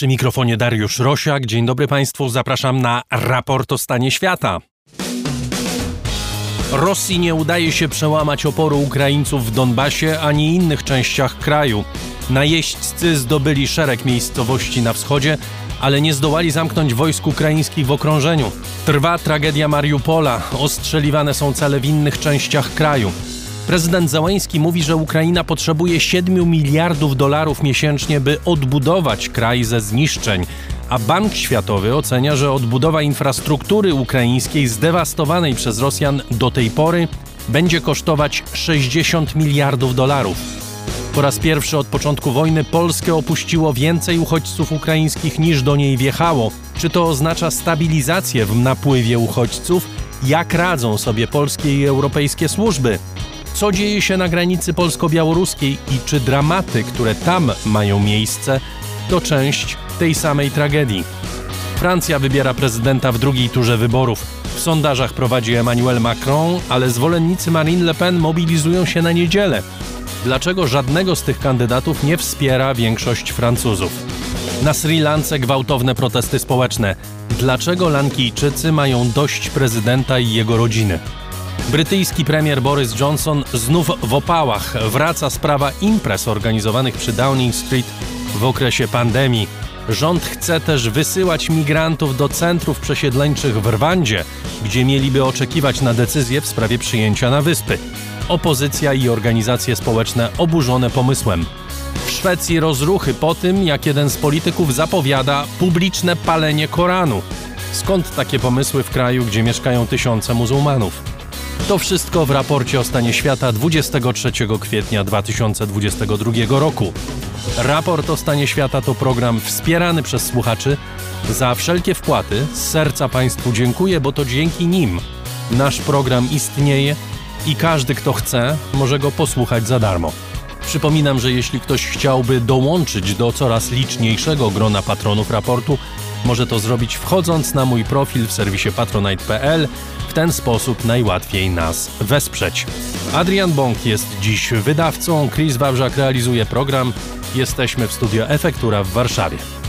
Przy mikrofonie Dariusz Rosiak. Dzień dobry Państwu, zapraszam na raport o stanie świata. Rosji nie udaje się przełamać oporu Ukraińców w Donbasie ani innych częściach kraju. Najeźdźcy zdobyli szereg miejscowości na wschodzie, ale nie zdołali zamknąć wojsk ukraińskich w okrążeniu. Trwa tragedia Mariupola, ostrzeliwane są cele w innych częściach kraju. Prezydent Załęski mówi, że Ukraina potrzebuje 7 miliardów dolarów miesięcznie, by odbudować kraj ze zniszczeń, a Bank Światowy ocenia, że odbudowa infrastruktury ukraińskiej zdewastowanej przez Rosjan do tej pory będzie kosztować 60 miliardów dolarów. Po raz pierwszy od początku wojny Polskę opuściło więcej uchodźców ukraińskich niż do niej wjechało. Czy to oznacza stabilizację w napływie uchodźców? Jak radzą sobie polskie i europejskie służby? Co dzieje się na granicy polsko-białoruskiej i czy dramaty, które tam mają miejsce, to część tej samej tragedii? Francja wybiera prezydenta w drugiej turze wyborów. W sondażach prowadzi Emmanuel Macron, ale zwolennicy Marine Le Pen mobilizują się na niedzielę. Dlaczego żadnego z tych kandydatów nie wspiera większość Francuzów? Na Sri Lance gwałtowne protesty społeczne. Dlaczego Lankijczycy mają dość prezydenta i jego rodziny? Brytyjski premier Boris Johnson znów w opałach. Wraca sprawa imprez organizowanych przy Downing Street w okresie pandemii. Rząd chce też wysyłać migrantów do centrów przesiedleńczych w Rwandzie, gdzie mieliby oczekiwać na decyzję w sprawie przyjęcia na wyspy. Opozycja i organizacje społeczne oburzone pomysłem. W Szwecji rozruchy po tym, jak jeden z polityków zapowiada publiczne palenie Koranu. Skąd takie pomysły w kraju, gdzie mieszkają tysiące muzułmanów? To wszystko w raporcie o stanie świata 23 kwietnia 2022 roku. Raport o stanie świata to program wspierany przez słuchaczy. Za wszelkie wpłaty z serca Państwu dziękuję, bo to dzięki nim nasz program istnieje i każdy, kto chce, może go posłuchać za darmo. Przypominam, że jeśli ktoś chciałby dołączyć do coraz liczniejszego grona patronów raportu, może to zrobić wchodząc na mój profil w serwisie patronite.pl. W ten sposób najłatwiej nas wesprzeć. Adrian Bąk jest dziś wydawcą, Chris Wawrzak realizuje program. Jesteśmy w studio Efektura w Warszawie.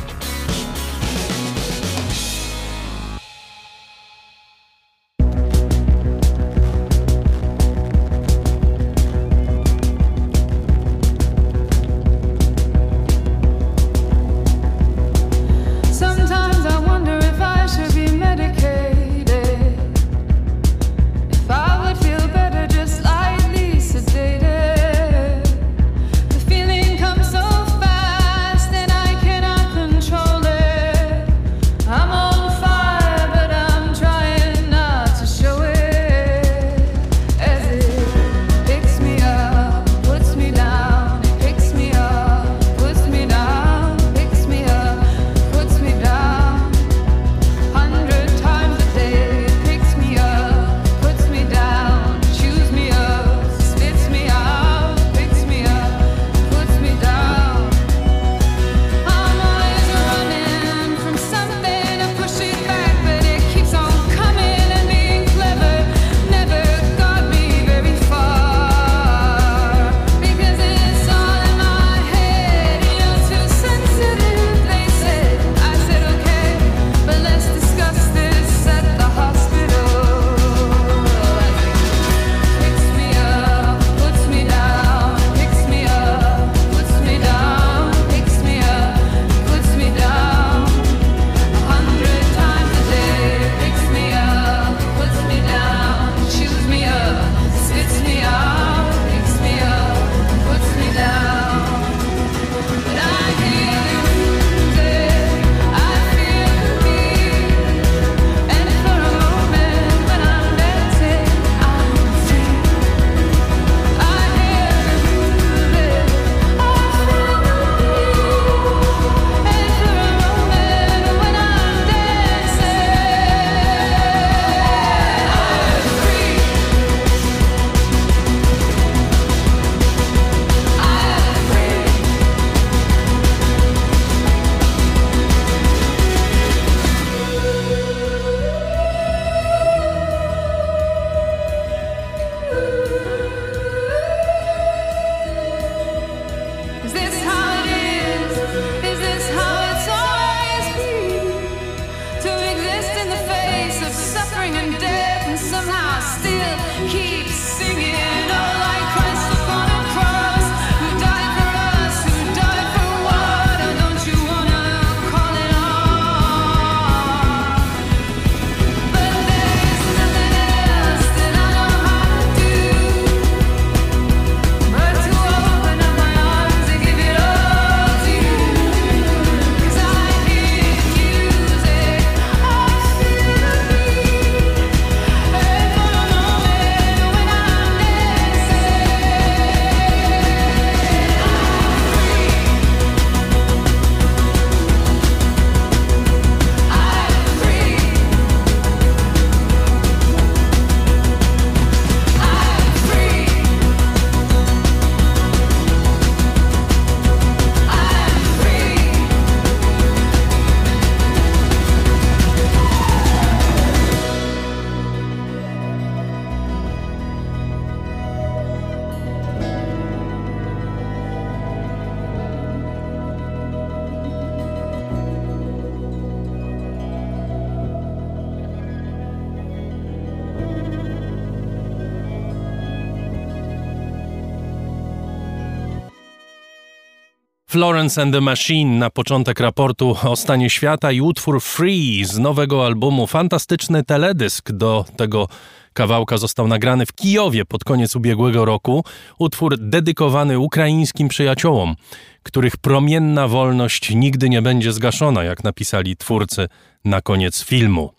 Florence and the Machine na początek raportu o stanie świata i utwór Free z nowego albumu. Fantastyczny teledysk do tego kawałka został nagrany w Kijowie pod koniec ubiegłego roku. Utwór dedykowany ukraińskim przyjaciołom, których promienna wolność nigdy nie będzie zgaszona, jak napisali twórcy na koniec filmu.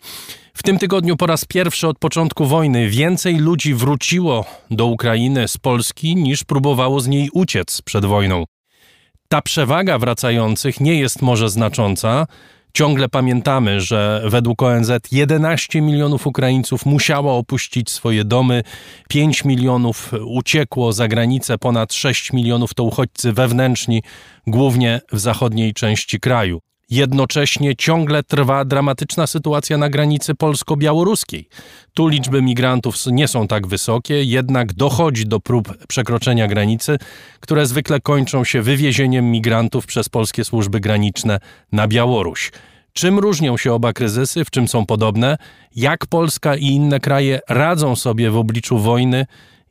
W tym tygodniu po raz pierwszy od początku wojny więcej ludzi wróciło do Ukrainy z Polski niż próbowało z niej uciec przed wojną. Ta przewaga wracających nie jest może znacząca. Ciągle pamiętamy, że według ONZ 11 milionów Ukraińców musiało opuścić swoje domy, 5 milionów uciekło za granicę, ponad 6 milionów to uchodźcy wewnętrzni, głównie w zachodniej części kraju. Jednocześnie ciągle trwa dramatyczna sytuacja na granicy polsko-białoruskiej. Tu liczby migrantów nie są tak wysokie, jednak dochodzi do prób przekroczenia granicy, które zwykle kończą się wywiezieniem migrantów przez polskie służby graniczne na Białoruś. Czym różnią się oba kryzysy, w czym są podobne, jak Polska i inne kraje radzą sobie w obliczu wojny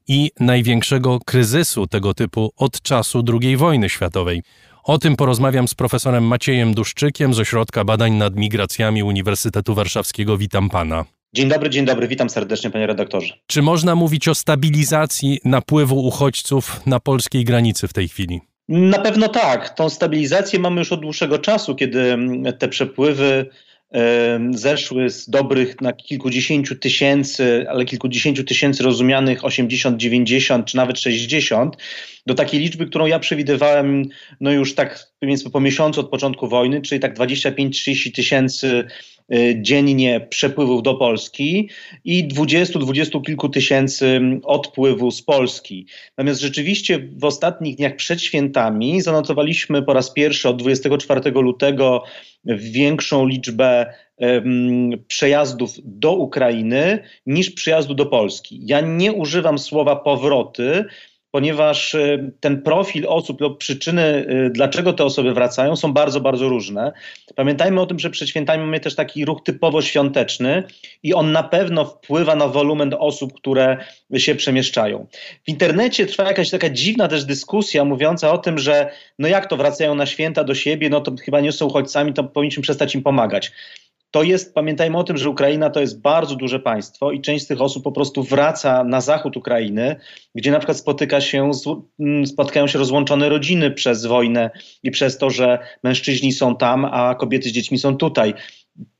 i największego kryzysu tego typu od czasu II wojny światowej. O tym porozmawiam z profesorem Maciejem Duszczykiem z Ośrodka Badań nad Migracjami Uniwersytetu Warszawskiego. Witam pana. Dzień dobry, dzień dobry, witam serdecznie panie redaktorze. Czy można mówić o stabilizacji napływu uchodźców na polskiej granicy w tej chwili? Na pewno tak. Tą stabilizację mamy już od dłuższego czasu, kiedy te przepływy zeszły z dobrych na kilkudziesięciu tysięcy, ale kilkudziesięciu tysięcy rozumianych 80, 90 czy nawet 60 do takiej liczby, którą ja przewidywałem no już tak powiedzmy po miesiącu od początku wojny, czyli tak 25-30 tysięcy y, dziennie przepływów do Polski i 20-20 kilku tysięcy odpływu z Polski. Natomiast rzeczywiście w ostatnich dniach przed świętami zanotowaliśmy po raz pierwszy od 24 lutego większą liczbę przejazdów do Ukrainy niż przyjazdu do Polski. Ja nie używam słowa powroty, ponieważ y, ten profil osób lub przyczyny, y, dlaczego te osoby wracają, są bardzo, bardzo różne. Pamiętajmy o tym, że przed świętami mamy też taki ruch typowo świąteczny i on na pewno wpływa na wolumen osób, które się przemieszczają. W internecie trwa jakaś taka dziwna też dyskusja mówiąca o tym, że no jak to wracają na święta do siebie, no to chyba nie są uchodźcami, to powinniśmy przestać im pomagać to jest, pamiętajmy o tym, że Ukraina to jest bardzo duże państwo i część z tych osób po prostu wraca na zachód Ukrainy, gdzie na przykład spotyka się, mm, spotkają się rozłączone rodziny przez wojnę i przez to, że mężczyźni są tam, a kobiety z dziećmi są tutaj.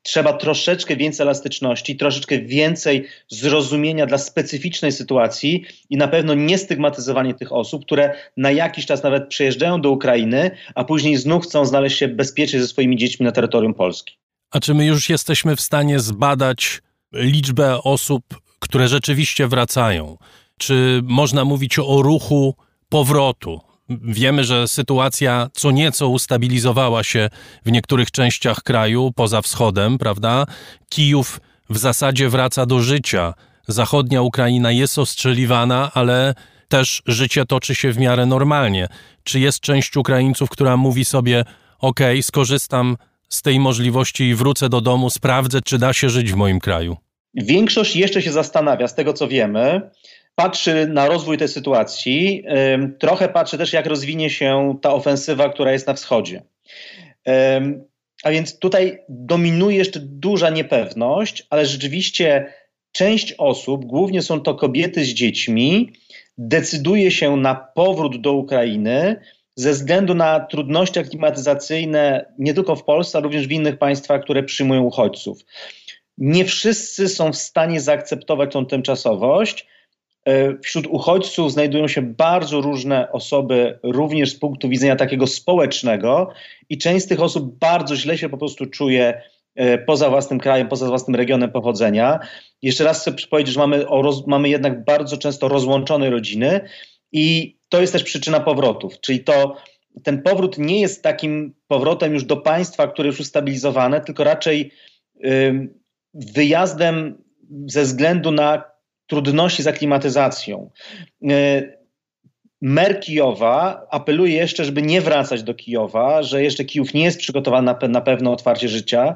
Trzeba troszeczkę więcej elastyczności, troszeczkę więcej zrozumienia dla specyficznej sytuacji i na pewno nie stygmatyzowanie tych osób, które na jakiś czas nawet przyjeżdżają do Ukrainy, a później znów chcą znaleźć się bezpiecznie ze swoimi dziećmi na terytorium Polski. A czy my już jesteśmy w stanie zbadać liczbę osób, które rzeczywiście wracają? Czy można mówić o ruchu powrotu? Wiemy, że sytuacja co nieco ustabilizowała się w niektórych częściach kraju, poza wschodem, prawda? Kijów w zasadzie wraca do życia. Zachodnia Ukraina jest ostrzeliwana, ale też życie toczy się w miarę normalnie. Czy jest część Ukraińców, która mówi sobie: OK, skorzystam z tej możliwości i wrócę do domu, sprawdzę, czy da się żyć w moim kraju? Większość jeszcze się zastanawia, z tego co wiemy, patrzy na rozwój tej sytuacji, trochę patrzy też, jak rozwinie się ta ofensywa, która jest na wschodzie. A więc tutaj dominuje jeszcze duża niepewność, ale rzeczywiście część osób, głównie są to kobiety z dziećmi, decyduje się na powrót do Ukrainy ze względu na trudności aklimatyzacyjne nie tylko w Polsce, ale również w innych państwach, które przyjmują uchodźców. Nie wszyscy są w stanie zaakceptować tą tymczasowość. E, wśród uchodźców znajdują się bardzo różne osoby, również z punktu widzenia takiego społecznego, i część z tych osób bardzo źle się po prostu czuje e, poza własnym krajem, poza własnym regionem pochodzenia. Jeszcze raz chcę powiedzieć, że mamy, roz, mamy jednak bardzo często rozłączone rodziny i to jest też przyczyna powrotów, czyli to ten powrót nie jest takim powrotem już do państwa, które już ustabilizowane, tylko raczej wyjazdem ze względu na trudności z aklimatyzacją. Y, Mer Kijowa apeluje jeszcze, żeby nie wracać do Kijowa, że jeszcze Kijów nie jest przygotowany na, pe na pewne otwarcie życia.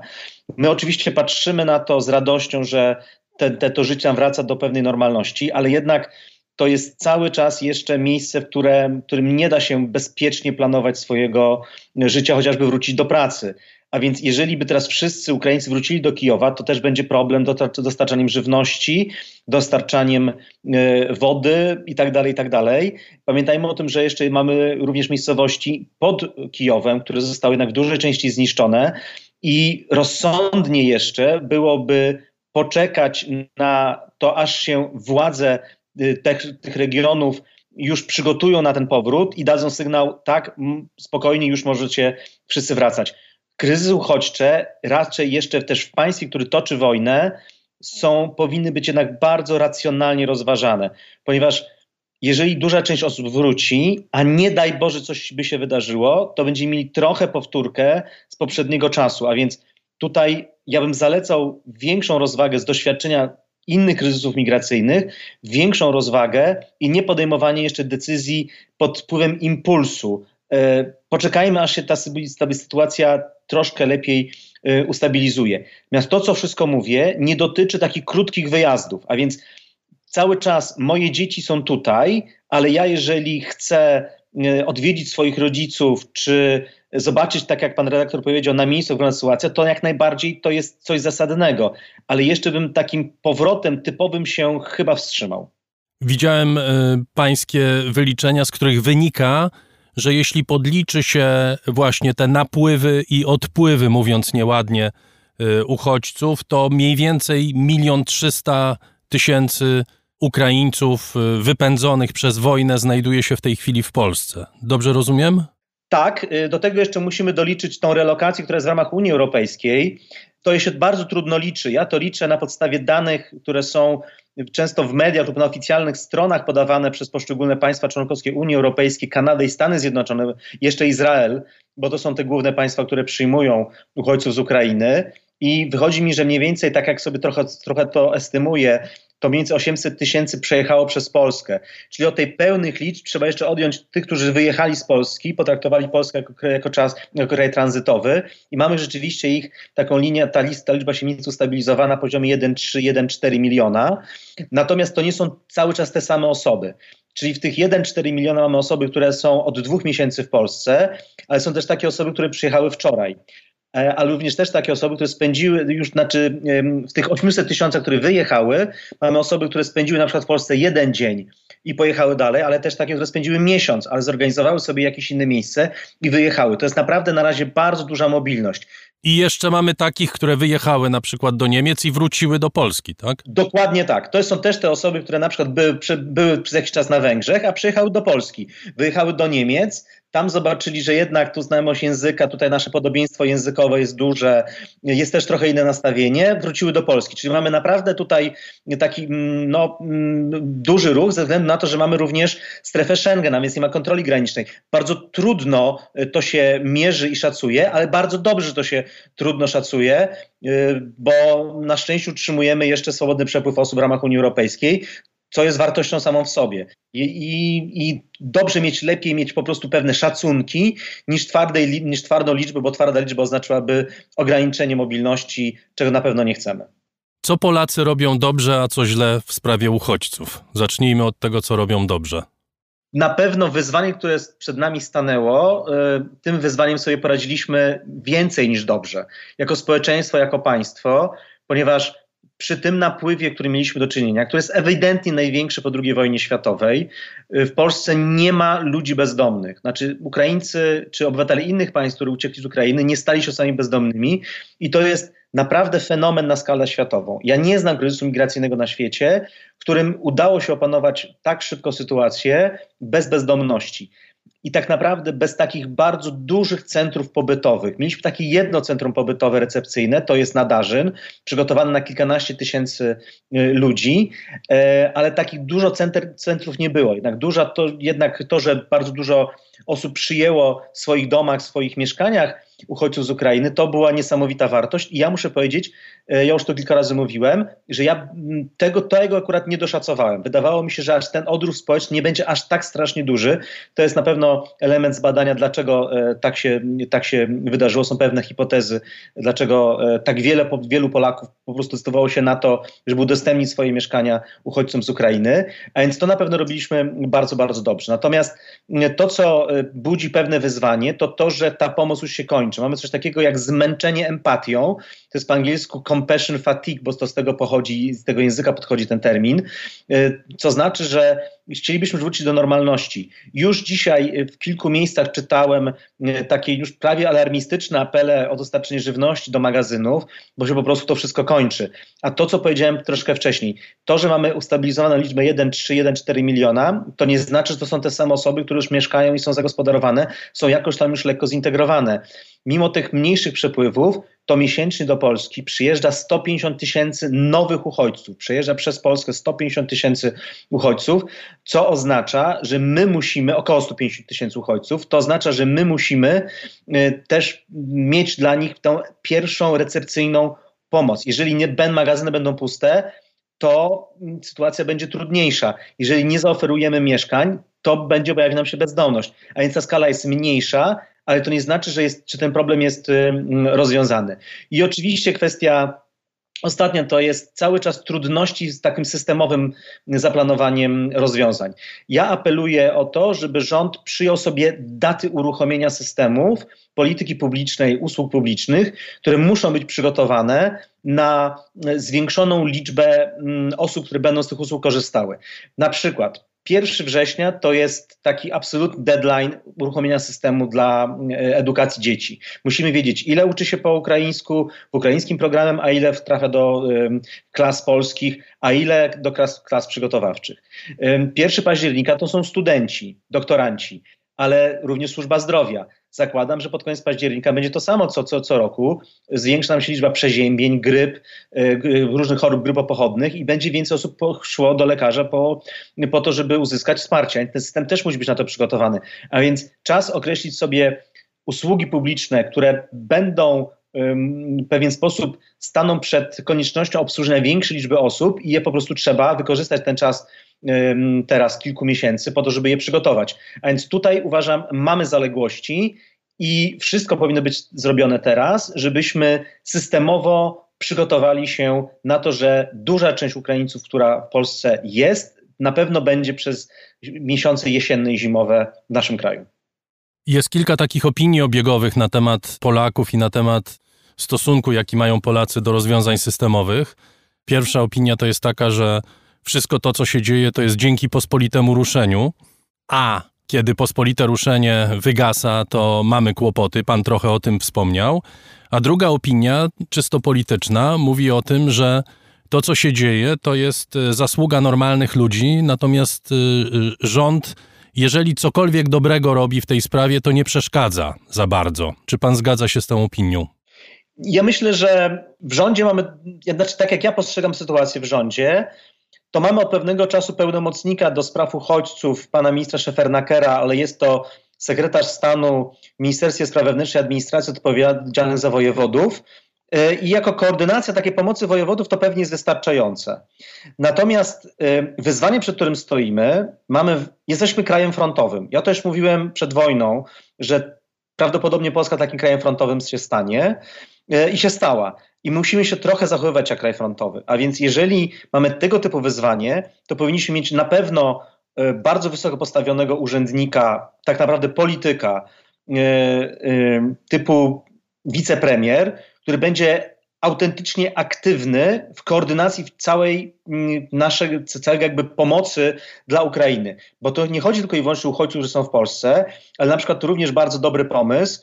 My oczywiście patrzymy na to z radością, że te, te, to życie wraca do pewnej normalności, ale jednak to jest cały czas jeszcze miejsce, w, które, w którym nie da się bezpiecznie planować swojego życia, chociażby wrócić do pracy. A więc jeżeli by teraz wszyscy Ukraińcy wrócili do Kijowa, to też będzie problem dostarczaniem żywności, dostarczaniem e, wody itd., tak itd. Tak Pamiętajmy o tym, że jeszcze mamy również miejscowości pod Kijowem, które zostały jednak w dużej części zniszczone i rozsądnie jeszcze byłoby poczekać na to, aż się władze tych, tych regionów już przygotują na ten powrót i dadzą sygnał, tak, spokojnie już możecie wszyscy wracać. Kryzysy uchodźcze raczej jeszcze też w państwie, które toczy wojnę, są, powinny być jednak bardzo racjonalnie rozważane, ponieważ jeżeli duża część osób wróci, a nie daj Boże coś by się wydarzyło, to będziemy mieli trochę powtórkę z poprzedniego czasu, a więc tutaj ja bym zalecał większą rozwagę z doświadczenia innych kryzysów migracyjnych, większą rozwagę i nie podejmowanie jeszcze decyzji pod wpływem impulsu. E, poczekajmy, aż się ta sytuacja troszkę lepiej e, ustabilizuje. Natomiast to, co wszystko mówię, nie dotyczy takich krótkich wyjazdów, a więc cały czas moje dzieci są tutaj, ale ja jeżeli chcę odwiedzić swoich rodziców, czy zobaczyć, tak jak pan redaktor powiedział, na miejscu wygląda sytuacja, to jak najbardziej to jest coś zasadnego. Ale jeszcze bym takim powrotem typowym się chyba wstrzymał. Widziałem y, pańskie wyliczenia, z których wynika, że jeśli podliczy się właśnie te napływy i odpływy, mówiąc nieładnie, y, uchodźców, to mniej więcej milion trzysta tysięcy Ukraińców y, wypędzonych przez wojnę znajduje się w tej chwili w Polsce. Dobrze rozumiem? Tak, y, do tego jeszcze musimy doliczyć tą relokację, która jest w ramach Unii Europejskiej. To się bardzo trudno liczy. Ja to liczę na podstawie danych, które są często w mediach lub na oficjalnych stronach podawane przez poszczególne państwa członkowskie Unii Europejskiej, Kanadę i Stany Zjednoczone, jeszcze Izrael, bo to są te główne państwa, które przyjmują uchodźców z Ukrainy. I wychodzi mi, że mniej więcej, tak jak sobie trochę, trochę to estymuję, to mniej więcej 800 tysięcy przejechało przez Polskę. Czyli od tej pełnych liczb trzeba jeszcze odjąć tych, którzy wyjechali z Polski, potraktowali Polskę jako, jako, czas, jako kraj tranzytowy i mamy rzeczywiście ich taką linię, ta lista, liczba się mniej ustabilizowała na poziomie 1,3, 1,4 miliona. Natomiast to nie są cały czas te same osoby. Czyli w tych 1,4 miliona mamy osoby, które są od dwóch miesięcy w Polsce, ale są też takie osoby, które przyjechały wczoraj. Ale również też takie osoby, które spędziły już, znaczy w tych 800 tysiącach, które wyjechały, mamy osoby, które spędziły na przykład w Polsce jeden dzień i pojechały dalej, ale też takie, które spędziły miesiąc, ale zorganizowały sobie jakieś inne miejsce i wyjechały. To jest naprawdę na razie bardzo duża mobilność. I jeszcze mamy takich, które wyjechały na przykład do Niemiec i wróciły do Polski, tak? Dokładnie tak. To są też te osoby, które na przykład były, były przez jakiś czas na Węgrzech, a przyjechały do Polski. Wyjechały do Niemiec, tam zobaczyli, że jednak tu znajomość języka, tutaj nasze podobieństwo językowe jest duże, jest też trochę inne nastawienie, wróciły do Polski. Czyli mamy naprawdę tutaj taki mm, no, mm, duży ruch ze względu na to, że mamy również strefę Schengen, a więc nie ma kontroli granicznej. Bardzo trudno y, to się mierzy i szacuje, ale bardzo dobrze to się trudno szacuje, y, bo na szczęście utrzymujemy jeszcze swobodny przepływ osób w ramach Unii Europejskiej co jest wartością samą w sobie. I, i, I, dobrze mieć, lepiej mieć po prostu pewne szacunki niż, twardej, niż twardą liczbę, bo twarda liczba oznaczyłaby ograniczenie mobilności, czego na pewno nie chcemy. Co Polacy robią dobrze, a co źle w sprawie uchodźców? Zacznijmy od tego, co robią dobrze. Na pewno wyzwanie, które przed nami stanęło, y, tym wyzwaniem sobie poradziliśmy więcej niż dobrze. Jako społeczeństwo, jako państwo, ponieważ przy tym napływie, który mieliśmy do czynienia, który jest ewidentnie największy po II wojnie światowej, w Polsce nie ma ludzi bezdomnych. Znaczy Ukraińcy czy obywatele innych państw, którzy uciekli z Ukrainy, nie stali się osobami bezdomnymi i to jest naprawdę fenomen na skalę światową. Ja nie znam kryzysu migracyjnego na świecie, którym udało się opanować tak szybko sytuację bez bezdomności i tak naprawdę bez takich bardzo dużych centrów pobytowych. Mieliśmy takie jedno centrum pobytowe recepcyjne, to jest Nadarzyn, przygotowane na kilkanaście tysięcy y, ludzi, e, ale takich dużo centrów nie było. Jednak, duża to, jednak to, że bardzo dużo osób przyjęło w swoich domach, w swoich mieszkaniach, uchodźców z Ukrainy. To była niesamowita wartość i ja muszę powiedzieć, ja już to kilka razy mówiłem, że ja tego, tego akurat nie doszacowałem. Wydawało mi się, że aż ten odruch społeczny nie będzie aż tak strasznie duży. To jest na pewno element zbadania, dlaczego e, tak się, tak się wydarzyło. Są pewne hipotezy, dlaczego e, tak wiele, wielu Polaków po prostu zdecydowało się na to, żeby udostępnić swoje mieszkania uchodźcom z Ukrainy. A więc to na pewno robiliśmy bardzo, bardzo dobrze. Natomiast to, co budzi pewne wyzwanie, to to, że ta pomoc już się kończy. Mamy coś takiego jak zmęczenie empatią. To jest po angielsku compassion fatigue, bo to z tego pochodzi, z tego języka podchodzi ten termin. Y, co znaczy, że chcielibyśmy wrócić do normalności. Już dzisiaj w kilku miejscach czytałem y, takie już prawie alarmistyczne apele o dostarczenie żywności do magazynów, bo się po prostu to wszystko kończy. A to, co powiedziałem troszkę wcześniej, to, że mamy ustabilizowaną liczbę 1,3, 1,4 miliona, to nie znaczy, że to są te same osoby, które już mieszkają i są zagospodarowane, są jakoś tam już lekko zintegrowane. Mimo tych mniejszych przepływów, to miesięcznie do Polski przyjeżdża 150 tysięcy nowych uchodźców. Przejeżdża przez Polskę 150 tysięcy uchodźców, co oznacza, że my musimy, około 150 tysięcy uchodźców, to oznacza, że my musimy y, też mieć dla nich tą pierwszą recepcyjną pomoc. Jeżeli nie magazyny będą puste, to sytuacja będzie trudniejsza. Jeżeli nie zaoferujemy mieszkań, to będzie pojawi nam się bezdomność. A więc ta skala jest mniejsza, ale to nie znaczy, że, jest, czy ten problem jest rozwiązany. I oczywiście kwestia Ostatnia to jest cały czas trudności z takim systemowym zaplanowaniem rozwiązań. Ja apeluję o to, żeby rząd przyjął sobie daty uruchomienia systemów polityki publicznej, usług publicznych, które muszą być przygotowane na zwiększoną liczbę osób, które będą z tych usług korzystały. Na przykład 1 września to jest taki absolutny deadline uruchomienia systemu dla e, edukacji dzieci. Musimy wiedzieć, ile uczy się po ukraińsku, w ukraińskim programem, a ile trafia do um, klas polskich, a ile do klas, klas przygotowawczych. Um, 1 października to są studenci, doktoranci, ale również służba zdrowia zakładam, że pod koniec października będzie to samo co, co, co roku. Zwiększa nam się liczba przeziębień, gryp, e, różnych chorób grypopochodnych i będzie więcej osób szło do lekarza po, po to, żeby uzyskać wsparcie. Ten system też musi być na to przygotowany. A więc czas określić sobie usługi publiczne, które będą w pewien sposób staną przed koniecznością obsłużenia większej liczby osób i je po prostu trzeba wykorzystać ten czas teraz kilku miesięcy po to, żeby je przygotować. A więc tutaj uważam, mamy zaległości i wszystko powinno być zrobione teraz, żebyśmy systemowo przygotowali się na to, że duża część Ukraińców, która w Polsce jest, na pewno będzie przez miesiące jesienne i zimowe w naszym kraju. Jest kilka takich opinii obiegowych na temat Polaków i na temat stosunku, jaki mają Polacy do rozwiązań systemowych. Pierwsza opinia to jest taka, że wszystko to, co się dzieje, to jest dzięki pospolitemu ruszeniu, a kiedy pospolite ruszenie wygasa, to mamy kłopoty. Pan trochę o tym wspomniał. A druga opinia, czysto polityczna, mówi o tym, że to, co się dzieje, to jest e, zasługa normalnych ludzi, natomiast e, e, rząd, jeżeli cokolwiek dobrego robi w tej sprawie, to nie przeszkadza za bardzo. Czy pan zgadza się z tą opinią? Ja myślę, że w rządzie mamy, znaczy tak jak ja postrzegam sytuację w rządzie, to mamy od pewnego czasu pełnomocnika do spraw uchodźców, pana ministra Szefernakera, ale jest to sekretarz stanu w Ministerstwie Spraw Wewnętrznych i Administracji odpowiedzialny za wojewodów. E, I jako koordynacja takiej pomocy wojewodów to pewnie jest wystarczające. Natomiast e, wyzwanie, przed którym stoimy, mamy, jesteśmy krajem frontowym. Ja też mówiłem przed wojną, że prawdopodobnie Polska takim krajem frontowym się stanie e, i się stała i musimy się trochę zachowywać jak kraj frontowy. A więc jeżeli mamy tego typu wyzwanie, to powinniśmy mieć na pewno e, bardzo wysoko postawionego urzędnika, tak naprawdę polityka e, e, typu wicepremier, który będzie autentycznie aktywny w koordynacji w całej naszej, całej jakby pomocy dla Ukrainy. Bo to nie chodzi tylko i wyłącznie o uchodźców, którzy są w Polsce, ale na przykład to również bardzo dobry pomysł,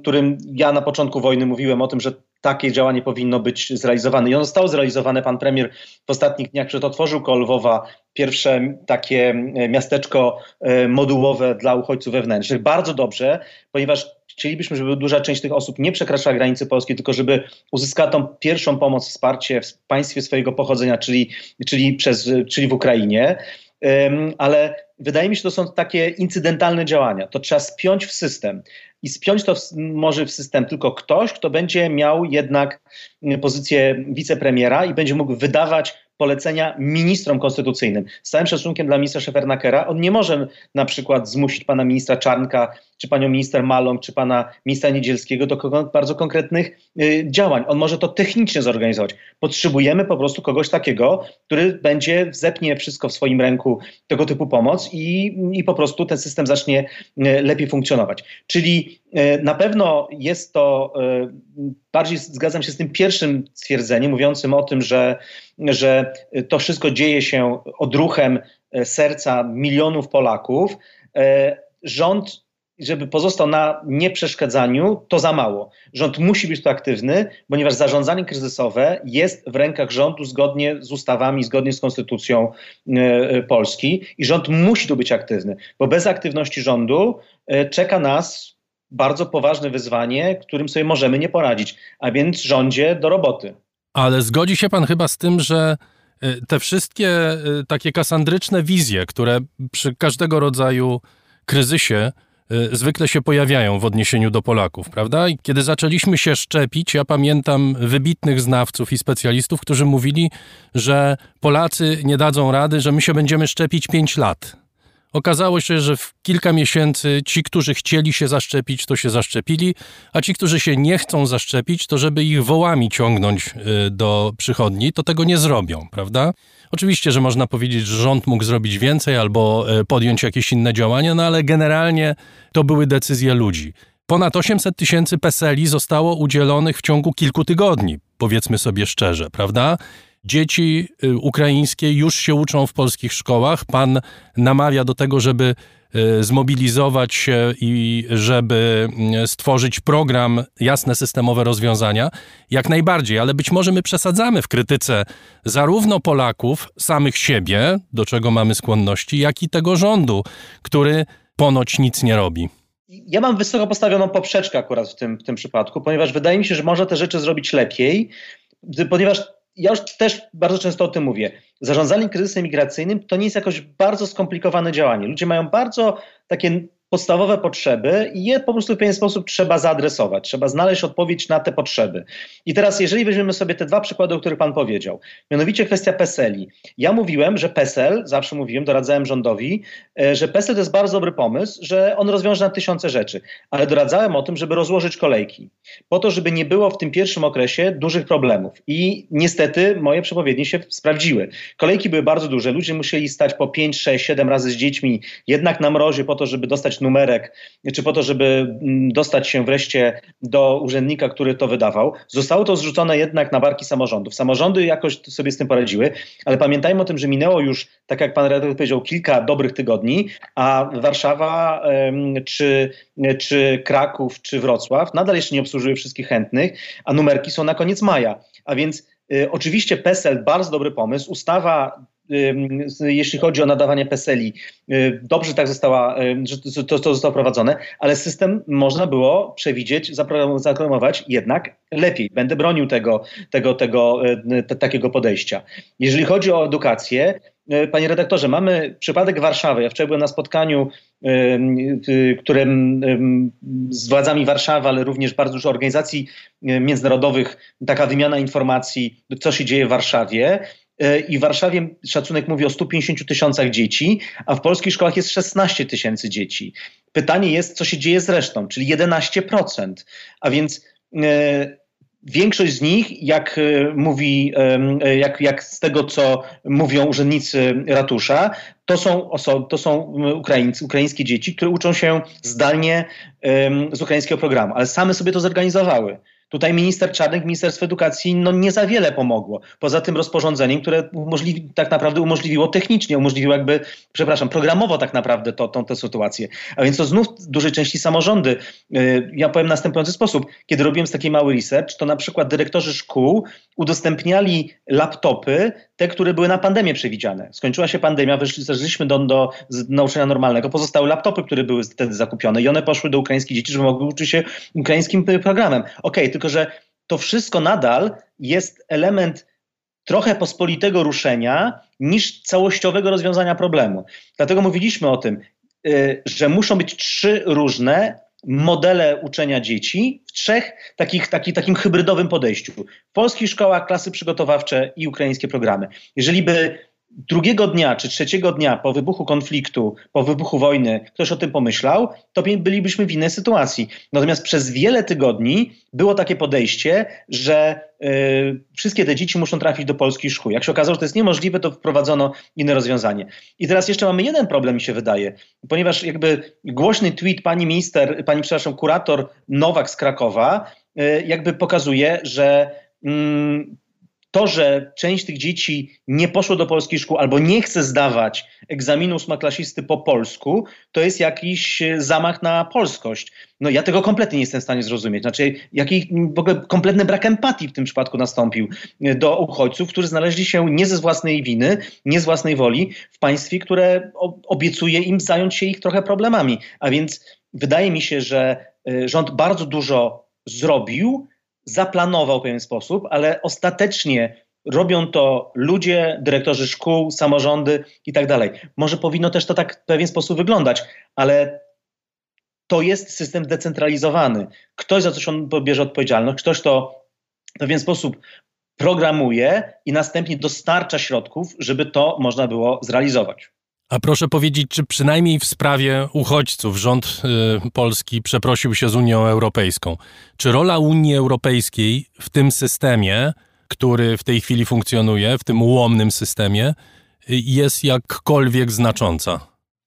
którym ja na początku wojny mówiłem o tym, że takie działanie powinno być zrealizowane. I ono zostało zrealizowane. Pan premier w ostatnich dniach przed otworzył koło Lwowa pierwsze takie e, miasteczko e, modułowe dla uchodźców wewnętrznych. Bardzo dobrze, ponieważ chcielibyśmy, żeby duża część tych osób nie przekraczała granicy Polski, tylko żeby uzyskała tą pierwszą pomoc, wsparcie w państwie swojego pochodzenia, czyli, czyli, przez, czyli w Ukrainie. Ale wydaje mi się, że to są takie incydentalne działania. To trzeba spiąć w system. I spiąć to w, może w system tylko ktoś, kto będzie miał jednak pozycję wicepremiera i będzie mógł wydawać polecenia ministrom konstytucyjnym. Z całym szacunkiem dla ministra Szefernakera, on nie może na przykład zmusić pana ministra Czarnka, czy panią minister Malą, czy pana ministra Niedzielskiego do bardzo konkretnych y, działań. On może to technicznie zorganizować. Potrzebujemy po prostu kogoś takiego, który będzie zepnie wszystko w swoim ręku, tego typu pomoc i, i po prostu ten system zacznie y, lepiej funkcjonować. Czyli y, na pewno jest to, y, bardziej zgadzam się z tym pierwszym stwierdzeniem, mówiącym o tym, że że to wszystko dzieje się odruchem e, serca milionów Polaków. E, rząd, żeby pozostał na nieprzeszkadzaniu, to za mało. Rząd musi być tu aktywny, ponieważ zarządzanie kryzysowe jest w rękach rządu zgodnie z ustawami, zgodnie z konstytucją e, Polski i rząd musi tu być aktywny, bo bez aktywności rządu czeka nas bardzo poważne wyzwanie, którym sobie możemy nie poradzić, a więc rządzie do roboty. Ale zgodzi się pan chyba z tym, że y, te wszystkie y, takie kasandryczne wizje, które przy każdego rodzaju kryzysie y, zwykle się pojawiają w odniesieniu do Polaków, prawda? I kiedy zaczęliśmy się szczepić, ja pamiętam wybitnych znawców i specjalistów, którzy mówili, że Polacy nie dadzą rady, że my się będziemy szczepić 5 lat. Okazało się, że w kilka miesięcy ci, którzy chcieli się zaszczepić, to się zaszczepili, a ci, którzy się nie chcą zaszczepić, to żeby ich wołami ciągnąć y, do przychodni, to tego nie zrobią, prawda? Oczywiście, że można powiedzieć, że rząd mógł zrobić więcej albo y, podjąć jakieś inne działania, no ale generalnie to były decyzje ludzi. Ponad 800 tysięcy PESELi zostało udzielonych w ciągu kilku tygodni, powiedzmy sobie szczerze, prawda? Dzieci y, ukraińskie już się uczą w polskich szkołach. Pan namawia do tego, żeby y, zmobilizować się i żeby y, stworzyć program, jasne systemowe rozwiązania, jak najbardziej, ale być może my przesadzamy w krytyce zarówno Polaków, samych siebie, do czego mamy skłonności, jak i tego rządu, który ponoć nic nie robi. Ja mam wysoko postawioną poprzeczkę akurat w tym, w tym przypadku, ponieważ wydaje mi się, że można te rzeczy zrobić lepiej, ponieważ ja już też bardzo często o tym mówię. Zarządzanie kryzysem migracyjnym to nie jest jakoś bardzo skomplikowane działanie. Ludzie mają bardzo takie podstawowe potrzeby i je po prostu w pewien sposób trzeba zaadresować. Trzeba znaleźć odpowiedź na te potrzeby. I teraz, jeżeli weźmiemy sobie te dwa przykłady, o których Pan powiedział, mianowicie kwestia PESEL-i. Ja mówiłem, że PESEL, zawsze mówiłem, doradzałem rządowi, e, że PESEL to jest bardzo dobry pomysł, że on rozwiąże na tysiące rzeczy, ale doradzałem o tym, żeby rozłożyć kolejki, po to, żeby nie było w tym pierwszym okresie dużych problemów. I niestety moje przepowiednie się sprawdziły. Kolejki były bardzo duże, ludzie musieli stać po 5, 6, 7 razy z dziećmi, jednak na mrozie po to, żeby dostać numerek, czy po to, żeby mm, dostać się wreszcie do urzędnika, który to wydawał. Zostało to zrzucone jednak na barki samorządów. Samorządy jakoś sobie z tym poradziły, ale pamiętajmy o tym, że minęło już, tak jak pan redaktor powiedział, kilka dobrych tygodni, a Warszawa czy, czy Kraków, czy Wrocław nadal jeszcze nie obsłużyły wszystkich chętnych, a numerki są na koniec maja. A więc y, oczywiście PESEL, bardzo dobry pomysł. Ustawa jeśli chodzi o nadawanie PESELi, y, dobrze tak została, że to, to zostało prowadzone, ale system można było przewidzieć, zaprogramować jednak lepiej. Będę bronił tego, tego, tego y, takiego podejścia. Jeżeli chodzi o edukację, y, Panie redaktorze, mamy przypadek Warszawy. Ja wczoraj byłem na spotkaniu, którym z władzami Warszawy, ale również bardzo dużo organizacji międzynarodowych, taka wymiana informacji, co się dzieje w Warszawie. E, i w Warszawie szacunek mówi o 150 tysiącach dzieci, a w polskich szkołach jest 16 tysięcy dzieci. Pytanie jest, co się dzieje z resztą, czyli 11%. A więc e, większość z nich, jak e, mówi, jak, jak z tego, co mówią urzędnicy ratusza, to są, osoby, to są Ukraińcy, ukraińskie dzieci, które uczą się zdalnie z ukraińskiego programu, ale same sobie to zorganizowały. Tutaj minister Czarnek, Ministerstwo Edukacji no nie za wiele pomogło. Poza tym rozporządzeniem, które umożliwi, tak naprawdę umożliwiło technicznie, umożliwiło jakby, przepraszam, programowo tak naprawdę to, tą, tę sytuację. A więc to znów w dużej części samorządy. Y, ja powiem następujący sposób. Kiedy robiłem taki mały research, to na przykład dyrektorzy szkół udostępniali laptopy, te, które były na pandemię przewidziane. Skończyła się pandemia, weszliśmy do, do nauczania normalnego, pozostały laptopy, które były wtedy zakupione i one poszły do ukraińskich dzieci, żeby mogły uczyć się ukraińskim programem. Okej, okay, tylko że to wszystko nadal jest element trochę pospolitego ruszenia, niż całościowego rozwiązania problemu. Dlatego mówiliśmy o tym, y, że muszą być trzy różne modele uczenia dzieci w trzech takich, takich, takim hybrydowym podejściu. W polskich szkołach, klasy przygotowawcze i ukraińskie programy. Jeżeli by drugiego dnia czy trzeciego dnia po wybuchu konfliktu, po wybuchu wojny ktoś o tym pomyślał, to bylibyśmy w innej sytuacji. Natomiast przez wiele tygodni było takie podejście, że y, wszystkie te dzieci muszą trafić do polskich szkół. Jak się okazało, że to jest niemożliwe, to wprowadzono inne rozwiązanie. I teraz jeszcze mamy jeden problem, mi się wydaje, ponieważ jakby głośny tweet pani minister, pani, przepraszam, kurator Nowak z Krakowa, y, jakby pokazuje, że mm, to, że część tych dzieci nie poszło do polskiej szkół albo nie chce zdawać egzaminu ósmoklasisty po polsku, to jest jakiś e, zamach na polskość. No ja tego kompletnie nie jestem w stanie zrozumieć. Znaczy, jaki w ogóle kompletny brak empatii w tym przypadku nastąpił e, do uchodźców, którzy znaleźli się nie ze własnej winy, nie z własnej woli w państwie, które obiecuje im zająć się ich trochę problemami. A więc wydaje mi się, że e, rząd bardzo dużo zrobił, zaplanował w pewien sposób, ale ostatecznie robią to ludzie, dyrektorzy szkół, samorządy i tak dalej. Może powinno też to tak w pewien sposób wyglądać, ale to jest system decentralizowany. Ktoś za coś on bierze odpowiedzialność, ktoś to w pewien sposób programuje i następnie dostarcza środków, żeby to można było zrealizować. A proszę powiedzieć, czy przynajmniej w sprawie uchodźców rząd y, polski przeprosił się z Unią Europejską? Czy rola Unii Europejskiej w tym systemie, który w tej chwili funkcjonuje, w tym ułomnym systemie, y, jest jakkolwiek znacząca?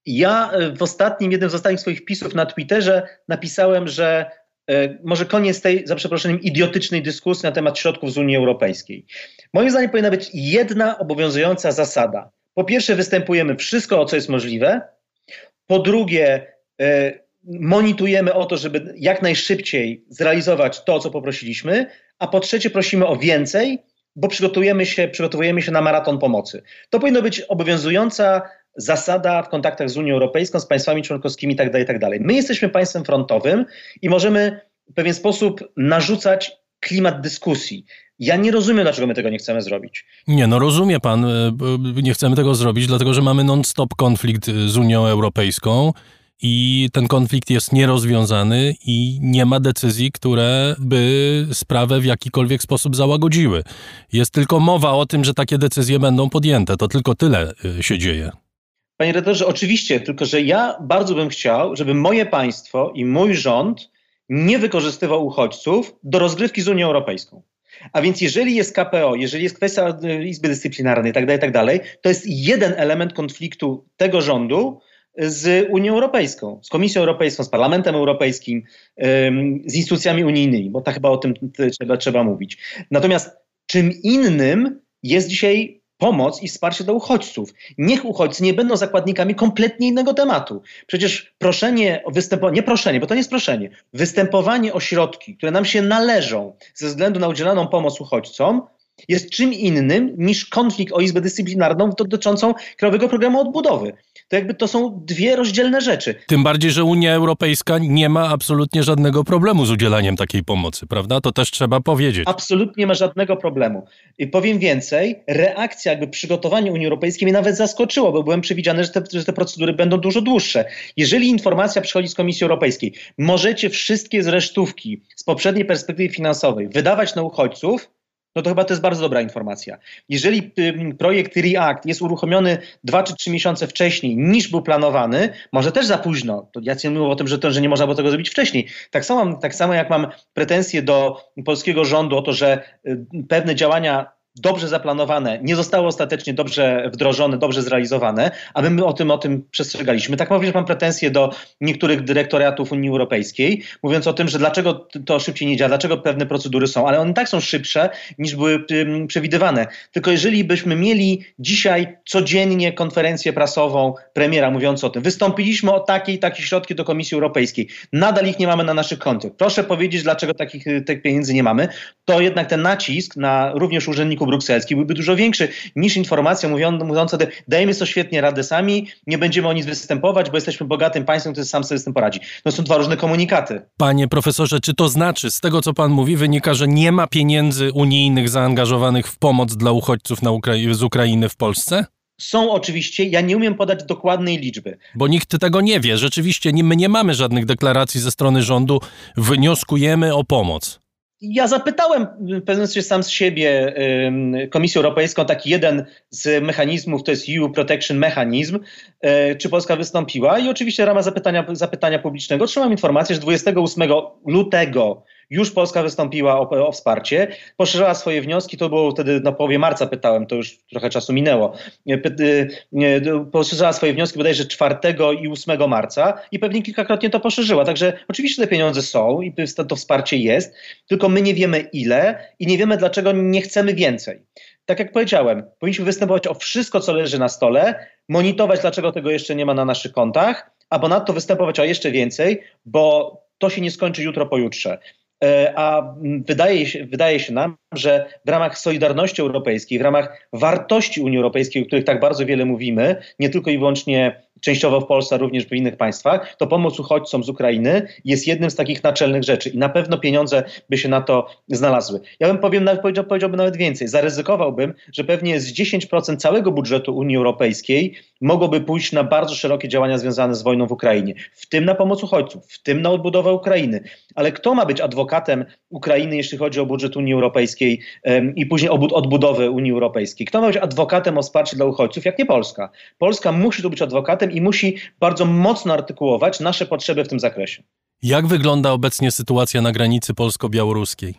Ja y, w ostatnim, jednym z ostatnich swoich wpisów na Twitterze napisałem, że y, może koniec tej, za przeproszeniem, idiotycznej dyskusji na temat środków z Unii Europejskiej. Moim zdaniem powinna być jedna obowiązująca zasada po pierwsze, występujemy wszystko, o co jest możliwe. Po drugie, e, monitorujemy o to, żeby jak najszybciej zrealizować to, o co poprosiliśmy. A po trzecie, prosimy o więcej, bo przygotujemy się, przygotowujemy się na maraton pomocy. To powinno być obowiązująca zasada w kontaktach z Unią Europejską, z państwami członkowskimi itd. Tak itd. Tak My jesteśmy państwem frontowym i możemy w pewien sposób narzucać klimat dyskusji. Ja nie rozumiem, dlaczego my tego nie chcemy zrobić. Nie, no rozumie pan, e, nie chcemy tego zrobić, dlatego że mamy non-stop konflikt z Unią Europejską i ten konflikt jest nierozwiązany i nie ma decyzji, które by sprawę w jakikolwiek sposób załagodziły. Jest tylko mowa o tym, że takie decyzje będą podjęte. To tylko tyle e, się dzieje. Panie redaktorze, oczywiście, tylko że ja bardzo bym chciał, żeby moje państwo i mój rząd nie wykorzystywał uchodźców do rozgrywki z Unią Europejską. A więc jeżeli jest KPO, jeżeli jest kwestia e, Izby Dyscyplinarnej itd., tak itd., tak to jest jeden element konfliktu tego rządu z Unią Europejską, z Komisją Europejską, z Parlamentem Europejskim, z instytucjami unijnymi, bo tak chyba o tym trzeba, trzeba mówić. Natomiast czym innym jest dzisiaj pomoc i wsparcie dla uchodźców. Niech uchodźcy nie będą zakładnikami kompletnie innego tematu. Przecież proszenie o występowanie, nie proszenie, bo to nie jest proszenie, występowanie o środki, które nam się należą ze względu na udzielaną pomoc uchodźcom, jest czym innym niż konflikt o Izbę Dyscyplinarną dotyczącą Krajowego Programu Odbudowy to jakby to są dwie rozdzielne rzeczy. Tym bardziej, że Unia Europejska nie ma absolutnie żadnego problemu z udzielaniem takiej pomocy, prawda? To też trzeba powiedzieć. Absolutnie nie ma żadnego problemu. I powiem więcej, reakcja, jakby przygotowanie Unii Europejskiej mnie nawet zaskoczyło, bo byłem przewidziany, że te, że te procedury będą dużo dłuższe. Jeżeli informacja przychodzi z Komisji Europejskiej, możecie wszystkie zresztówki z poprzedniej perspektywy finansowej wydawać na uchodźców, no to chyba to jest bardzo dobra informacja. Jeżeli projekt React jest uruchomiony dwa czy trzy miesiące wcześniej niż był planowany, może też za późno, to ja nie mówię o tym, że, to, że nie można było tego zrobić wcześniej. Tak samo, tak samo jak mam pretensje do polskiego rządu o to, że y, pewne działania dobrze zaplanowane, nie zostały ostatecznie dobrze wdrożone, dobrze zrealizowane, a my o tym, o tym przestrzegaliśmy. Tak również mam pretensje do niektórych dyrektoriatów Unii Europejskiej, mówiąc o tym, że dlaczego to szybciej nie działa, dlaczego pewne procedury są, ale one tak są szybsze niż były przewidywane. Tylko jeżeli byśmy mieli dzisiaj codziennie konferencję prasową premiera mówiąc o tym, wystąpiliśmy o takie i takie środki do Komisji Europejskiej, nadal ich nie mamy na naszych kontach. Proszę powiedzieć, dlaczego takich tych pieniędzy nie mamy, to jednak ten nacisk na również urzędników brukselski byłby dużo większy niż informacja mówiąca, dajemy sobie świetnie radę sami, nie będziemy o nic występować, bo jesteśmy bogatym państwem, które sam sobie z tym poradzi. No są dwa różne komunikaty. Panie profesorze, czy to znaczy, z tego co pan mówi, wynika, że nie ma pieniędzy unijnych zaangażowanych w pomoc dla uchodźców Ukra z Ukrainy w Polsce? Są oczywiście, ja nie umiem podać dokładnej liczby. Bo nikt tego nie wie. Rzeczywiście nie, my nie mamy żadnych deklaracji ze strony rządu. Wnioskujemy o pomoc. Ja zapytałem pewnym sensie sam z siebie Komisję Europejską, taki jeden z mechanizmów, to jest EU Protection Mechanism, e, czy Polska wystąpiła. I oczywiście w ramach zapytania, zapytania publicznego. Otrzymałem informację, że 28 lutego już Polska wystąpiła o, o, wsparcie, poszerzała swoje wnioski, to było wtedy na połowie marca pytałem, to już trochę czasu minęło. Poszerzała swoje wnioski bodajże 4 i 8 marca i pewnie kilkakrotnie to poszerzyła. Także oczywiście te pieniądze są i to wsparcie jest, tylko my nie wiemy ile i nie wiemy dlaczego nie chcemy więcej. Tak jak powiedziałem, powinniśmy występować o wszystko, co leży na stole, monitorować, dlaczego tego jeszcze nie ma na naszych kontach, a ponadto występować o jeszcze więcej, bo to się nie skończy jutro, pojutrze. E, a wydaje się, wydaje się nam, że w ramach Solidarności Europejskiej, w ramach wartości Unii Europejskiej, o których tak bardzo wiele mówimy, nie tylko i wyłącznie częściowo w Polsce, również w innych państwach, to pomoc uchodźcom z Ukrainy jest jednym z takich naczelnych rzeczy i na pewno pieniądze by się na to znalazły. Ja bym powiem, powiedział, powiedziałbym nawet więcej. Zaryzykowałbym, że pewnie z 10% całego budżetu Unii Europejskiej mogłoby pójść na bardzo szerokie działania związane z wojną w Ukrainie, w tym na pomoc uchodźcom, w tym na odbudowę Ukrainy. Ale kto ma być adwokatem Ukrainy, jeśli chodzi o budżet Unii Europejskiej um, i później odbudowę Unii Europejskiej? Kto ma być adwokatem o wsparcie dla uchodźców, jak nie Polska? Polska musi tu być adwokatem i musi bardzo mocno artykułować nasze potrzeby w tym zakresie. Jak wygląda obecnie sytuacja na granicy polsko-białoruskiej?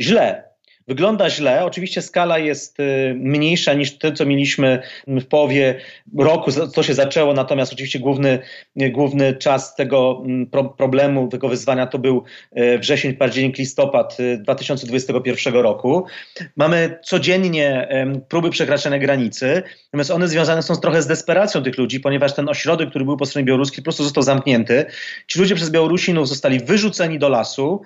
Źle. Wygląda źle. Oczywiście skala jest y, mniejsza niż to, co mieliśmy w połowie roku, co się zaczęło, natomiast oczywiście główny, główny czas tego mm, problemu, tego wyzwania to był y, wrzesień, październik, listopad 2021 y, roku. Mamy codziennie próby przekraczania granicy, natomiast one związane są trochę z desperacją tych ludzi, ponieważ ten ośrodek, który był po stronie białoruskiej, po prostu został zamknięty. Ci ludzie przez Białorusinów zostali wyrzuceni do lasu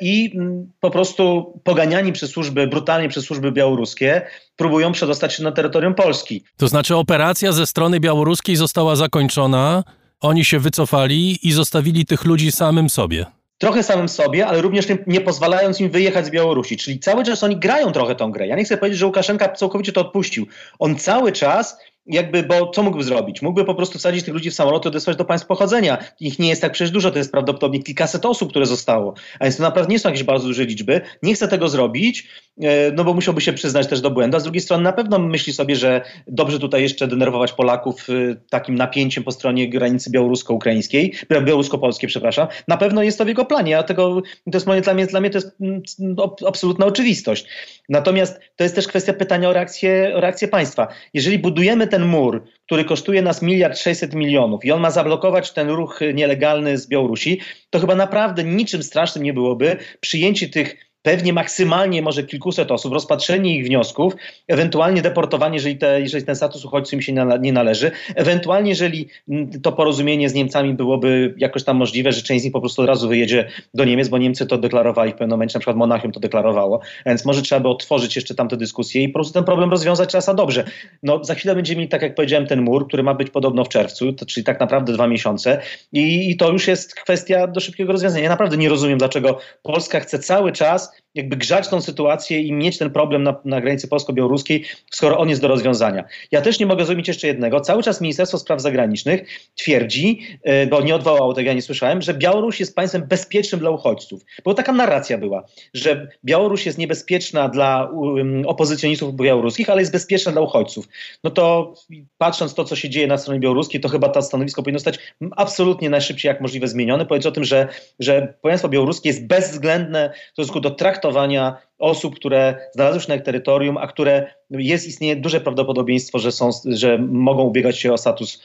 i mm, po prostu poganiani przez służby, brutalnie przez służby białoruskie, próbują przedostać się na terytorium Polski. To znaczy operacja ze strony białoruskiej została zakończona, oni się wycofali i zostawili tych ludzi samym sobie trochę samym sobie, ale również nie, nie, pozwalając im wyjechać z Białorusi. Czyli cały czas oni grają trochę tą grę. Ja nie chcę powiedzieć, że Łukaszenka całkowicie to odpuścił. On cały czas jakby, bo co mógłby zrobić? Mógłby po prostu wsadzić tych ludzi w samolot i odesłać do państw pochodzenia. Ich nie jest tak przecież dużo, to jest prawdopodobnie kilkaset osób, które zostało. A więc to naprawdę nie są jakieś bardzo duże liczby. Nie chce tego zrobić, e, no bo musiałby się przyznać też do błędu. A z drugiej strony na pewno myśli sobie, że dobrze tutaj jeszcze denerwować Polaków e, takim napięciem po stronie granicy białorusko-ukraińskiej, białorusko-polskiej, przepraszam. Na pewno jest to w jego planie, a tego, to jest moje, dla mnie, dla mnie to jest mm, absolutna oczywistość. Natomiast to jest też kwestia pytania o reakcję, o reakcję państwa. Jeżeli budujemy ten mur, który kosztuje nas miliard sześćset milionów i on ma zablokować ten ruch nielegalny z Białorusi, to chyba naprawdę niczym strasznym nie byłoby przyjęcie tych pewnie maksymalnie może kilkuset osób, rozpatrzenie ich wniosków, ewentualnie deportowanie, jeżeli, te, jeżeli ten status uchodźcy im się nie należy, ewentualnie jeżeli to porozumienie z Niemcami byłoby jakoś tam możliwe, że część z nich po prostu od razu wyjedzie do Niemiec, bo Niemcy to deklarowali w pewnym momencie, na przykład Monachium to deklarowało, więc może trzeba by otworzyć jeszcze tamte dyskusje i po prostu ten problem rozwiązać czasa dobrze. No za chwilę będziemy mieli, tak jak powiedziałem, ten mur, który ma być podobno w czerwcu, to, czyli tak naprawdę dwa miesiące i, i to już jest kwestia do szybkiego rozwiązania. Ja naprawdę nie rozumiem, dlaczego Polska chce cały czas jakby grzać tą sytuację i mieć ten problem na, na granicy polsko-białoruskiej, skoro on jest do rozwiązania. Ja też nie mogę zrozumieć jeszcze jednego. Cały czas Ministerstwo Spraw Zagranicznych twierdzi, e, bo nie odwołało tego, ja nie słyszałem, że Białoruś jest państwem bezpiecznym dla uchodźców. Bo taka narracja była, że Białoruś jest niebezpieczna dla opozycjonistów białoruskich, ale jest bezpieczna dla uchodźców. No to patrząc to, co się dzieje na stronie białoruskiej, to chyba to stanowisko powinno zostać absolutnie najszybciej jak możliwe zmienione. Powiedzieć o tym, że, że państwo białoruskie jest bezwzględne w stosunku do traktowania osób, które znalazły się na ich terytorium, a które jest, istnieje duże prawdopodobieństwo, że, są, że mogą ubiegać się o status,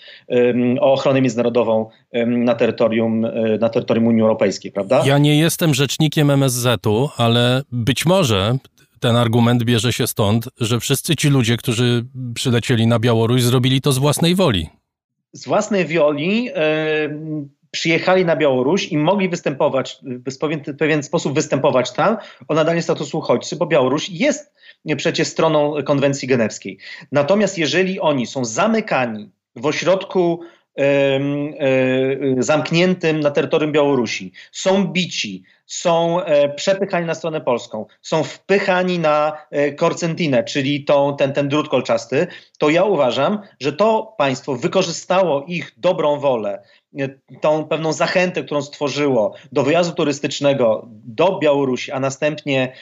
o ochronę międzynarodową na, terytorium, um, na terytorium Unii Europejskiej, prawda? Ja nie jestem rzecznikiem MSZ-u, ale być może ten argument bierze się stąd, że wszyscy ci ludzie, którzy przylecieli na Białoruś, zrobili to z własnej woli. Z własnej woli przyjechali na Białoruś i mogli występować, w pewien, sposób występować tam o nadanie statusu uchodźcy, bo Białoruś jest przecież stroną konwencji genewskiej. Natomiast jeżeli oni są zamykani w ośrodku e, zamkniętym na terytorium Białorusi, są bici, są e, przepychani na stronę polską, są wpychani na e, korcentinę, czyli tą, ten, ten drut kolczasty, to ja uważam, że to państwo wykorzystało ich dobrą wolę, tą pewną zachętę, którą stworzyło do wyjazdu turystycznego do Białorusi, a następnie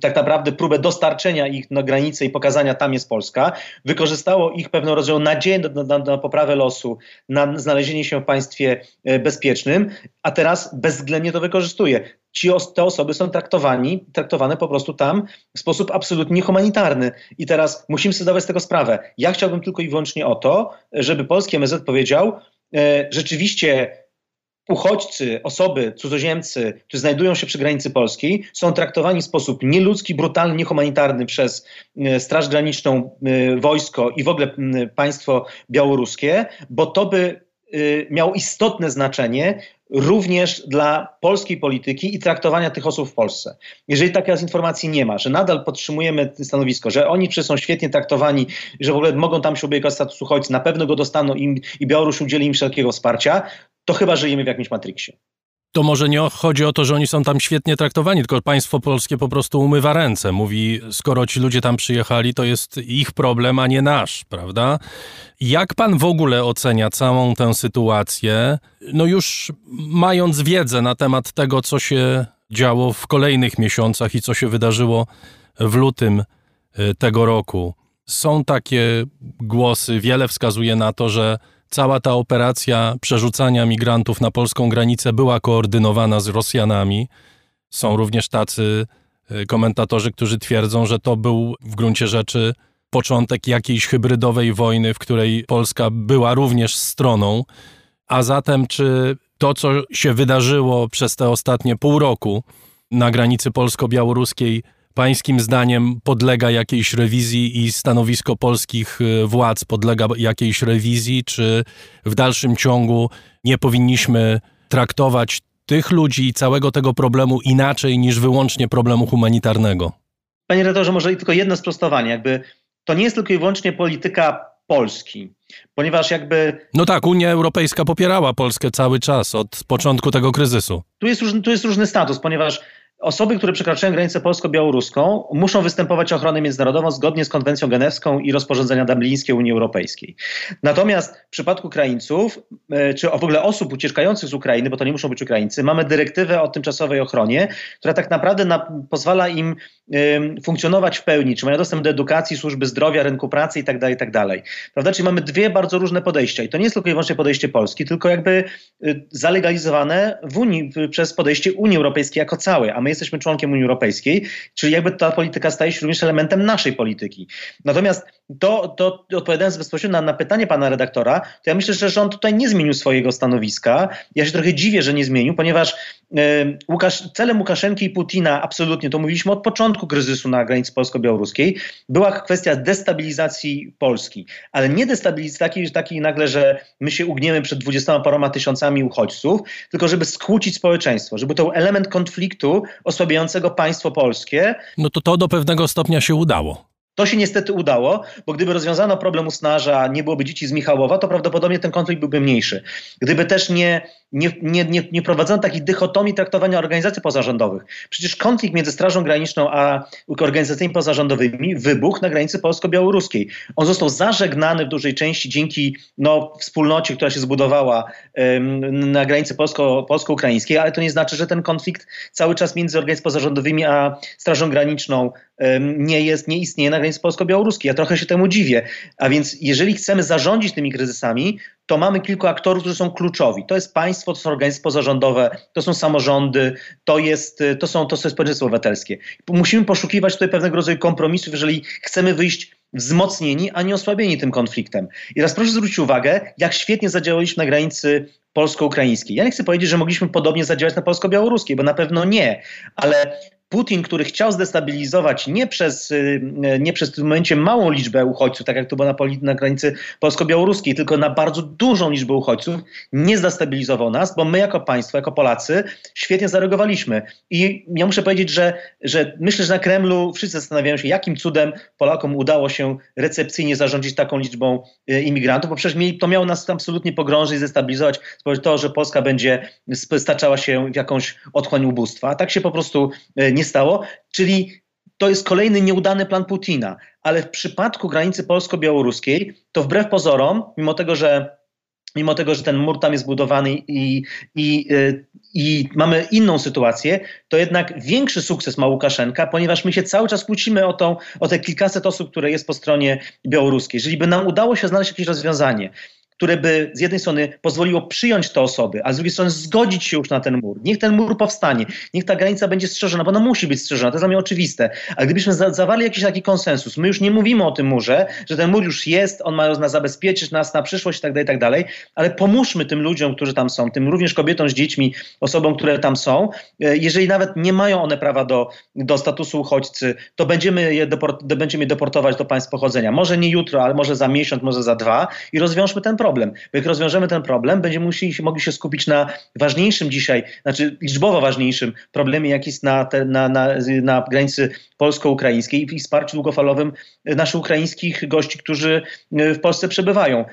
tak naprawdę próbę dostarczenia ich na granicę i pokazania tam jest Polska, wykorzystało ich pewną rodzaju nadzieję na, na, na, poprawę losu, na znalezienie się w państwie bezpiecznym, a teraz bezwzględnie to wykorzystuje. Ci, te osoby są traktowani, traktowane po prostu tam w sposób absolutnie humanitarny. I teraz musimy sobie zdawać z tego sprawę. Ja chciałbym tylko i wyłącznie o to, żeby polski MSZ powiedział, e, rzeczywiście uchodźcy, osoby, cudzoziemcy, którzy znajdują się przy granicy polskiej, są traktowani w sposób nieludzki, brutalny, niehumanitarny przez e, Straż Graniczną, e, wojsko i w ogóle państwo białoruskie, bo to by miał istotne znaczenie również dla polskiej polityki i traktowania tych osób w Polsce. Jeżeli takiej informacji nie ma, że nadal podtrzymujemy stanowisko, że oni są świetnie traktowani, że w ogóle mogą tam się ubiegać o status uchodźcy, na pewno go dostaną im, i Białoruś udzieli im wszelkiego wsparcia, to chyba żyjemy w jakimś Matrixie to może nie chodzi o to, że oni są tam świetnie traktowani, tylko państwo polskie po prostu umywa ręce. Mówi, skoro ci ludzie tam przyjechali, to jest ich problem, a nie nasz, prawda? Jak pan w ogóle ocenia całą tę sytuację, no już mając wiedzę na temat tego, co się działo w kolejnych miesiącach i co się wydarzyło w lutym e, tego roku? Są takie głosy, wiele wskazuje na to, że Cała ta operacja przerzucania migrantów na polską granicę była koordynowana z Rosjanami. Są również tacy e, komentatorzy, którzy twierdzą, że to był w gruncie rzeczy początek jakiejś hybrydowej wojny, w której Polska była również stroną. A zatem, czy to, co się wydarzyło przez te ostatnie pół roku na granicy polsko-białoruskiej, pańskim zdaniem podlega jakiejś rewizji i stanowisko polskich e, władz podlega jakiejś rewizji, czy w dalszym ciągu nie powinniśmy traktować tych ludzi i całego tego problemu inaczej niż wyłącznie problemu humanitarnego? Panie redaktorze, może tylko jedno sprostowanie. Jakby to nie jest tylko i wyłącznie polityka Polski, ponieważ jakby... No tak, Unia Europejska popierała Polskę cały czas od początku tego kryzysu. Tu jest, tu jest różny status, ponieważ Osoby, które przekraczają granicę polsko-białoruską, muszą występować o ochronę międzynarodową zgodnie z konwencją genewską i rozporządzenia dublińskie Unii Europejskiej. Natomiast w przypadku Ukraińców, e, czy w ogóle osób uciekających z Ukrainy, bo to nie muszą być Ukraińcy, mamy dyrektywę o tymczasowej ochronie, która tak naprawdę na, pozwala im y, funkcjonować w pełni, czy mają dostęp do edukacji, służby zdrowia, rynku pracy itd., tak itd. Tak Prawda? Czyli mamy dwie bardzo różne podejścia i to nie jest tylko i wyłącznie podejście Polski, tylko jakby y, zalegalizowane w Unii, przez podejście Unii Europejskiej jako całej, a my jesteśmy członkiem Unii Europejskiej, czyli jakby ta polityka staje się również elementem naszej polityki. Natomiast to, to odpowiadając bezpośrednio na, na pytanie pana redaktora, to ja myślę, że rząd tutaj nie zmienił swojego stanowiska. Ja się trochę dziwię, że nie zmienił, ponieważ y, Łukasz, celem Łukaszenki i Putina absolutnie, to mówiliśmy od początku kryzysu na granicy polsko-białoruskiej, była kwestia destabilizacji Polski, ale nie destabilizacji takiej, takiej nagle, że my się ugniemy przed dwudziestoma paroma tysiącami uchodźców, tylko żeby skłócić społeczeństwo, żeby to element konfliktu osłabiającego państwo polskie. No to to do pewnego stopnia się udało. To się niestety udało, bo gdyby rozwiązano problem Usnarza, nie byłoby dzieci z Michałowa, to prawdopodobnie ten konflikt byłby mniejszy. Gdyby też nie nie, nie, nie, nie prowadzono takiej dychotomii traktowania organizacji pozarządowych. Przecież konflikt między Strażą Graniczną a organizacjami pozarządowymi wybuchł na granicy polsko-białoruskiej. On został zażegnany w dużej części dzięki no, wspólnocie, która się zbudowała ym, na granicy polsko, polsko-ukraińskiej, ale to nie znaczy, że ten konflikt cały czas między organizacjami pozarządowymi a Strażą Graniczną nie jest, nie istnieje na granicy polsko-białoruskiej. Ja trochę się temu dziwię. A więc jeżeli chcemy zarządzić tymi kryzysami, to mamy kilku aktorów, którzy są kluczowi. To jest państwo, to są organizacje pozarządowe, to są samorządy, to, jest, to, są, to jest społeczeństwo obywatelskie. Musimy poszukiwać tutaj pewnego rodzaju kompromisów, jeżeli chcemy wyjść wzmocnieni, a nie osłabieni tym konfliktem. I teraz proszę zwrócić uwagę, jak świetnie zadziałaliśmy na granicy polsko-ukraińskiej. Ja nie chcę powiedzieć, że mogliśmy podobnie zadziałać na polsko-białoruskiej, bo na pewno nie, ale Putin, który chciał zdestabilizować nie przez, y, nie przez w tym momencie małą liczbę uchodźców, tak jak to było na, na granicy polsko-białoruskiej, tylko na bardzo dużą liczbę uchodźców, nie zdestabilizował nas, bo my jako państwo, jako Polacy świetnie zareagowaliśmy. I ja muszę powiedzieć, że, że myślę, że na Kremlu wszyscy zastanawiają się, jakim cudem Polakom udało się recepcyjnie zarządzić taką liczbą y, imigrantów, bo przecież to miało nas absolutnie pogrążyć, zdestabilizować, to, że Polska będzie staczała się w jakąś otchłań ubóstwa. A tak się po prostu y, nie stało, czyli to jest kolejny nieudany plan Putina. Ale w przypadku granicy polsko-białoruskiej, to wbrew pozorom, mimo tego, że mimo tego, że ten mur tam jest budowany i, i, y, i mamy inną sytuację, to jednak większy sukces ma Łukaszenka, ponieważ my się cały czas kłócimy o, tą, o te kilkaset osób, które jest po stronie białoruskiej. Jeżeli by nam udało się znaleźć jakieś rozwiązanie, które by z jednej strony pozwoliło przyjąć te osoby, a z drugiej strony zgodzić się już na ten mur. Niech ten mur powstanie, niech ta granica będzie strzeżona, bo ona musi być strzeżona, to jest dla mnie oczywiste. A gdybyśmy za zawarli jakiś taki konsensus, my już nie mówimy o tym murze, że ten mur już jest, on ma nas zabezpieczyć nas na przyszłość i tak dalej, i tak ale pomóżmy tym ludziom, którzy tam są, tym również kobietom z dziećmi, osobom, które tam są. E, jeżeli nawet nie mają one prawa do, do statusu uchodźcy, to będziemy je, deport będziemy je deportować do państw pochodzenia. Może nie jutro, ale może za miesiąc, może za dwa i rozwiążmy ten problem problem. Bo jak rozwiążemy ten problem, będziemy musieli, mogli się skupić na ważniejszym dzisiaj, znaczy liczbowo ważniejszym problemie, jaki jest na, te, na, na, na granicy polsko-ukraińskiej i wsparciu długofalowym naszych ukraińskich gości, którzy w Polsce przebywają.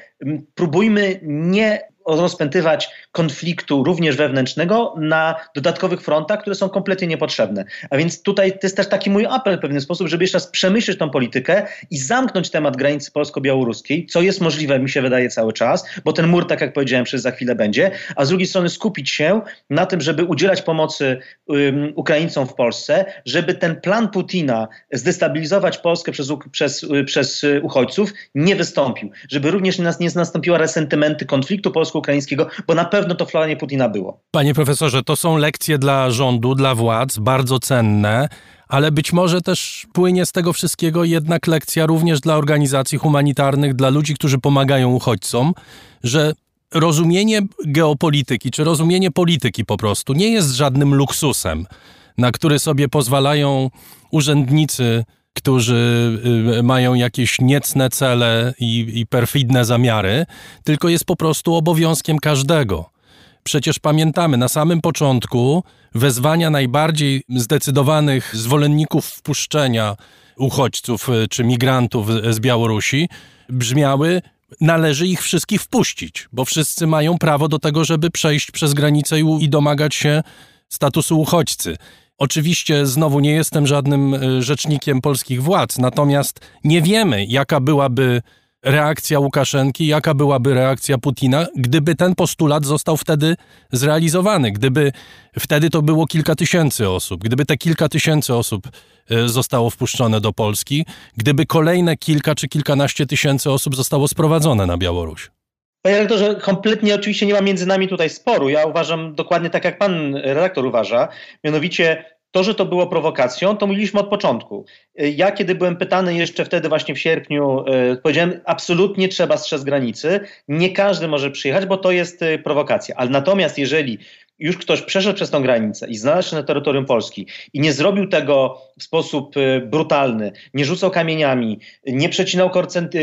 Próbujmy nie rozpętywać konfliktu również wewnętrznego na dodatkowych frontach, które są kompletnie niepotrzebne. A więc tutaj to jest też taki mój apel w pewien sposób, żeby jeszcze raz przemyśleć tą politykę i zamknąć temat granicy polsko-białoruskiej, co jest możliwe, mi się wydaje, cały czas, bo ten mur, tak jak powiedziałem, przez za chwilę będzie, a z drugiej strony skupić się na tym, żeby udzielać pomocy um, Ukraińcom w Polsce, żeby ten plan Putina zdestabilizować Polskę przez, przez, przez uchodźców nie wystąpił, żeby również nas nie nastąpiła resentymenty konfliktu polsko polsko-ukraińskiego, bo na pewno to flanie Putina było. Panie profesorze, to są lekcje dla rządu, dla władz, bardzo cenne, ale być może też płynie z tego wszystkiego jednak lekcja również dla organizacji humanitarnych, dla ludzi, którzy pomagają uchodźcom, że rozumienie geopolityki, czy rozumienie polityki po prostu nie jest żadnym luksusem, na który sobie pozwalają urzędnicy którzy y, mają jakieś niecne cele i, i perfidne zamiary, tylko jest po prostu obowiązkiem każdego. Przecież pamiętamy na samym początku wezwania najbardziej zdecydowanych zwolenników wpuszczenia uchodźców y, czy migrantów z Białorusi brzmiały: należy ich wszystkich wpuścić, bo wszyscy mają prawo do tego, żeby przejść przez granicę i, i domagać się statusu uchodźcy. Oczywiście znowu nie jestem żadnym e, rzecznikiem polskich władz, natomiast nie wiemy, jaka byłaby reakcja Łukaszenki, jaka byłaby reakcja Putina, gdyby ten postulat został wtedy zrealizowany, gdyby wtedy to było kilka tysięcy osób, gdyby te kilka tysięcy osób e, zostało wpuszczone do Polski, gdyby kolejne kilka czy kilkanaście tysięcy osób zostało sprowadzone na Białoruś. Panie redaktorze, kompletnie oczywiście nie ma między nami tutaj sporu. Ja uważam dokładnie tak, jak pan redaktor uważa. Mianowicie to, że to było prowokacją, to mówiliśmy od początku. Ja, kiedy byłem pytany jeszcze wtedy, właśnie w sierpniu, e, powiedziałem, absolutnie trzeba strzec granicy. Nie każdy może przyjechać, bo to jest e, prowokacja. Ale natomiast, jeżeli już ktoś przeszedł przez tą granicę i znalazł się na terytorium Polski i nie zrobił tego w sposób e, brutalny, nie rzucał kamieniami, nie przecinał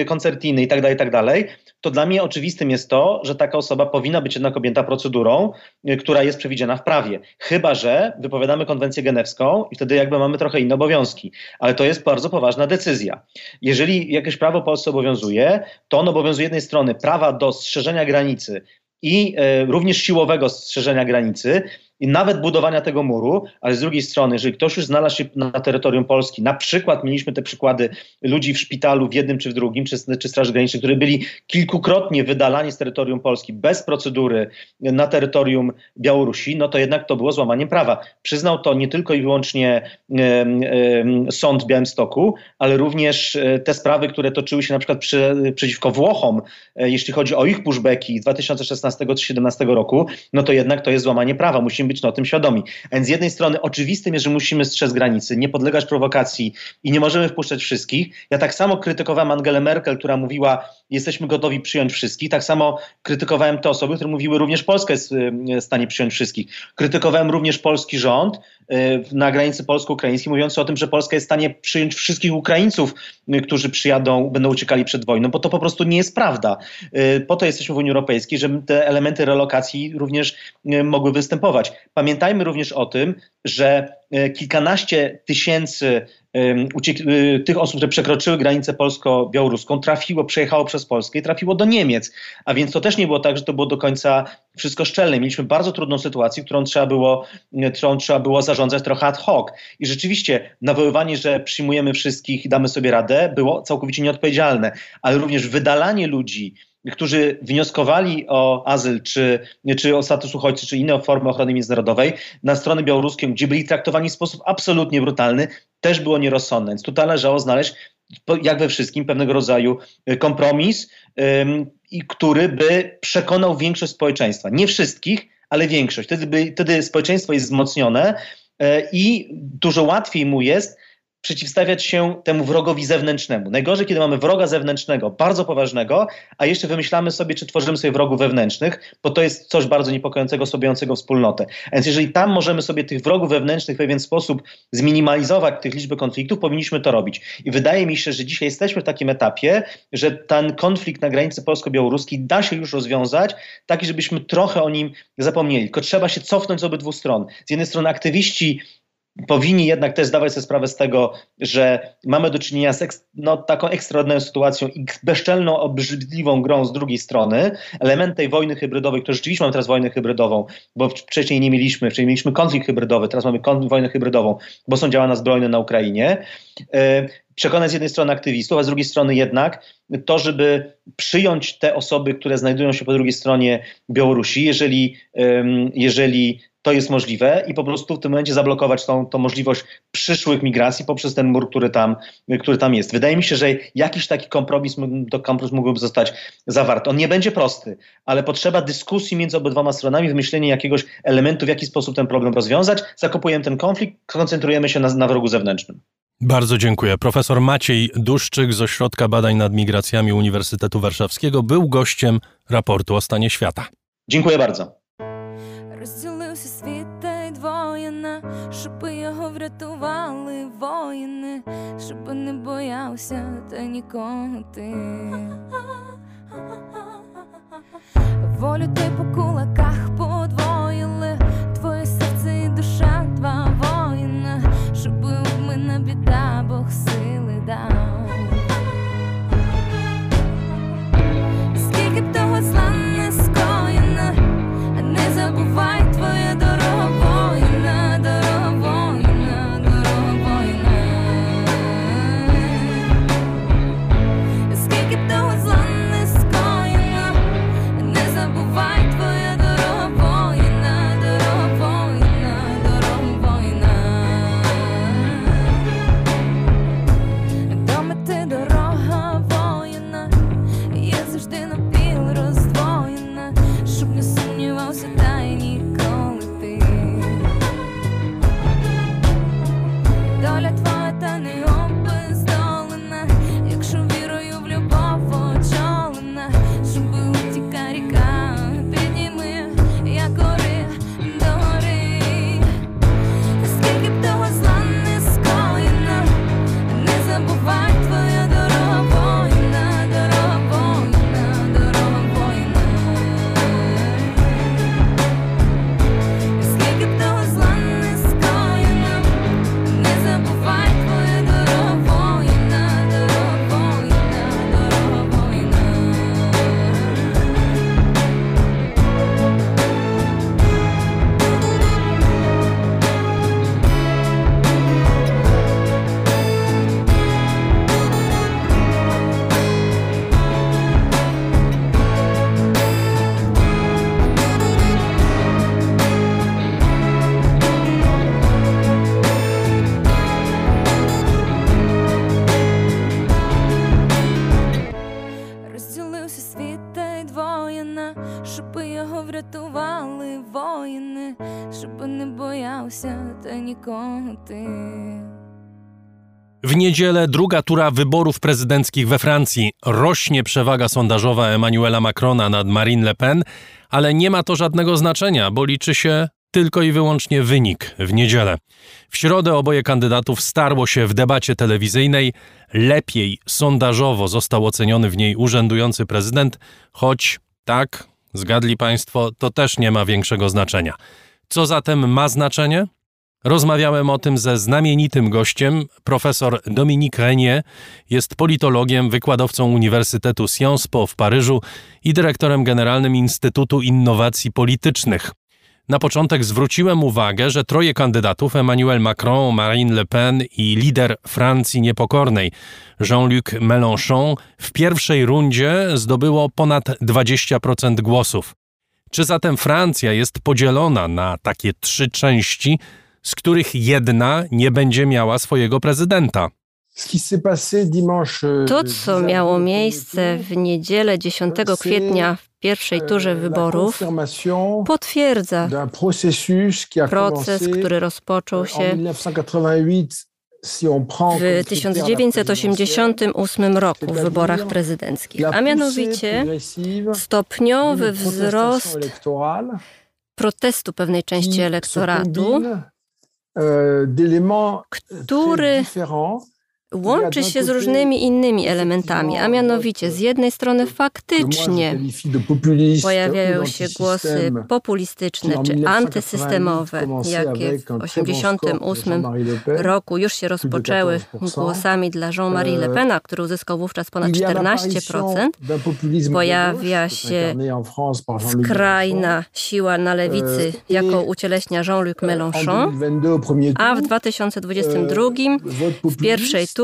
koncertiny itd., tak itd., tak to dla mnie oczywistym jest to, że taka osoba powinna być jednak objęta procedurą, y, która jest przewidziana w prawie. Chyba, że wypowiadamy konwencję genewską i wtedy jakby mamy trochę inne obowiązki. Ale to jest bardzo poważna decyzja. Jeżeli jakieś prawo Polsce obowiązuje, to on obowiązuje jednej strony prawa do strzeżenia granicy i y, również siłowego strzeżenia granicy, i nawet budowania tego muru, ale z drugiej strony, jeżeli ktoś już znalazł się na terytorium Polski, na przykład mieliśmy te przykłady ludzi w szpitalu w jednym czy w drugim, czy, czy Straży Granicznej, którzy byli kilkukrotnie wydalani z terytorium Polski bez procedury na terytorium Białorusi, no to jednak to było złamaniem prawa. Przyznał to nie tylko i wyłącznie e, e, sąd w Białymstoku, ale również e, te sprawy, które toczyły się na przykład przy, przeciwko Włochom, e, jeśli chodzi o ich pushbacki z 2016-2017 roku, no to jednak to jest złamanie prawa. Musimy być o tym świadomi. Więc z jednej strony oczywistym jest, że musimy strzec granicy, nie podlegać prowokacji i nie możemy wpuszczać wszystkich. Ja tak samo krytykowałem Angelę Merkel, która mówiła, jesteśmy gotowi przyjąć wszystkich. Tak samo krytykowałem te osoby, które mówiły, również Polska jest w stanie przyjąć wszystkich. Krytykowałem również polski rząd na granicy polsko-ukraińskiej, mówiący o tym, że Polska jest w stanie przyjąć wszystkich Ukraińców, y, którzy przyjadą, będą uciekali przed wojną, bo to po prostu nie jest prawda. Y, po to jesteśmy w Unii Europejskiej, żeby te elementy relokacji również mogły występować. Pamiętajmy również o tym, że kilkanaście tysięcy Y, tych osób, które przekroczyły granicę polsko-białoruską, trafiło, przejechało przez Polskę i trafiło do Niemiec. A więc to też nie było tak, że to było do końca wszystko szczelne. Mieliśmy bardzo trudną sytuację, którą trzeba było, y, którą trzeba było zarządzać trochę ad hoc. I rzeczywiście nawoływanie, że przyjmujemy wszystkich i damy sobie radę, było całkowicie nieodpowiedzialne. Ale również wydalanie ludzi, którzy wnioskowali o azyl, czy, czy o status uchodźcy, czy inne formy ochrony międzynarodowej na stronę białoruską, gdzie byli traktowani w sposób absolutnie brutalny, też było nierozsądne. Więc tutaj należało znaleźć, jak we wszystkim, pewnego rodzaju y, kompromis, i który by przekonał większość społeczeństwa. Nie wszystkich, ale większość. Wtedy, by, wtedy społeczeństwo jest wzmocnione y, i dużo łatwiej mu jest przeciwstawiać się temu wrogowi zewnętrznemu. Najgorzej, kiedy mamy wroga zewnętrznego, bardzo poważnego, a jeszcze wymyślamy sobie, czy tworzymy sobie wrogów wewnętrznych, bo to jest coś bardzo niepokojącego, słabiającego wspólnotę. A więc jeżeli tam możemy sobie tych wrogów wewnętrznych w pewien sposób zminimalizować, tych liczby konfliktów, powinniśmy to robić. I wydaje mi się, że dzisiaj jesteśmy w takim etapie, że ten konflikt na granicy polsko-białoruskiej da się już rozwiązać, taki, żebyśmy trochę o nim zapomnieli. Tylko trzeba się cofnąć z obydwu stron. Z jednej strony aktywiści powinni jednak też zdawać sobie sprawę z tego, że mamy do czynienia z no, taką ekstraordynarną sytuacją i bezczelną, obrzydliwą grą z drugiej strony. Element tej wojny hybrydowej, które rzeczywiście mamy teraz wojnę hybrydową, bo wcześniej nie mieliśmy, wcześniej mieliśmy konflikt hybrydowy, teraz mamy wojnę hybrydową, bo są działania zbrojne na Ukrainie. E, przekonać z jednej strony aktywistów, a z drugiej strony jednak to, żeby przyjąć te osoby, które znajdują się po drugiej stronie Białorusi, jeżeli, jeżeli to jest możliwe i po prostu w tym momencie zablokować tą, tą możliwość przyszłych migracji poprzez ten mur, który tam, który tam jest. Wydaje mi się, że jakiś taki kompromis, to kompromis mógłby zostać zawarty. On nie będzie prosty, ale potrzeba dyskusji między obydwoma stronami, wymyślenia jakiegoś elementu, w jaki sposób ten problem rozwiązać. Zakopujemy ten konflikt, koncentrujemy się na, na wrogu zewnętrznym. Bardzo dziękuję. Profesor Maciej Duszczyk z Ośrodka Badań nad Migracjami Uniwersytetu Warszawskiego był gościem raportu o stanie świata. Dziękuję bardzo. Щоби його врятували воїни, щоб не боявся та нікого ти. Волю ти по niedzielę druga tura wyborów prezydenckich we Francji. Rośnie przewaga sondażowa Emmanuela Macrona nad Marine Le Pen, ale nie ma to żadnego znaczenia, bo liczy się tylko i wyłącznie wynik w niedzielę. W środę oboje kandydatów starło się w debacie telewizyjnej. Lepiej sondażowo został oceniony w niej urzędujący prezydent, choć tak, zgadli Państwo, to też nie ma większego znaczenia. Co zatem ma znaczenie? Rozmawiałem o tym ze znamienitym gościem. Profesor Dominique Renier jest politologiem, wykładowcą Uniwersytetu Sciences Po w Paryżu i dyrektorem generalnym Instytutu Innowacji Politycznych. Na początek zwróciłem uwagę, że troje kandydatów Emmanuel Macron, Marine Le Pen i lider Francji Niepokornej Jean-Luc Mélenchon w pierwszej rundzie zdobyło ponad 20% głosów. Czy zatem Francja jest podzielona na takie trzy części, z których jedna nie będzie miała swojego prezydenta? To, co miało miejsce w niedzielę 10 kwietnia w pierwszej turze wyborów, potwierdza proces, który rozpoczął się w 1988 roku w wyborach prezydenckich, a mianowicie stopniowy wzrost protestu pewnej części elektoratu, który łączy się z różnymi innymi elementami, a mianowicie z jednej strony faktycznie pojawiają się głosy populistyczne czy antysystemowe, jakie w 1988 roku już się rozpoczęły głosami dla Jean-Marie Le Pena, który uzyskał wówczas ponad 14%. Pojawia się skrajna siła na lewicy, jaką ucieleśnia Jean-Luc Mélenchon, a w 2022 w pierwszej turze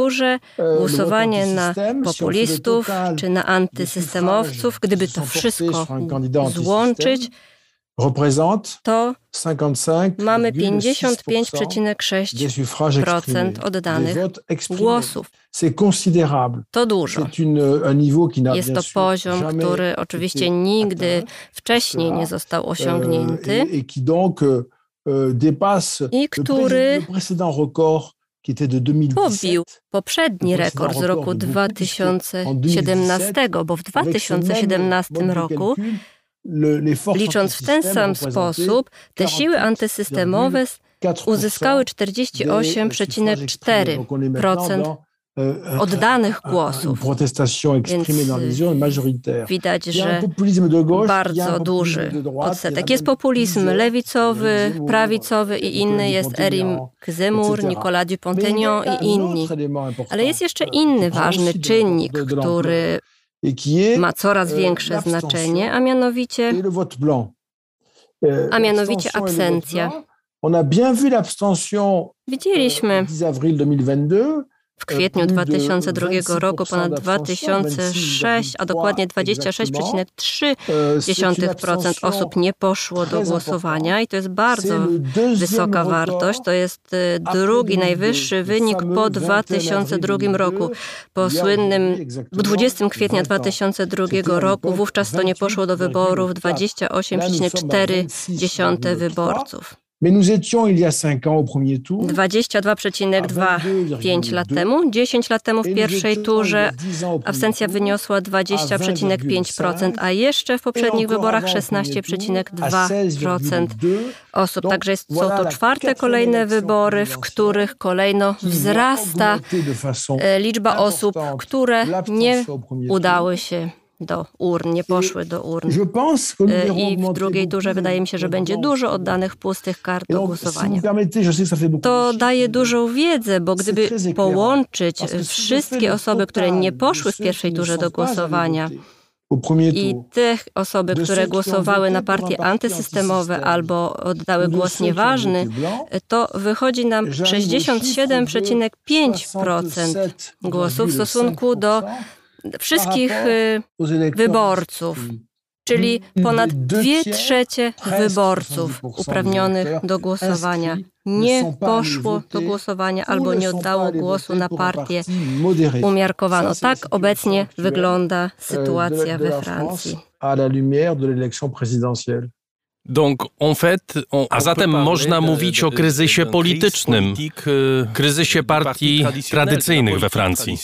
głosowanie na populistów czy na antysystemowców, gdyby to wszystko złączyć, to mamy 55,6% oddanych głosów. To dużo. Jest to poziom, który oczywiście nigdy wcześniej nie został osiągnięty. i który pobił poprzedni rekord z roku 2017, bo w 2017 roku, licząc w ten sam sposób, te siły antysystemowe uzyskały 48,4% oddanych głosów. Więc widać, że bardzo duży odsetek. Jest populizm lewicowy, prawicowy i inny. Jest Erim Zemmour, Nicolas Dupont-Aignan i inni. Ale jest jeszcze inny ważny czynnik, który ma coraz większe znaczenie, a mianowicie, a mianowicie absencja. Widzieliśmy w kwietniu 2002 roku ponad 2006, a dokładnie 26,3% osób nie poszło do głosowania i to jest bardzo wysoka wartość. To jest y, drugi najwyższy wynik po 2002 roku. Po słynnym 20 kwietnia 2002 roku wówczas to nie poszło do wyborów 28,4 wyborców. 22,2 lat temu, 10 lat temu w pierwszej turze. absencja wyniosła 20,5%, a jeszcze w poprzednich wyborach 16,2% osób. Także są to czwarte kolejne wybory, w których kolejno wzrasta e, liczba osób, które nie udały się do urn, nie poszły do urn. E, I w drugiej turze wydaje mi się, że będzie dużo oddanych pustych kart do głosowania. To daje dużą wiedzę, bo gdyby połączyć wszystkie osoby, które nie poszły w pierwszej turze do głosowania, i tych osoby, które głosowały na partie antysystemowe albo oddały głos nieważny, to wychodzi nam 67,5% głosów w stosunku do wszystkich y, wyborców, czyli ponad dwie trzecie wyborców uprawnionych do głosowania. nie poszło do głosowania albo nie oddało głosu na partię umiarkowaną. Tak obecnie wygląda sytuacja we Francji. A zatem można mówić o kryzysie politycznym, kryzysie partii tradycyjnych we Francji.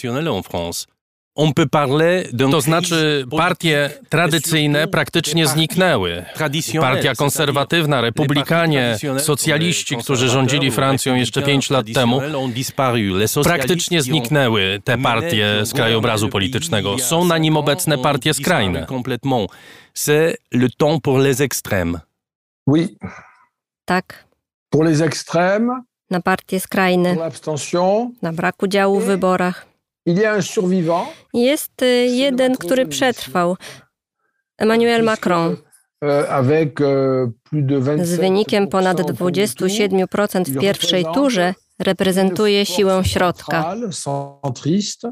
To znaczy, partie tradycyjne praktycznie zniknęły. Partia konserwatywna, republikanie, socjaliści, którzy rządzili Francją jeszcze pięć lat temu, praktycznie zniknęły te partie z krajobrazu politycznego. Są na nim obecne partie skrajne. C'est le temps pour les extrêmes. Oui. Tak. Pour les extrêmes. Na partie skrajne. Na brak udziału w wyborach. Jest y, jeden, który przetrwał. Emmanuel Macron. Z wynikiem ponad 27% w pierwszej turze reprezentuje siłę środka.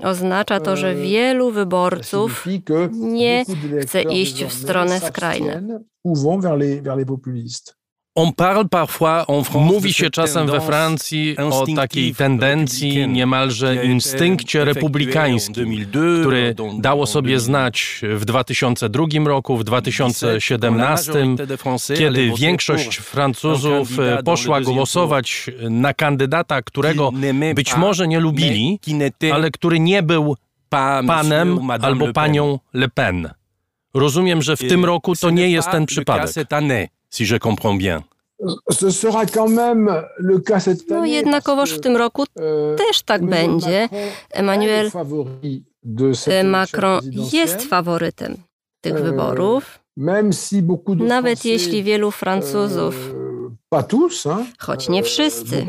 Oznacza to, że wielu wyborców nie chce iść w stronę skrajne. Mówi się czasem we Francji o takiej tendencji, niemalże instynkcie republikańskim, który dało sobie znać w 2002 roku, w 2017, kiedy większość Francuzów poszła głosować na kandydata, którego być może nie lubili, ale który nie był panem albo panią Le Pen. Rozumiem, że w tym roku to nie jest ten przypadek. si je comprends bien. No jednakowoż w tym roku euh, też tak będzie. Emmanuel Macron jest faworytem tych euh, wyborów. Nawet jeśli wielu Francuzów euh, choć nie wszyscy,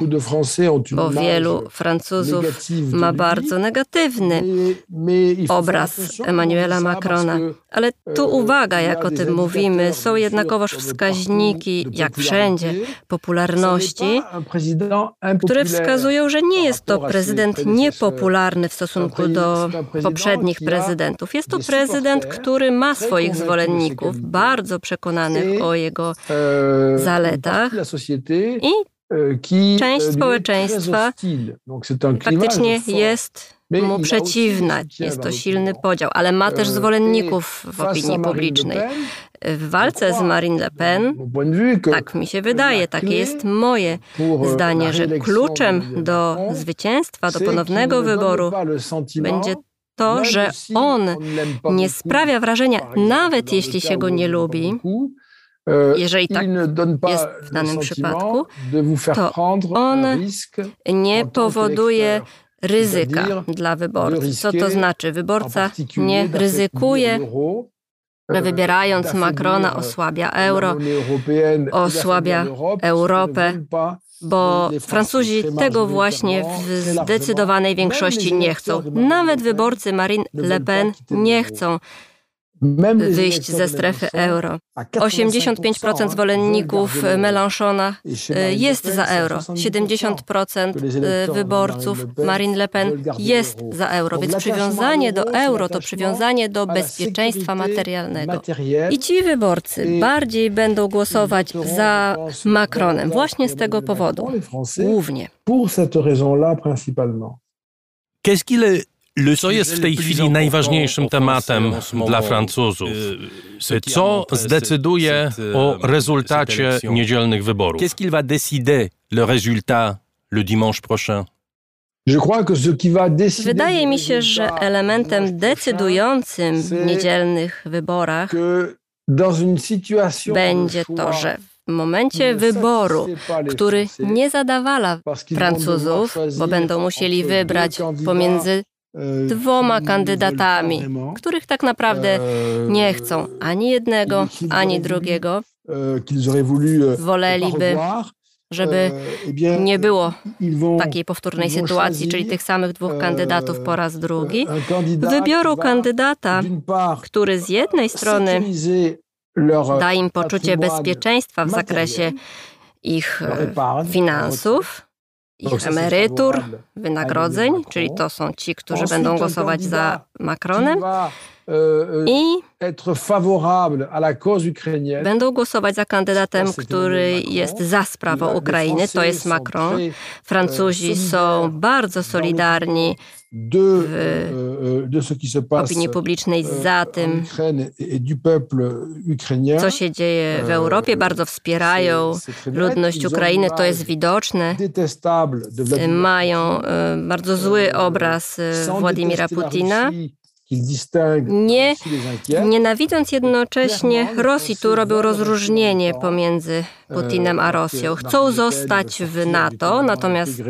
bo wielu Francuzów ma bardzo negatywny obraz Emmanuela Macrona. Ale tu euh, uwaga, jak o tym mówimy, są jednakowoż wskaźniki, jak wszędzie, popularności, które wskazują, że nie jest to prezydent niepopularny w stosunku do poprzednich prezydentów. Jest to prezydent, który ma swoich zwolenników, bardzo przekonanych o jego euh, zaletach i euh, część społeczeństwa faktycznie jest mu przeciwna. Jest to silny podział, ale ma też euh, zwolenników w opinii publicznej. W walce z Marine Le Pen, tak mi się wydaje, takie jest moje euh, zdanie, że kluczem do zwycięstwa, do ponownego wyboru będzie to, że on nie sprawia wrażenia, nawet jeśli się go nie lubi, Jeżeli tak jest w danym przypadku, to on nie powoduje ryzyka dla wyborcy. Co to znaczy? Wyborca nie ryzykuje, e, wybierając Macrona osłabia euro, osłabia Europę, bo Francuzi tego właśnie w zdecydowanej większości nie chcą. Nawet wyborcy Marine Le Pen nie chcą wyjść ze strefy euro. 85% zwolenników Mélenchona e, jest za euro. 70% e, wyborców Marine Le Pen jest za euro. Więc przywiązanie do euro to przywiązanie do bezpieczeństwa materialnego. I ci wyborcy bardziej będą głosować za Macronem właśnie z tego powodu. Głównie. Qu'est-ce qu'il co jest w tej chwili najważniejszym tematem dla Francuzów? Co zdecyduje o rezultacie niedzielnych wyborów? Qu'est-ce qu'il va décider le résultat le dimanche prochain? Wydaje mi się, że elementem decydującym w niedzielnych wyborach będzie to, że w momencie wyboru, który nie zadawala Francuzów, bo będą musieli wybrać pomiędzy dwoma kandydatami, których tak naprawdę nie chcą ani jednego, ani drugiego. Woleliby, żeby nie było takiej powtórnej sytuacji, czyli tych samych dwóch kandydatów po raz drugi, wybioru kandydata, który z jednej strony da im poczucie bezpieczeństwa w zakresie ich finansów, ich emerytur, wynagrodzeń, czyli to są ci, którzy będą głosować za Macronem i będą głosować za kandydatem, który jest za sprawą Ukrainy. To jest Macron. Francuzi są bardzo solidarni w opinii publicznej za tym, co się dzieje w Europie. Bardzo wspierają ludność Ukrainy, to jest widoczne. Mają bardzo zły obraz Władimira Putina nie nienawidząc jednocześnie Rosji, tu robią rozróżnienie pomiędzy Putinem a Rosją. Chcą zostać w NATO, natomiast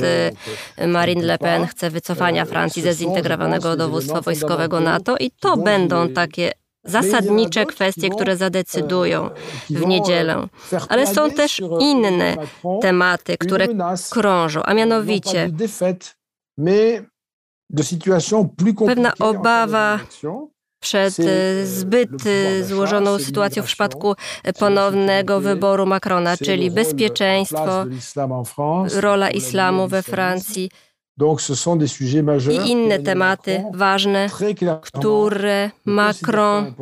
Marine Le Pen chce wycofania Francji ze zintegrowanego dowództwa wojskowego NATO i to będą takie zasadnicze kwestie, które zadecydują w niedzielę. Ale są też inne tematy, które krążą, a mianowicie Pewna obawa przed e, zbyt e, złożoną sytuacją w przypadku ponownego wyboru Macrona, czyli bezpieczeństwo, rola islamu we Francji i inne tematy ważne, które Macron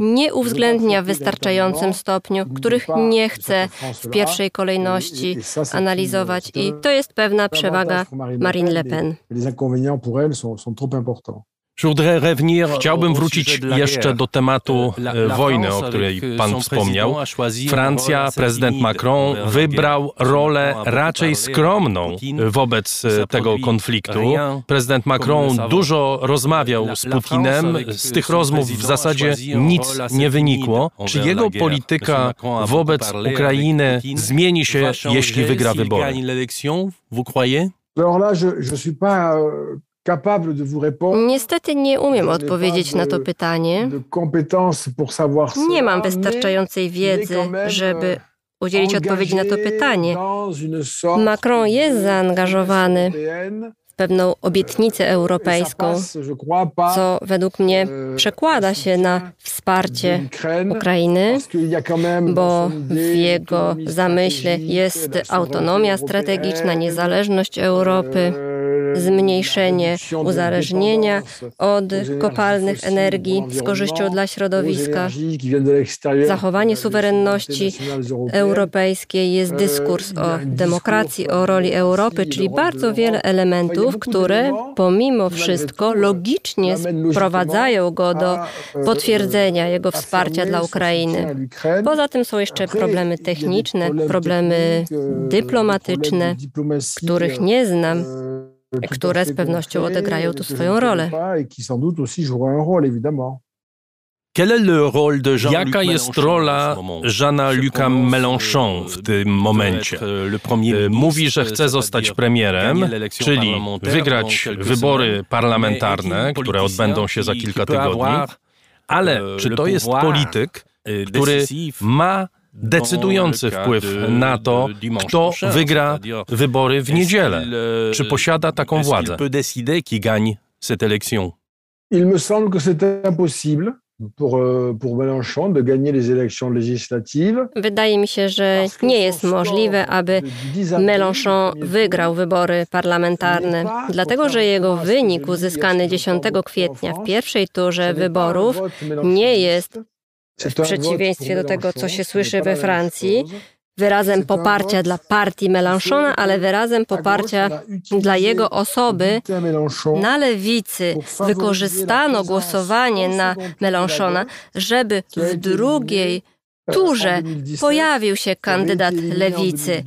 nie uwzględnia w wystarczającym stopniu, których nie chce w pierwszej kolejności analizować. I to jest pewna przewaga Marine Le Pen. Chciałbym wrócić jeszcze do tematu e, wojny, o której pan wspomniał. Francja, prezydent Macron wybrał rolę raczej skromną wobec e, tego konfliktu. Prezydent Macron dużo rozmawiał z Putinem. Z tych rozmów w zasadzie nic nie wynikło. Czy jego polityka wobec Ukrainy zmieni się, jeśli wygra wybory? Alors là, je ne suis pas Niestety nie umiem odpowiedzieć na to pytanie. Nie mam wystarczającej wiedzy, żeby udzielić odpowiedzi na to pytanie. Macron jest zaangażowany pewną obietnicę europejską, co według mnie przekłada się na wsparcie Ukrainy, bo w jego zamyśle jest autonomia strategiczna, niezależność Europy zmniejszenie uzależnienia od kopalnych energii z korzyścią dla środowiska. Zachowanie suwerenności europejskiej jest dyskurs o demokracji, o roli Europy, czyli bardzo wiele elementów, które pomimo wszystko logicznie sprowadzają go do potwierdzenia jego wsparcia dla Ukrainy. Poza tym są jeszcze problemy techniczne, problemy dyplomatyczne, których nie znam które z pewnością odegrają tu swoją rolę. Jaka jest rola Jeana-Luca Mélenchon w tym momencie? E, mówi, że chce zostać premierem, czyli wygrać wybory parlamentarne, które odbędą się za kilka tygodni. Ale czy to jest polityk, który ma decydujący wpływ na to, kto wygra wybory w niedzielę. Czy posiada taką władzę? Il me semble que c'est impossible. Pour, euh, pour Mélenchon de gagner les élections législatives. Wydaje mi się, że nie jest możliwe, aby Mélenchon wygrał wybory parlamentarne, dlatego że jego wynik uzyskany 10 kwietnia w pierwszej turze wyborów nie jest w przeciwieństwie do tego, co się słyszy we Francji, wyrazem poparcia dla partii Mélenchona, ale wyrazem poparcia dla jego osoby. Na lewicy wykorzystano głosowanie na Mélenchona, żeby w drugiej turze pojawił się kandydat lewicy.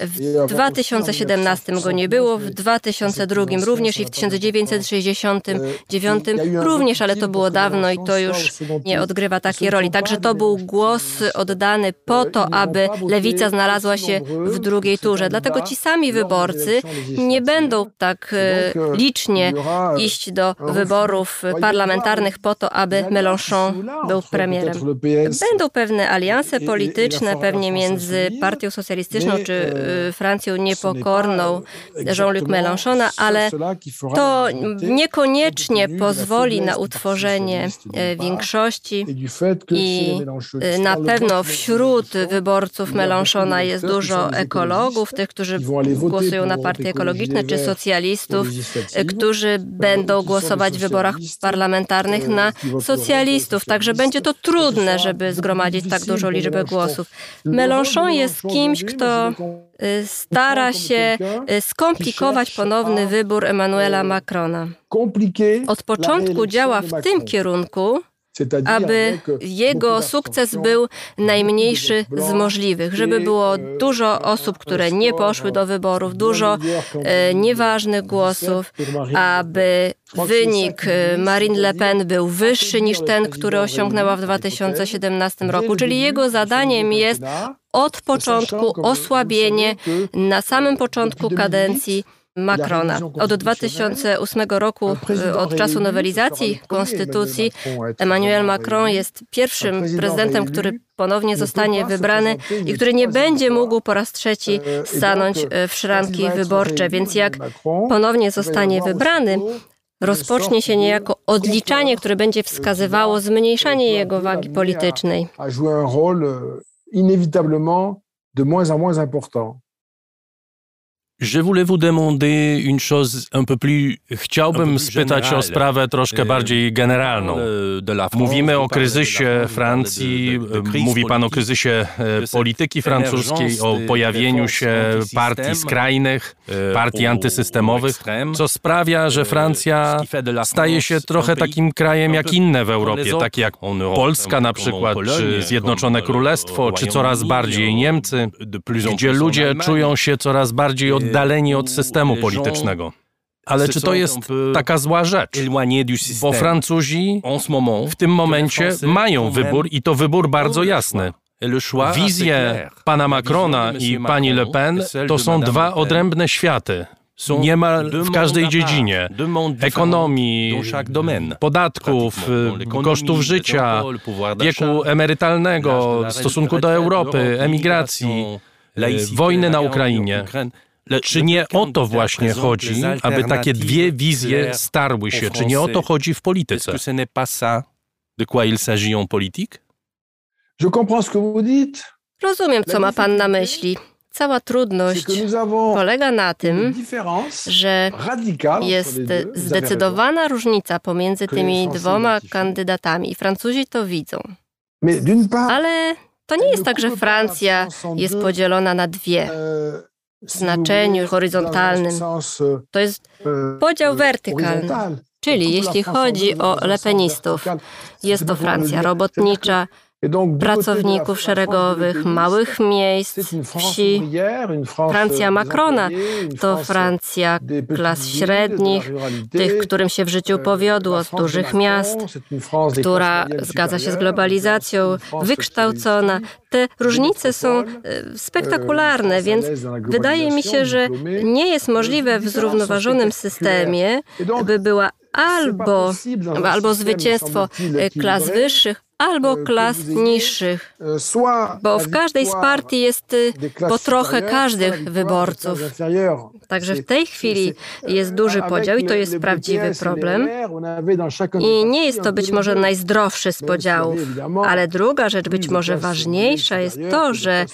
W 2017 go nie było, w 2002 również i w 1969 również, ale to było dawno i to już nie odgrywa takiej roli. Także to był głos oddany po to, aby lewica znalazła się w drugiej turze. Dlatego ci sami wyborcy nie będą tak e, licznie iść do wyborów parlamentarnych po to, aby Mélenchon był premierem. Będą pewne alianse polityczne pewnie między Partią Socjalistyczną czy Francją Niepokorną Jean-Luc Mélenchona, ale to niekoniecznie pozwoli na utworzenie większości i na pewno wśród wyborców Mélenchona jest dużo ekologów, tych, którzy głosują na partie ekologiczne, czy socjalistów, którzy będą głosować w wyborach parlamentarnych na socjalistów. Także będzie to trudne, żeby zgromadzić tak dużą liczbę głosów. Mélenchon jest kimś, kto y, stara się y, skomplikować ponowny wybór Emmanuela Macrona. Od początku działa w tym kierunku, aby jego sukces był najmniejszy z możliwych, żeby było dużo osób, które nie poszły do wyborów, dużo e, nieważnych głosów, aby wynik e, Marine Le Pen był wyższy niż ten, który osiągnęła w 2017 roku. Czyli jego zadaniem jest od początku osłabienie na samym początku kadencji Macrona. Od 2008 roku, y, od czasu nowelizacji konstytucji, Emmanuel Macron jest pierwszym prezydentem, który ponownie zostanie wybrany i który nie będzie mógł po raz trzeci e, stanąć e, w szranki wyborcze. Więc jak ponownie zostanie wybrany, rozpocznie się niejako odliczanie, które będzie wskazywało zmniejszanie jego wagi politycznej. de moins en moins important. Je voulais vous demander une chose un peu plus Chciałbym spytać o sprawę troszkę bardziej generalną. Mówimy o kryzysie Francji, mówi pan o kryzysie e, polityki francuskiej, o pojawieniu się partii skrajnych, partii antysystemowych, co sprawia, że Francja staje się trochę takim krajem jak inne w Europie, takie jak Polska na przykład, czy Zjednoczone Królestwo, czy coraz bardziej Niemcy, gdzie ludzie czują się coraz bardziej oddaleni oddaleni od systemu politycznego. Ale czy to jest taka zła rzecz? Bo Francuzi w tym momencie mają wybór i to wybór bardzo jasny. Wizje pana Macrona i pani Le Pen to są dwa odrębne światy. Niemal w każdej dziedzinie ekonomii, podatków, kosztów życia, wieku emerytalnego, stosunku do Europy, emigracji, wojny na Ukrainie. Czy nie o to właśnie chodzi, aby takie dwie wizje starły się? Czy nie o to chodzi w polityce? De quoi il s'agit en politique? Je comprends ce que vous dites. Rozumiem, co ma pan na myśli. Cała trudność polega na tym, że jest zdecydowana różnica pomiędzy tymi dwoma kandydatami. Francuzi to widzą. Ale to nie jest tak, że Francja jest podzielona na dwie. Znaczeniu horyzontalnym. To jest podział wertykalny. Czyli jeśli chodzi o lepenistów, jest to Francja robotnicza, pracowników szeregowych, małych miejsc, wsi. Francja Macrona to Francja klas średnich, tych, którym się w życiu powiodło, z dużych miast, która zgadza się z globalizacją, wykształcona. Te różnice są e, spektakularne, więc wydaje mi się, że nie jest możliwe w zrównoważonym systemie, by była albo, albo zwycięstwo e, klas wyższych, albo klas niższych, bo w każdej z partii jest y, po trochę każdych wyborców. Także w tej chwili jest duży podział i to jest prawdziwy problem. I nie jest to być może najzdrowszy z podziałów, ale druga rzecz, być może ważniejsza, jest to, że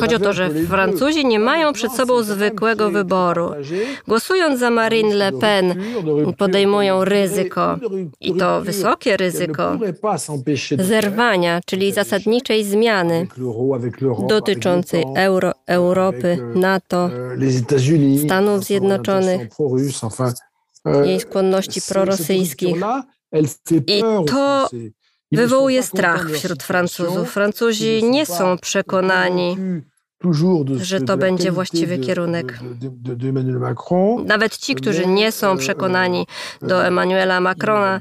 Chodzi o to, że Francuzi nie mają przed sobą zwykłego wyboru. Głosując za Marine Le Pen, podejmują ryzyko, i to wysokie ryzyko, zerwania, czyli zasadniczej zmiany dotyczącej Euro, Europy, NATO, Stanów Zjednoczonych, jej skłonności prorosyjskich. I to wywołuje strach wśród Francuzów. Francuzi nie są przekonani, że to będzie właściwy kierunek. Nawet ci, którzy nie są przekonani do Emmanuela Macrona,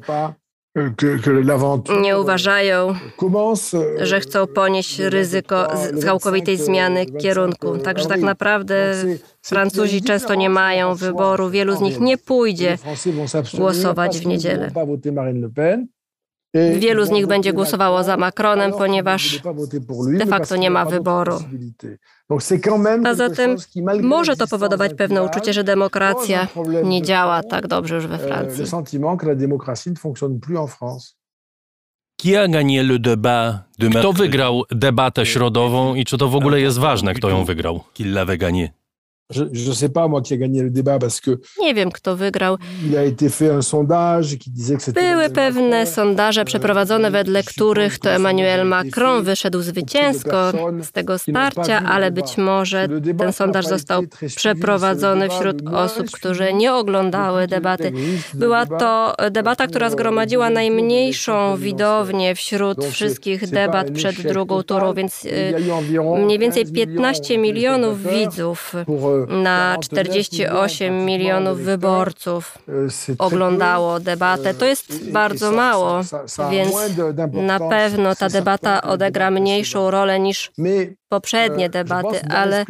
nie uważają, że chcą ponieść ryzyko całkowitej zmiany kierunku. Także tak naprawdę Francuzi często nie mają wyboru. Wielu z nich nie pójdzie głosować w niedzielę. Wielu z nich będzie głosowało za Macronem, ponieważ de facto nie ma wyboru. A zatem może to powodować pewne uczucie, że demokracja nie działa tak dobrze już we euh, Francji. Kto wygrał debatę środową i czy to w ogóle jest ważne, kto ją wygrał? Qui l'avait gagné? Je ne sais pas, moi, qui a gagné le débat parce que. Nie wiem, kto wygrał. Il a été fait un sondage qui disait que Były pewne sondaże przeprowadzone, wedle których to Emmanuel Macron wyszedł zwycięsko z tego starcia, ale być może ten sondaż został przeprowadzony wśród osób, które nie oglądały debaty. Była to debata, która zgromadziła najmniejszą widownię wśród wszystkich debat przed drugą turą, więc y, mniej więcej 15 milionów widzów na 48 milionów wyborców oglądało debatę. To jest bardzo mało, więc na pewno ta debata odegra mniejszą rolę niż poprzednie debaty, ale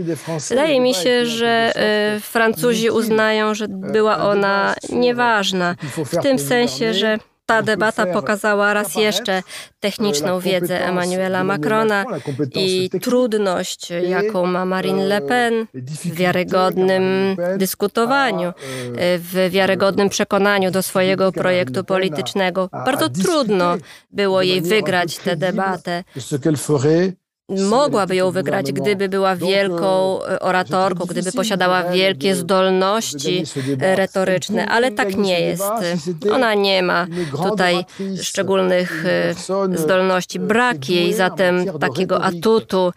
wydaje mi się, że y, Francuzi uznają, że była ona nieważna. W tym sensie, że ta debata pokazała raz jeszcze techniczną wiedzę Emmanuela Macrona i trudność, jaką ma Marine Le Pen w wiarygodnym dyskutowaniu, w wiarygodnym przekonaniu do swojego projektu politycznego. Bardzo trudno było jej wygrać tę debatę. Mogłaby ją wygrać, gdyby była wielką e, oratorką, gdyby posiadała wielkie zdolności retoryczne, ale tak nie jest. Ona nie ma tutaj szczególnych e, zdolności. Brak jej zatem takiego atutu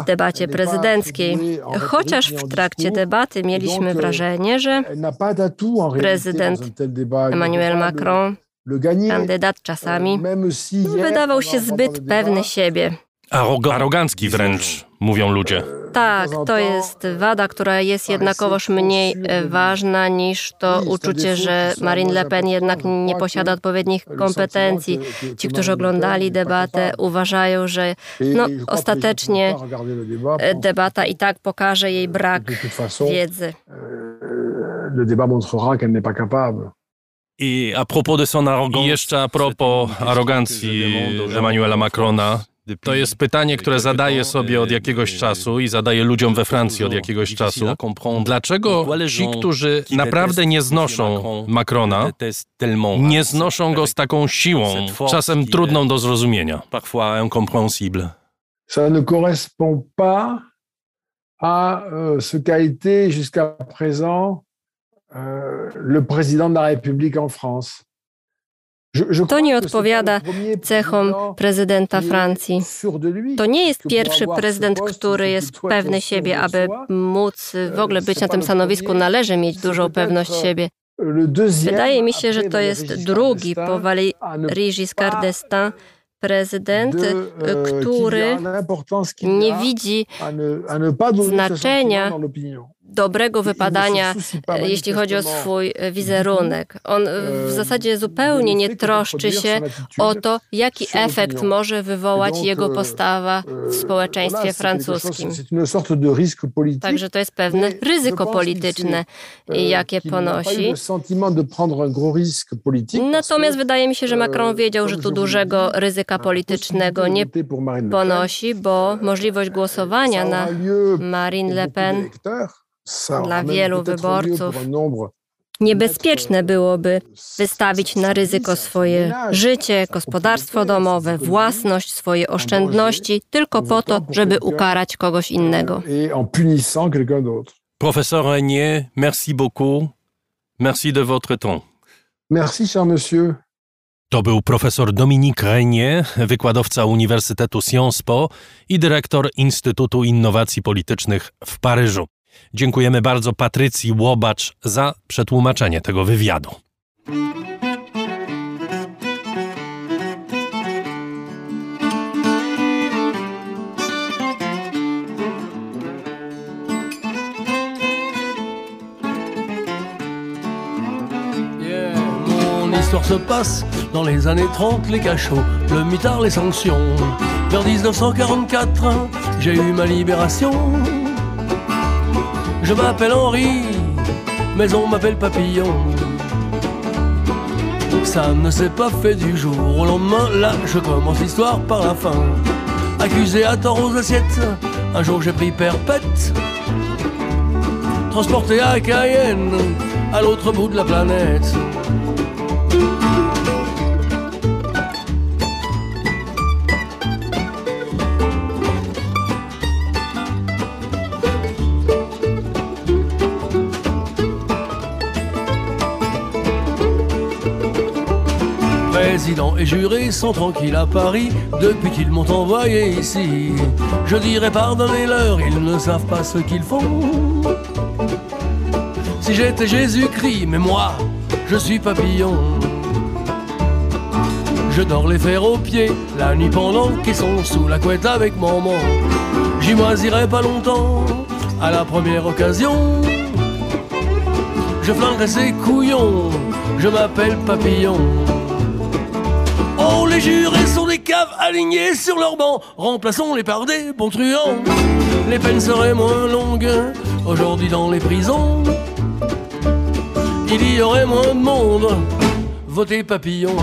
w debacie prezydenckiej. Chociaż w trakcie debaty mieliśmy wrażenie, że prezydent Emmanuel Macron kandydat czasami wydawał się zbyt pewny siebie. Arogancki wręcz, mówią ludzie. Tak, to jest wada, która jest jednakowoż mniej e, ważna niż to uczucie, że Marine Le Pen jednak nie posiada odpowiednich kompetencji. Ci, którzy oglądali debatę, uważają, że no, ostatecznie e, debata i tak pokaże jej brak wiedzy. Le débat montrera qu'elle n'est pas capable. I a propos de son arrogance, I jeszcze a propos arogancji Emmanuela Macrona, to jest pytanie, które zadaję sobie od jakiegoś czasu i zadaję ludziom we Francji od jakiegoś czasu. Dlaczego ci, którzy naprawdę nie znoszą Macrona, nie znoszą go z taką siłą, czasem trudną do zrozumienia? Ça ne correspond pas à euh, ce qu'a été jusqu'à présent euh, le président de la République en France. To nie odpowiada cechom prezydenta Francji. To nie jest pierwszy prezydent, który jest pewny siebie, aby móc w ogóle być na tym stanowisku, należy mieć dużą pewność siebie. Wydaje mi się, że to jest drugi po Valéry Giscard d'Estaing prezydent, euh, który nie widzi znaczenia dobrego wypadania, e, jeśli chodzi o swój e, wizerunek. On w zasadzie zupełnie nie troszczy się o to, jaki efekt może wywołać jego postawa w społeczeństwie francuskim. Także to jest pewne ryzyko polityczne, jakie ponosi. Natomiast wydaje mi się, że Macron wiedział, że tu dużego ryzyka politycznego nie ponosi, bo możliwość głosowania na Marine Le Pen dla wielu wyborców niebezpieczne byłoby wystawić na ryzyko swoje życie, gospodarstwo domowe, własność, swoje oszczędności tylko po to, żeby ukarać kogoś innego. Profesor Renier, merci beaucoup. Merci de votre temps. Merci, cher monsieur. To był profesor Dominique Renier, wykładowca Uniwersytetu Sciences Po i dyrektor Instytutu Innowacji Politycznych w Paryżu. Dziękujemy bardzo Patrycji Łobacz za przetłumaczenie tego wywiadu. se passe dans les années 30, les cachots, le mitard, les sanctions. Vers 1944, j'ai eu ma libération. Je m'appelle Henri, mais on m'appelle Papillon. ça ne s'est pas fait du jour au lendemain. Là, je commence l'histoire par la fin. Accusé à tort aux assiettes, un jour j'ai pris perpète. Transporté à Cayenne, à l'autre bout de la planète. Et jurés sont tranquilles à Paris depuis qu'ils m'ont envoyé ici. Je dirais pardonnez-leur, ils ne savent pas ce qu'ils font. Si j'étais Jésus-Christ, mais moi, je suis papillon. Je dors les fers aux pieds, la nuit pendant qu'ils sont sous la couette avec maman. J'y moisirai pas longtemps, à la première occasion. Je flinguerai ces couillons, je m'appelle papillon. Les jurés sont des caves alignés sur leur banc. Remplaçons-les par des bons. Les peines seraient moins longues aujourd'hui dans les prisons. Il y aurait moins de monde. Votez papillon.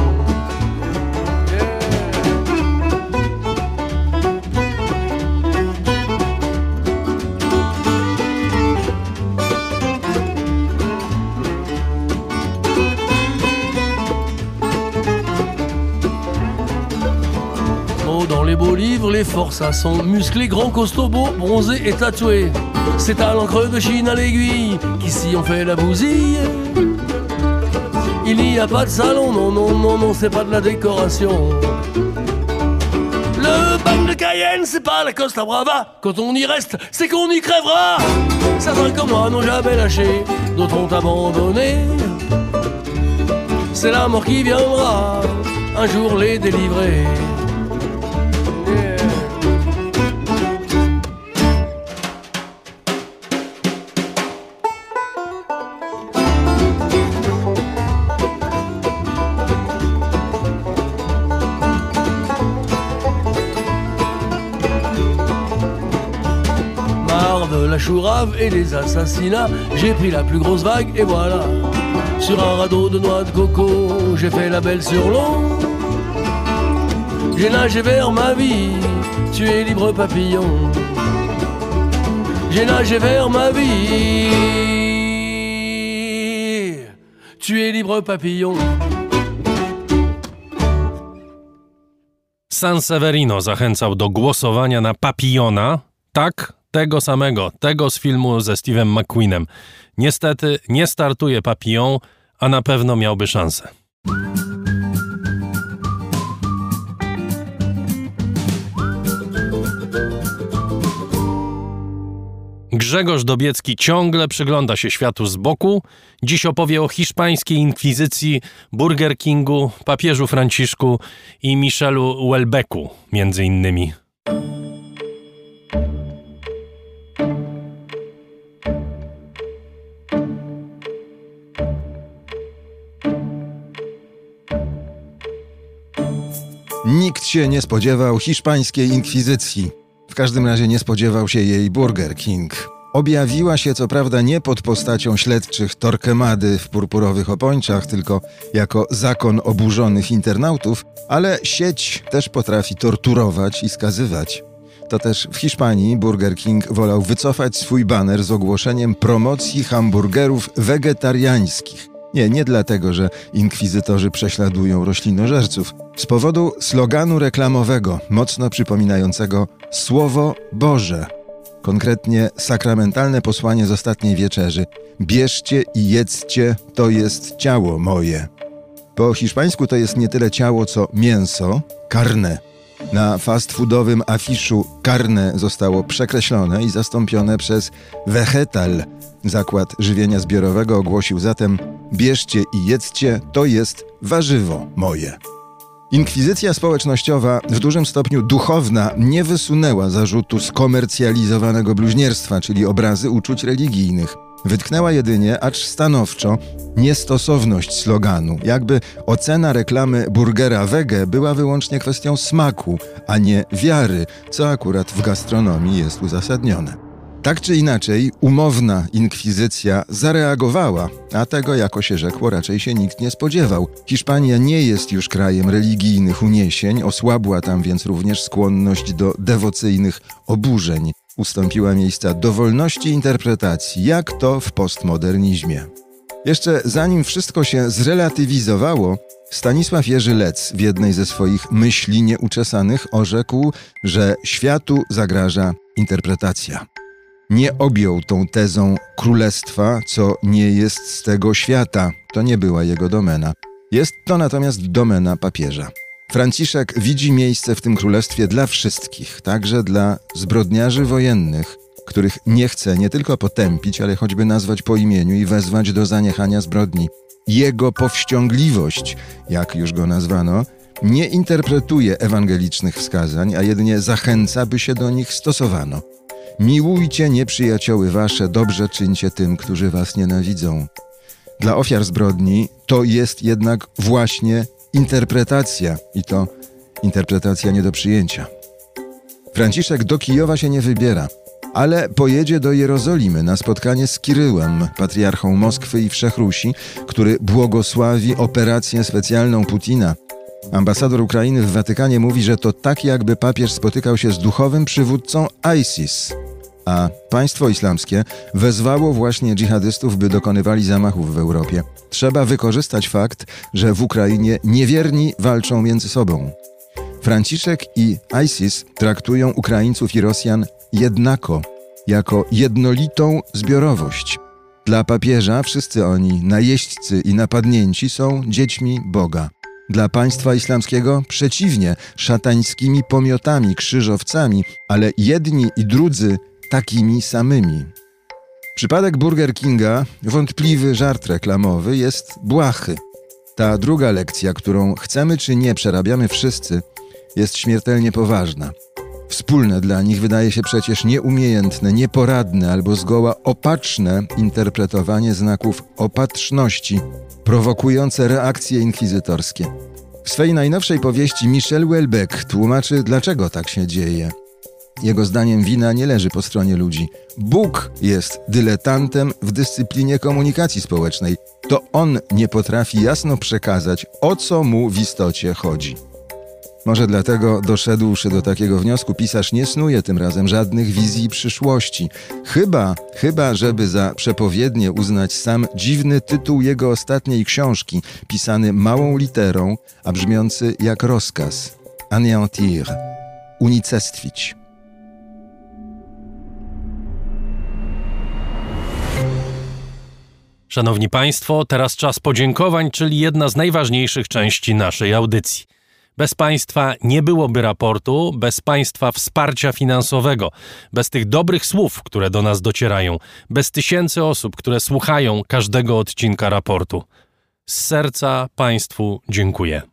Les forçats sont musclés, grands, costauds, beaux, bronzés et tatoués. C'est à l'encre de Chine à l'aiguille qu'ici on fait la bousille. Il n'y a pas de salon, non, non, non, non, c'est pas de la décoration. Le bac de Cayenne, c'est pas la Costa Brava. Quand on y reste, c'est qu'on y crèvera. Certains comme moi n'ont jamais lâché, d'autres ont abandonné. C'est la mort qui viendra un jour les délivrer. Et les assassinats. J'ai pris la plus grosse vague et voilà. Sur un radeau de noix de coco, j'ai fait la belle sur l'eau. J'ai nagé vers ma vie, tu es libre papillon. J'ai nagé vers ma vie, tu es libre papillon. San Severino zachęcał do głosowania na Papillona, tak? Tego samego, tego z filmu ze Steve'em McQueenem. Niestety nie startuje Papillon, a na pewno miałby szansę. Grzegorz Dobiecki ciągle przygląda się światu z boku. Dziś opowie o hiszpańskiej inkwizycji, Burger Kingu, papieżu Franciszku i Michelu Welbecku, między innymi. Nikt się nie spodziewał hiszpańskiej inkwizycji. W każdym razie nie spodziewał się jej Burger King. Objawiła się co prawda nie pod postacią śledczych Torquemady w purpurowych opończach, tylko jako zakon oburzonych internautów, ale sieć też potrafi torturować i skazywać. To też w Hiszpanii Burger King wolał wycofać swój baner z ogłoszeniem promocji hamburgerów wegetariańskich. Nie, nie dlatego, że inkwizytorzy prześladują roślinożerców. Z powodu sloganu reklamowego, mocno przypominającego Słowo Boże. Konkretnie sakramentalne posłanie z ostatniej wieczerzy. Bierzcie i jedzcie, to jest ciało moje. Po hiszpańsku to jest nie tyle ciało, co mięso, carne. Na fast foodowym afiszu carne zostało przekreślone i zastąpione przez vegetal. Zakład żywienia zbiorowego ogłosił zatem bierzcie i jedzcie, to jest warzywo moje. Inkwizycja społecznościowa, w dużym stopniu duchowna, nie wysunęła zarzutu skomercjalizowanego bluźnierstwa, czyli obrazy uczuć religijnych. Wytknęła jedynie, acz stanowczo, niestosowność sloganu, jakby ocena reklamy burgera wege była wyłącznie kwestią smaku, a nie wiary, co akurat w gastronomii jest uzasadnione. Tak czy inaczej, umowna inkwizycja zareagowała, a tego, jako się rzekło, raczej się nikt nie spodziewał. Hiszpania nie jest już krajem religijnych uniesień, osłabła tam więc również skłonność do dewocyjnych oburzeń. Ustąpiła miejsca dowolności interpretacji, jak to w postmodernizmie. Jeszcze zanim wszystko się zrelatywizowało, Stanisław Jerzy Lec w jednej ze swoich myśli nieuczesanych orzekł, że światu zagraża interpretacja. Nie objął tą tezą królestwa, co nie jest z tego świata. To nie była jego domena. Jest to natomiast domena papieża. Franciszek widzi miejsce w tym królestwie dla wszystkich, także dla zbrodniarzy wojennych, których nie chce nie tylko potępić, ale choćby nazwać po imieniu i wezwać do zaniechania zbrodni. Jego powściągliwość, jak już go nazwano, nie interpretuje ewangelicznych wskazań, a jedynie zachęca, by się do nich stosowano. Miłujcie nieprzyjacioły wasze, dobrze czyńcie tym, którzy was nienawidzą. Dla ofiar zbrodni to jest jednak właśnie interpretacja i to interpretacja nie do przyjęcia. Franciszek do Kijowa się nie wybiera, ale pojedzie do Jerozolimy na spotkanie z Kiryłem, patriarchą Moskwy i Wszechrusi, który błogosławi operację specjalną Putina. Ambasador Ukrainy w Watykanie mówi, że to tak jakby papież spotykał się z duchowym przywódcą ISIS, a państwo islamskie wezwało właśnie dżihadystów, by dokonywali zamachów w Europie. Trzeba wykorzystać fakt, że w Ukrainie niewierni walczą między sobą. Franciszek i ISIS traktują Ukraińców i Rosjan jednako, jako jednolitą zbiorowość. Dla papieża wszyscy oni, najeźdźcy i napadnięci, są dziećmi Boga. Dla państwa islamskiego przeciwnie, szatańskimi pomiotami, krzyżowcami, ale jedni i drudzy takimi samymi. Przypadek Burger Kinga, wątpliwy żart reklamowy, jest błahy. Ta druga lekcja, którą chcemy czy nie przerabiamy wszyscy, jest śmiertelnie poważna. Wspólne dla nich wydaje się przecież nieumiejętne, nieporadne albo zgoła opatrzne interpretowanie znaków opatrzności, prowokujące reakcje inkwizytorskie. W swej najnowszej powieści Michel Welbeck tłumaczy, dlaczego tak się dzieje. Jego zdaniem wina nie leży po stronie ludzi. Bóg jest dyletantem w dyscyplinie komunikacji społecznej. To on nie potrafi jasno przekazać, o co mu w istocie chodzi. Może dlatego, doszedłszy do takiego wniosku, pisarz nie snuje tym razem żadnych wizji przyszłości. Chyba, chyba, żeby za przepowiednie uznać sam dziwny tytuł jego ostatniej książki, pisany małą literą, a brzmiący jak rozkaz: anéantir, unicestwić. Szanowni Państwo, teraz czas podziękowań, czyli jedna z najważniejszych części naszej audycji. Bez państwa nie byłoby raportu, bez państwa wsparcia finansowego, bez tych dobrych słów, które do nas docierają, bez tysięcy osób, które słuchają każdego odcinka raportu. Z serca Państwu dziękuję.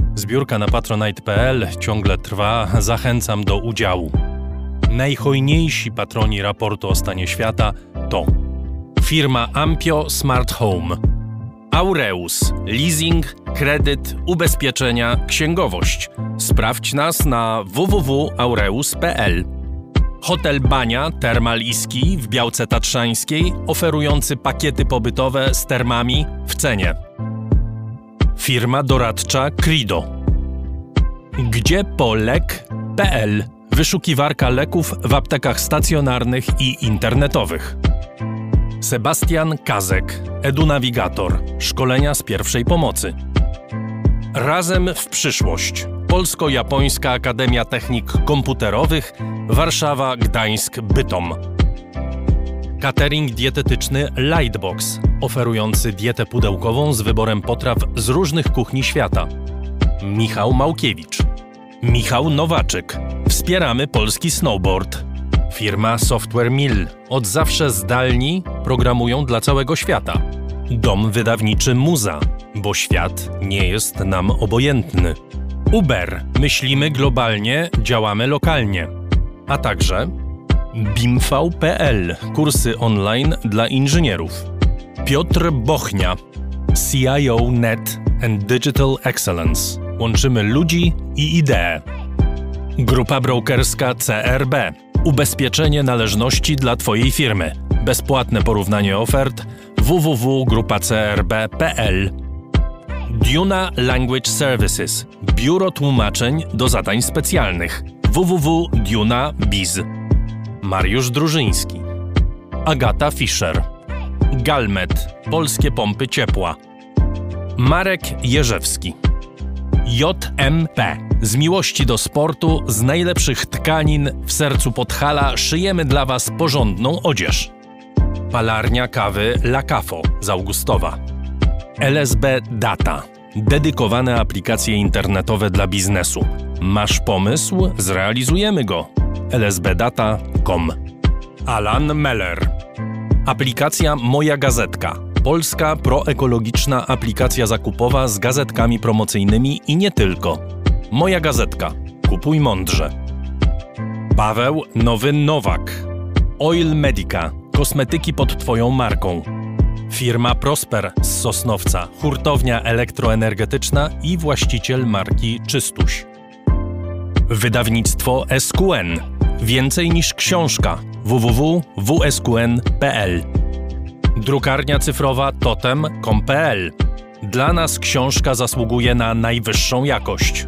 Zbiórka na patronite.pl ciągle trwa, zachęcam do udziału. Najhojniejsi patroni raportu o stanie świata to firma Ampio Smart Home, Aureus, leasing, kredyt, ubezpieczenia, księgowość. Sprawdź nas na www.aureus.pl. Hotel Bania Termal Iski w Białce Tatrzańskiej, oferujący pakiety pobytowe z termami w cenie. Firma doradcza Crido. Gdzie Wyszukiwarka leków w aptekach stacjonarnych i internetowych. Sebastian Kazek, edunawigator, szkolenia z pierwszej pomocy. Razem w przyszłość. Polsko-Japońska Akademia Technik Komputerowych, Warszawa, Gdańsk, Bytom. Catering dietetyczny Lightbox, oferujący dietę pudełkową z wyborem potraw z różnych kuchni świata. Michał Małkiewicz. Michał Nowaczyk. Wspieramy polski snowboard. Firma Software Mill. Od zawsze zdalni programują dla całego świata. Dom wydawniczy Muza, bo świat nie jest nam obojętny. Uber. Myślimy globalnie, działamy lokalnie. A także BIMV.pl. Kursy online dla inżynierów. Piotr Bochnia. CIO Net and Digital Excellence. Łączymy ludzi i idee. Grupa brokerska CRB. Ubezpieczenie należności dla Twojej firmy. Bezpłatne porównanie ofert www.grupacrb.pl Duna Language Services. Biuro tłumaczeń do zadań specjalnych. www.duna.biz Mariusz Drużyński Agata Fischer Galmet. Polskie pompy ciepła Marek Jerzewski JMP. Z miłości do sportu, z najlepszych tkanin w sercu Podhala szyjemy dla Was porządną odzież. Palarnia kawy La Cafo z Augustowa. LSB Data. Dedykowane aplikacje internetowe dla biznesu. Masz pomysł? Zrealizujemy go. lsbdata.com Alan Meller. Aplikacja Moja Gazetka polska proekologiczna aplikacja zakupowa z gazetkami promocyjnymi i nie tylko. Moja gazetka. Kupuj mądrze. Paweł Nowy Nowak. Oil Medica. Kosmetyki pod Twoją marką. Firma Prosper z Sosnowca, hurtownia elektroenergetyczna i właściciel marki Czystuś. Wydawnictwo SQN. Więcej niż książka. www.wsqn.pl Drukarnia cyfrowa totem.com.pl. Dla nas książka zasługuje na najwyższą jakość.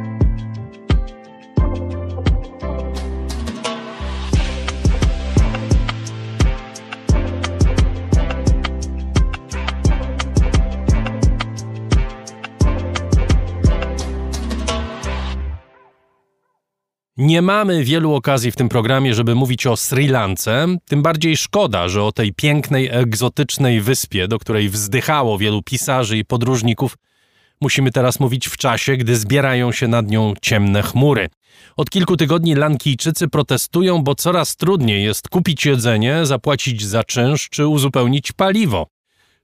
Nie mamy wielu okazji w tym programie, żeby mówić o Sri Lance, tym bardziej szkoda, że o tej pięknej, egzotycznej wyspie, do której wzdychało wielu pisarzy i podróżników, musimy teraz mówić w czasie, gdy zbierają się nad nią ciemne chmury. Od kilku tygodni Lankijczycy protestują, bo coraz trudniej jest kupić jedzenie, zapłacić za czynsz czy uzupełnić paliwo.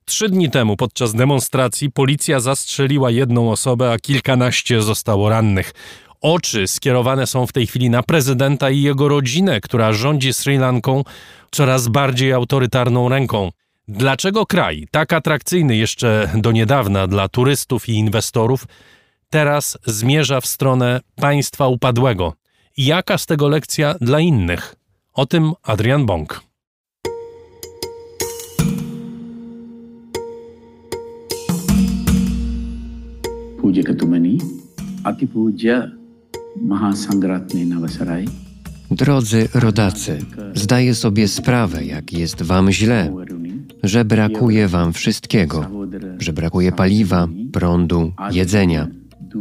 Trzy dni temu podczas demonstracji policja zastrzeliła jedną osobę, a kilkanaście zostało rannych. Oczy skierowane są w tej chwili na prezydenta i jego rodzinę, która rządzi Sri Lanką coraz bardziej autorytarną ręką. Dlaczego kraj, tak atrakcyjny jeszcze do niedawna dla turystów i inwestorów, teraz zmierza w stronę państwa upadłego? I jaka z tego lekcja dla innych? O tym Adrian Bąk. Puja Ketumani, Ati Puja Drodzy rodacy, zdaję sobie sprawę, jak jest wam źle, że brakuje wam wszystkiego, że brakuje paliwa, prądu, jedzenia.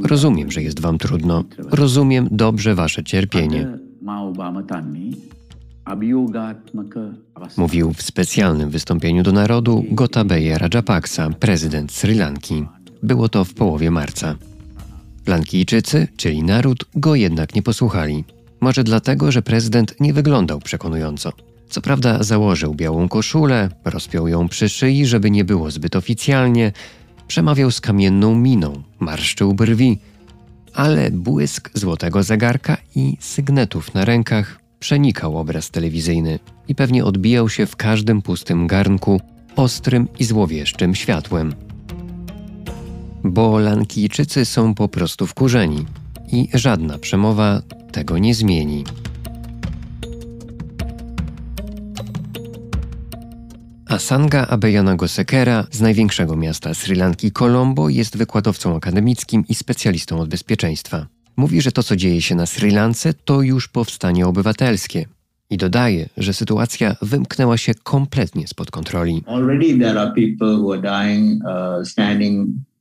Rozumiem, że jest wam trudno, rozumiem dobrze wasze cierpienie. Mówił w specjalnym wystąpieniu do narodu Gotabaya Rajapaksa, prezydent Sri Lanki. Było to w połowie marca. Lankijczycy, czyli naród, go jednak nie posłuchali. Może dlatego, że prezydent nie wyglądał przekonująco. Co prawda założył białą koszulę, rozpiął ją przy szyi, żeby nie było zbyt oficjalnie, przemawiał z kamienną miną, marszczył brwi, ale błysk złotego zegarka i sygnetów na rękach przenikał obraz telewizyjny i pewnie odbijał się w każdym pustym garnku ostrym i złowieszczym światłem bo Lankijczycy są po prostu wkurzeni i żadna przemowa tego nie zmieni. Asanga Abeyana Gosekera z największego miasta Sri Lanki Colombo jest wykładowcą akademickim i specjalistą od bezpieczeństwa. Mówi, że to co dzieje się na Sri Lance to już powstanie obywatelskie. I dodaje, że sytuacja wymknęła się kompletnie spod kontroli.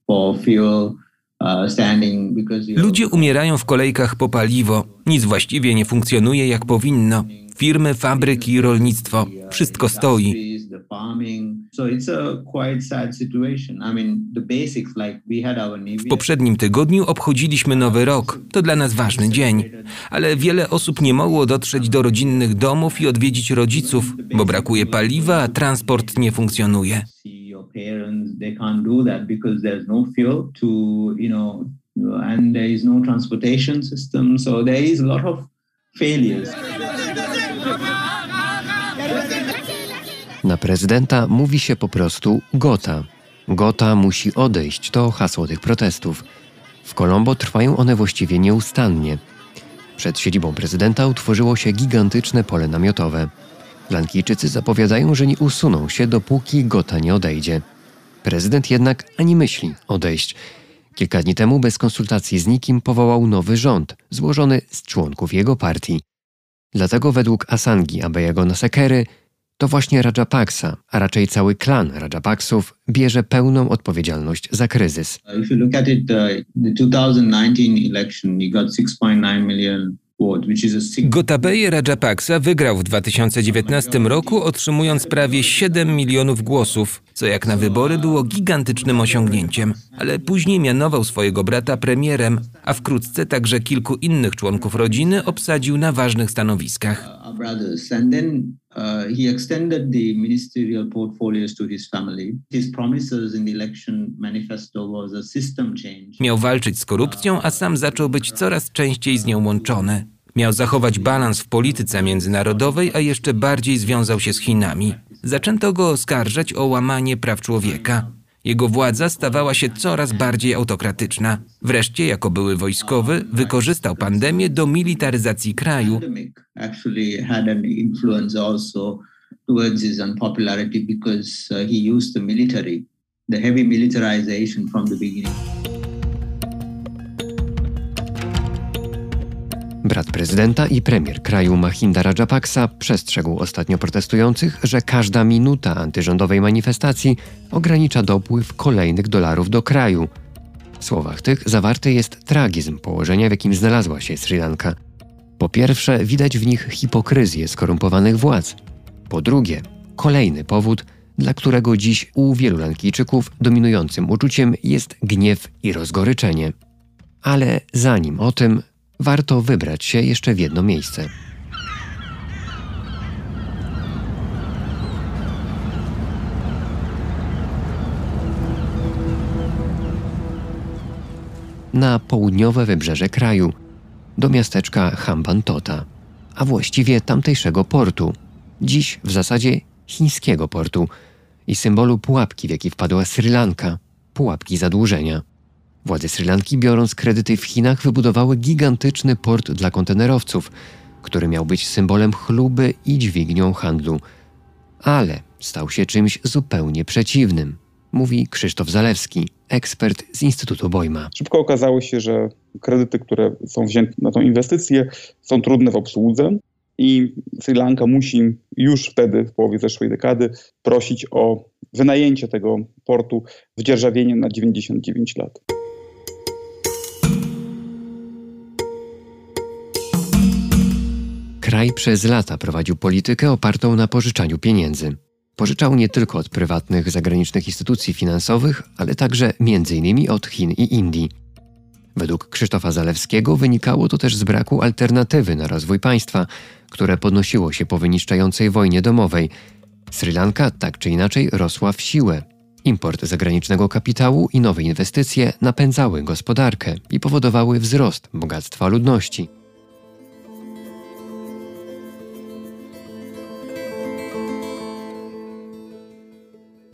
Uh, Ludzie umierają w kolejkach po paliwo. Nic właściwie nie funkcjonuje jak powinno. Firmy, fabryki, rolnictwo wszystko stoi. W poprzednim tygodniu obchodziliśmy Nowy Rok. To dla nas ważny dzień. Ale wiele osób nie mogło dotrzeć do rodzinnych domów i odwiedzić rodziców, bo brakuje paliwa, a transport nie funkcjonuje parents they can't do that because there's no fuel to you know and there is no transportation system so there is a lot of failures Na prezydenta mówi się po prostu Gota. Gota musi odejść to hasło tych protestów. W Kolombo trwają one właściwie nieustannie. Przed siedzibą prezydenta utworzyło się gigantyczne pole namiotowe. Lankijczycy zapowiadają, że nie usuną się, dopóki Gota nie odejdzie. Prezydent jednak ani myśli odejść. Kilka dni temu bez konsultacji z nikim powołał nowy rząd, złożony z członków jego partii. Dlatego według Asangi Abeyego Nasekery to właśnie Rajapaksa, a raczej cały klan Rajapaksów bierze pełną odpowiedzialność za kryzys. If you look at it, the 2019 election, you got 6.9 million Gotabeye Rajapaksa wygrał w 2019 roku, otrzymując prawie 7 milionów głosów, co jak na wybory było gigantycznym osiągnięciem. Ale później mianował swojego brata premierem, a wkrótce także kilku innych członków rodziny obsadził na ważnych stanowiskach. Uh, he extended the ministerial portfolios to his family. His promises in the election manifesto was a system change. Miał walczyć z korupcją, a sam zaczął być coraz częściej z nią łączony. Miał zachować balans w polityce międzynarodowej, a jeszcze bardziej związał się z Chinami. Zaczęto go oskarżać o łamanie praw człowieka. Jego władza stawała się coraz bardziej autokratyczna. Wreszcie, jako były wojskowy, wykorzystał pandemię do militaryzacji kraju. The heavy militarization from the beginning. Brat prezydenta i premier kraju Mahinda Rajapaksa przestrzegł ostatnio protestujących, że każda minuta antyrządowej manifestacji ogranicza dopływ kolejnych dolarów do kraju. W słowach tych zawarty jest tragizm położenia, w jakim znalazła się Sri Lanka. Po pierwsze, widać w nich hipokryzję skorumpowanych władz. Po drugie, kolejny powód, dla którego dziś u wielu Lankijczyków dominującym uczuciem jest gniew i rozgoryczenie. Ale zanim o tym, warto wybrać się jeszcze w jedno miejsce. Na południowe wybrzeże kraju, do miasteczka Hambantota, a właściwie tamtejszego portu, dziś w zasadzie chińskiego portu i symbolu pułapki, w jaki wpadła Sri Lanka, pułapki zadłużenia. Władze Sri Lanki, biorąc kredyty w Chinach, wybudowały gigantyczny port dla kontenerowców, który miał być symbolem chluby i dźwignią handlu. Ale stał się czymś zupełnie przeciwnym, mówi Krzysztof Zalewski, ekspert z Instytutu Bojma. Szybko okazało się, że kredyty, które są wzięte na tą inwestycję, są trudne w obsłudze i Sri Lanka musi już wtedy, w połowie zeszłej dekady, prosić o wynajęcie tego portu w dzierżawienie na 99 lat. Kraj przez lata prowadził politykę opartą na pożyczaniu pieniędzy. Pożyczał nie tylko od prywatnych zagranicznych instytucji finansowych, ale także m.in. od Chin i Indii. Według Krzysztofa Zalewskiego wynikało to też z braku alternatywy na rozwój państwa, które podnosiło się po wyniszczającej wojnie domowej. Sri Lanka tak czy inaczej rosła w siłę. Import zagranicznego kapitału i nowe inwestycje napędzały gospodarkę i powodowały wzrost bogactwa ludności.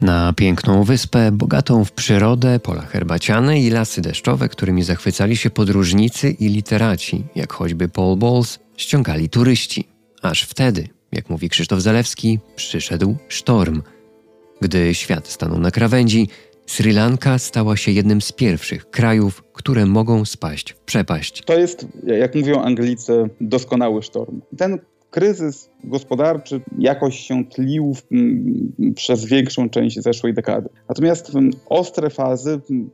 Na piękną wyspę, bogatą w przyrodę, pola herbaciane i lasy deszczowe, którymi zachwycali się podróżnicy i literaci, jak choćby Paul Bowles, ściągali turyści. Aż wtedy, jak mówi Krzysztof Zalewski, przyszedł sztorm. Gdy świat stanął na krawędzi, Sri Lanka stała się jednym z pierwszych krajów, które mogą spaść w przepaść. To jest, jak mówią Anglicy, doskonały sztorm. Ten kryzys gospodarczy jakoś się tlił w, m, przez większą część zeszłej dekady. Natomiast m, ostre fazy m,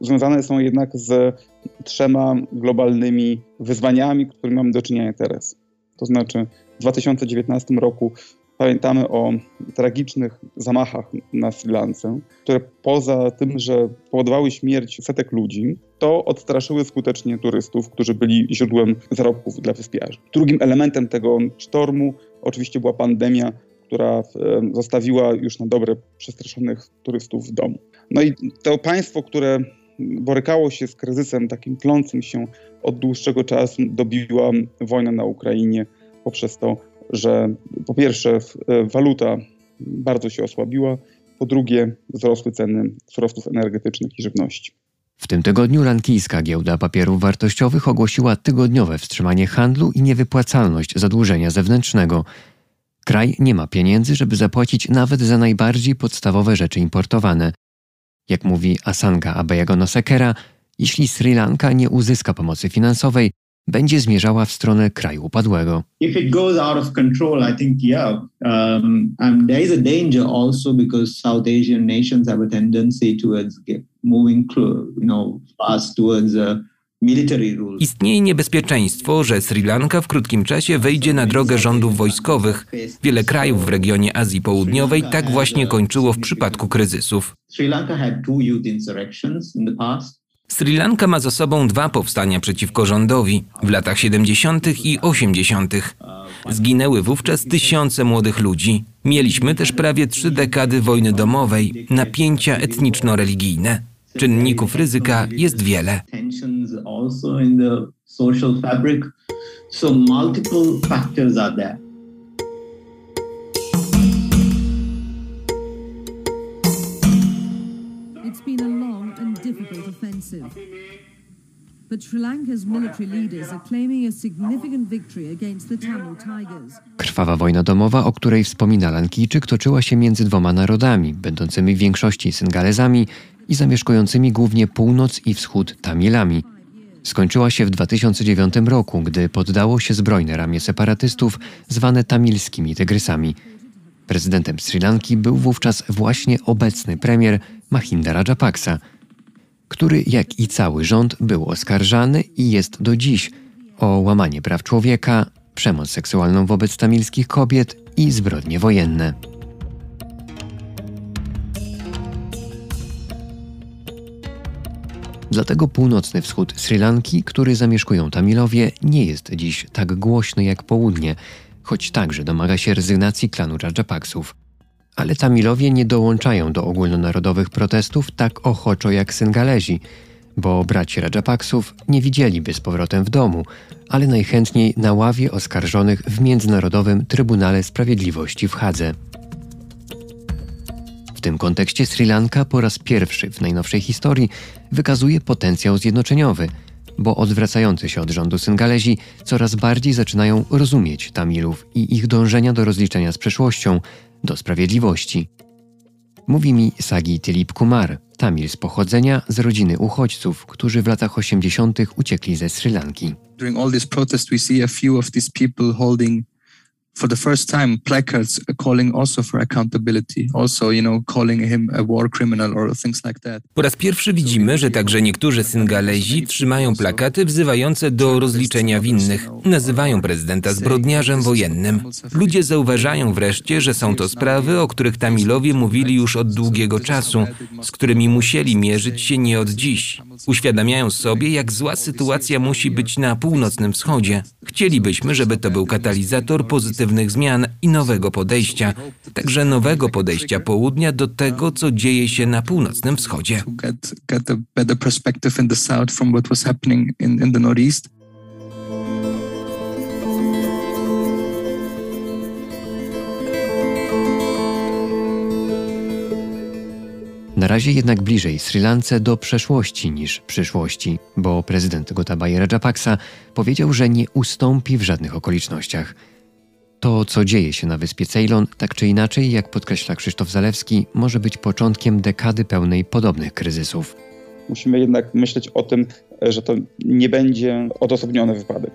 związane są jednak z trzema globalnymi wyzwaniami, którymi mamy do czynienia teraz. To znaczy w 2019 roku Pamiętamy o tragicznych zamachach na Sri Lance, które poza tym, że powodowały śmierć setek ludzi, to odstraszyły skutecznie turystów, którzy byli źródłem zarobków dla wyspiarzy. Drugim elementem tego sztormu oczywiście była pandemia, która zostawiła już na dobre przestraszonych turystów w domu. No i to państwo, które borykało się z kryzysem takim tlącym się od dłuższego czasu, dobiła wojna na Ukrainie poprzez to, że po pierwsze e, waluta bardzo się osłabiła, po drugie wzrosły ceny surowców energetycznych i żywności. W tym tygodniu lankijska giełda papierów wartościowych ogłosiła tygodniowe wstrzymanie handlu i niewypłacalność zadłużenia zewnętrznego. Kraj nie ma pieniędzy, żeby zapłacić nawet za najbardziej podstawowe rzeczy importowane. Jak mówi Asanga Abeyagonosekera, jeśli Sri Lanka nie uzyska pomocy finansowej, będzie zmierzała w stronę kraju upadłego. If it goes out of control, I think yeah, um, and there is a danger also because South Asian nations have a tendency towards get, moving, you know, fast towards uh, Istnieje niebezpieczeństwo, że Sri Lanka w krótkim czasie wejdzie na drogę rządów wojskowych. Wiele krajów w regionie Azji Południowej tak właśnie kończyło w przypadku kryzysów. Sri Lanka had two youth insurrections in the past. Sri Lanka ma za sobą dwa powstania przeciwko rządowi w latach 70. i 80. Zginęły wówczas tysiące młodych ludzi. Mieliśmy też prawie trzy dekady wojny domowej, napięcia etniczno-religijne. Czynników ryzyka jest wiele. So multiple factors are there. Sri Lanka's military leaders are claiming a significant victory against the Tamil Tigers. Krwawa wojna domowa, o której wspomina Lankijczyk, toczyła się między dwoma narodami, będącymi w większości Syngalezami i zamieszkującymi głównie północ i wschód Tamilami. Skończyła się w 2009 roku, gdy poddało się zbrojne ramię separatystów zwane tamilskimi tygrysami. Prezydentem Sri Lanki był wówczas właśnie obecny premier Mahinda Rajapaksa – który, jak i cały rząd, był oskarżany i jest do dziś o łamanie praw człowieka, przemoc seksualną wobec tamilskich kobiet i zbrodnie wojenne. Dlatego północny wschód Sri Lanki, który zamieszkują Tamilowie, nie jest dziś tak głośny jak południe, choć także domaga się rezygnacji klanu Rajapaksów. Ale Tamilowie nie dołączają do ogólnonarodowych protestów tak ochoczo jak Syngalezi, bo braci Rajapaksów nie widzieliby z powrotem w domu, ale najchętniej na ławie oskarżonych w Międzynarodowym Trybunale Sprawiedliwości w Hadze. W tym kontekście Sri Lanka po raz pierwszy w najnowszej historii wykazuje potencjał zjednoczeniowy, bo odwracający się od rządu Syngalezi coraz bardziej zaczynają rozumieć Tamilów i ich dążenia do rozliczenia z przeszłością, do sprawiedliwości. Mówi mi Sagi Tilip Kumar, Tamil z pochodzenia z rodziny uchodźców, którzy w latach 80. uciekli ze Sri Lanki. During all these protests we see a few of these people holding for the first time placards calling also for accountability, also, you know, calling him a war criminal or things like that. Po raz pierwszy widzimy, że także niektórzy Syngalezi trzymają plakaty wzywające do rozliczenia winnych. Nazywają prezydenta zbrodniarzem wojennym. Ludzie zauważają wreszcie, że są to sprawy, o których Tamilowie mówili już od długiego czasu, z którymi musieli mierzyć się nie od dziś. Uświadamiają sobie, jak zła sytuacja musi być na północnym wschodzie. Chcielibyśmy, żeby to był katalizator pozytywnych zmian i nowego podejścia, także nowego podejścia południa do tego, co dzieje się na północnym wschodzie. Na razie jednak bliżej Sri Lance do przeszłości niż przyszłości, bo prezydent Gotabaya Rajapaksa powiedział, że nie ustąpi w żadnych okolicznościach. To co dzieje się na wyspie Ceylon, tak czy inaczej, jak podkreśla Krzysztof Zalewski, może być początkiem dekady pełnej podobnych kryzysów. Musimy jednak myśleć o tym, że to nie będzie odosobniony wypadek.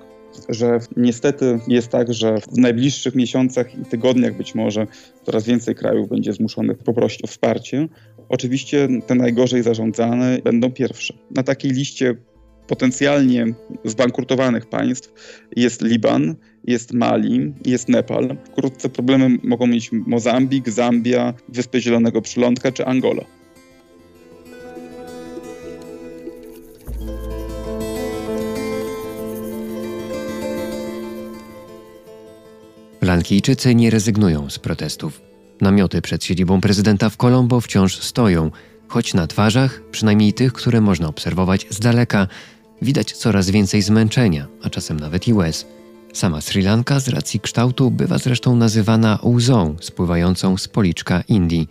Że niestety jest tak, że w najbliższych miesiącach i tygodniach być może coraz więcej krajów będzie zmuszonych poprosić o wsparcie. Oczywiście te najgorzej zarządzane będą pierwsze. Na takiej liście potencjalnie zbankrutowanych państw jest Liban, jest Mali, jest Nepal. Wkrótce problemy mogą mieć Mozambik, Zambia, Wyspy Zielonego Przylądka czy Angola. Lankijczycy nie rezygnują z protestów. Namioty przed siedzibą prezydenta w Kolombo wciąż stoją, choć na twarzach, przynajmniej tych, które można obserwować z daleka, widać coraz więcej zmęczenia, a czasem nawet i łez. Sama Sri Lanka z racji kształtu bywa zresztą nazywana łzą spływającą z policzka Indii.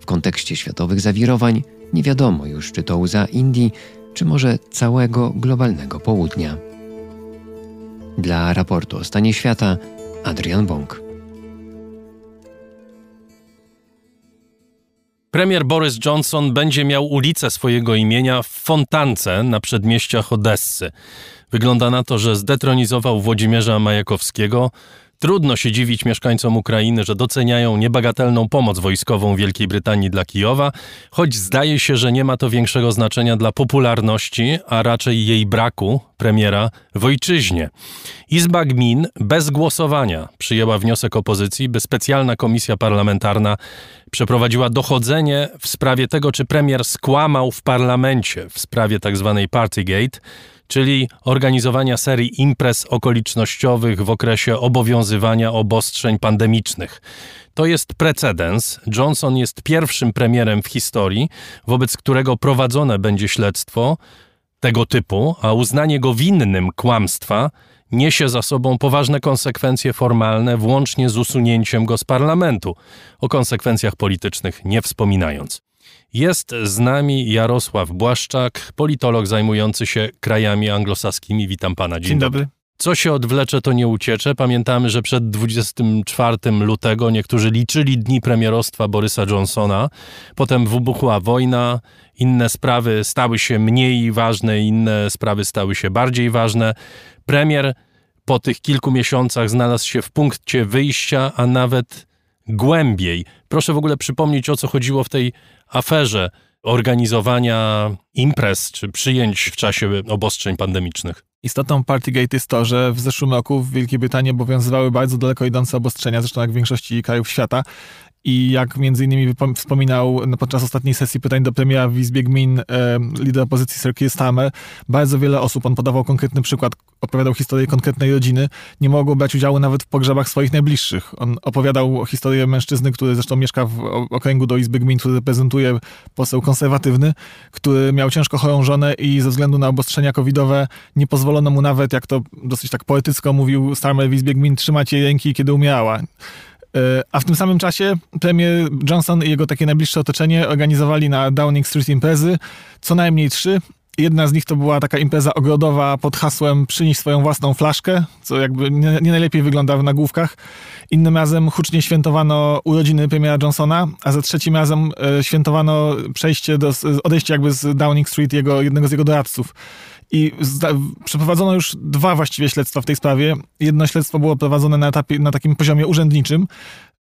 W kontekście światowych zawirowań nie wiadomo już, czy to łza Indii, czy może całego globalnego południa. Dla raportu o stanie świata Adrian Bąk. Premier Boris Johnson będzie miał ulicę swojego imienia w Fontance na przedmieściach Odessy. Wygląda na to, że zdetronizował Włodzimierza Majakowskiego. Trudno się dziwić mieszkańcom Ukrainy, że doceniają niebagatelną pomoc wojskową Wielkiej Brytanii dla Kijowa, choć zdaje się, że nie ma to większego znaczenia dla popularności, a raczej jej braku premiera w ojczyźnie. Izba Gmin bez głosowania przyjęła wniosek opozycji, by specjalna komisja parlamentarna przeprowadziła dochodzenie w sprawie tego, czy premier skłamał w parlamencie w sprawie tzw. Tak Partygate czyli organizowania serii imprez okolicznościowych w okresie obowiązywania obostrzeń pandemicznych. To jest precedens. Johnson jest pierwszym premierem w historii, wobec którego prowadzone będzie śledztwo tego typu, a uznanie go winnym kłamstwa niesie za sobą poważne konsekwencje formalne, włącznie z usunięciem go z parlamentu, o konsekwencjach politycznych nie wspominając. Jest z nami Jarosław Błaszczak, politolog zajmujący się krajami anglosaskimi. Witam pana. Dzień, Dzień dobry. Co się odwlecze, to nie uciecze. Pamiętamy, że przed 24 lutego niektórzy liczyli dni premierostwa Borysa Johnsona. Potem wybuchła wojna, inne sprawy stały się mniej ważne, inne sprawy stały się bardziej ważne. Premier po tych kilku miesiącach znalazł się w punkcie wyjścia, a nawet głębiej. Proszę w ogóle przypomnieć, o co chodziło w tej aferze organizowania imprez czy przyjęć w czasie obostrzeń pandemicznych. Istotą Partygate jest to, że w zeszłym roku w Wielkiej Brytanii obowiązywały bardzo daleko idące obostrzenia, zresztą jak w większości krajów świata. I jak między innymi wspominał podczas ostatniej sesji pytań do premiera w Izbie Gmin lider opozycji Sir Keir Starmer, bardzo wiele osób, on podawał konkretny przykład, opowiadał historię konkretnej rodziny, nie mogło brać udziału nawet w pogrzebach swoich najbliższych. On opowiadał historię mężczyzny, który zresztą mieszka w okręgu do Izby Gmin, który reprezentuje poseł konserwatywny, który miał ciężko chorą żonę i ze względu na obostrzenia covidowe nie pozwolono mu nawet, jak to dosyć tak poetycko mówił Starmer w Izbie Gmin, trzymać jej ręki, kiedy umierała. E, a w tym samym czasie premier Johnson i jego takie najbliższe otoczenie organizowali na Downing Street imprezy, co najmniej trzy. Jedna z nich to była taka impreza ogrodowa pod hasłem przynieś swoją własną flaszkę, co jakby nie, nie, najlepiej wygląda w nagłówkach. Innym razem hucznie świętowano urodziny premiera Johnsona, a za trzecim razem e, świętowano przejście do, odejście jakby z Downing Street jego, jednego z jego doradców. I przeprowadzono już dwa właściwie śledztwa w tej sprawie. Jedno śledztwo było prowadzone na, etapie, na takim poziomie urzędniczym,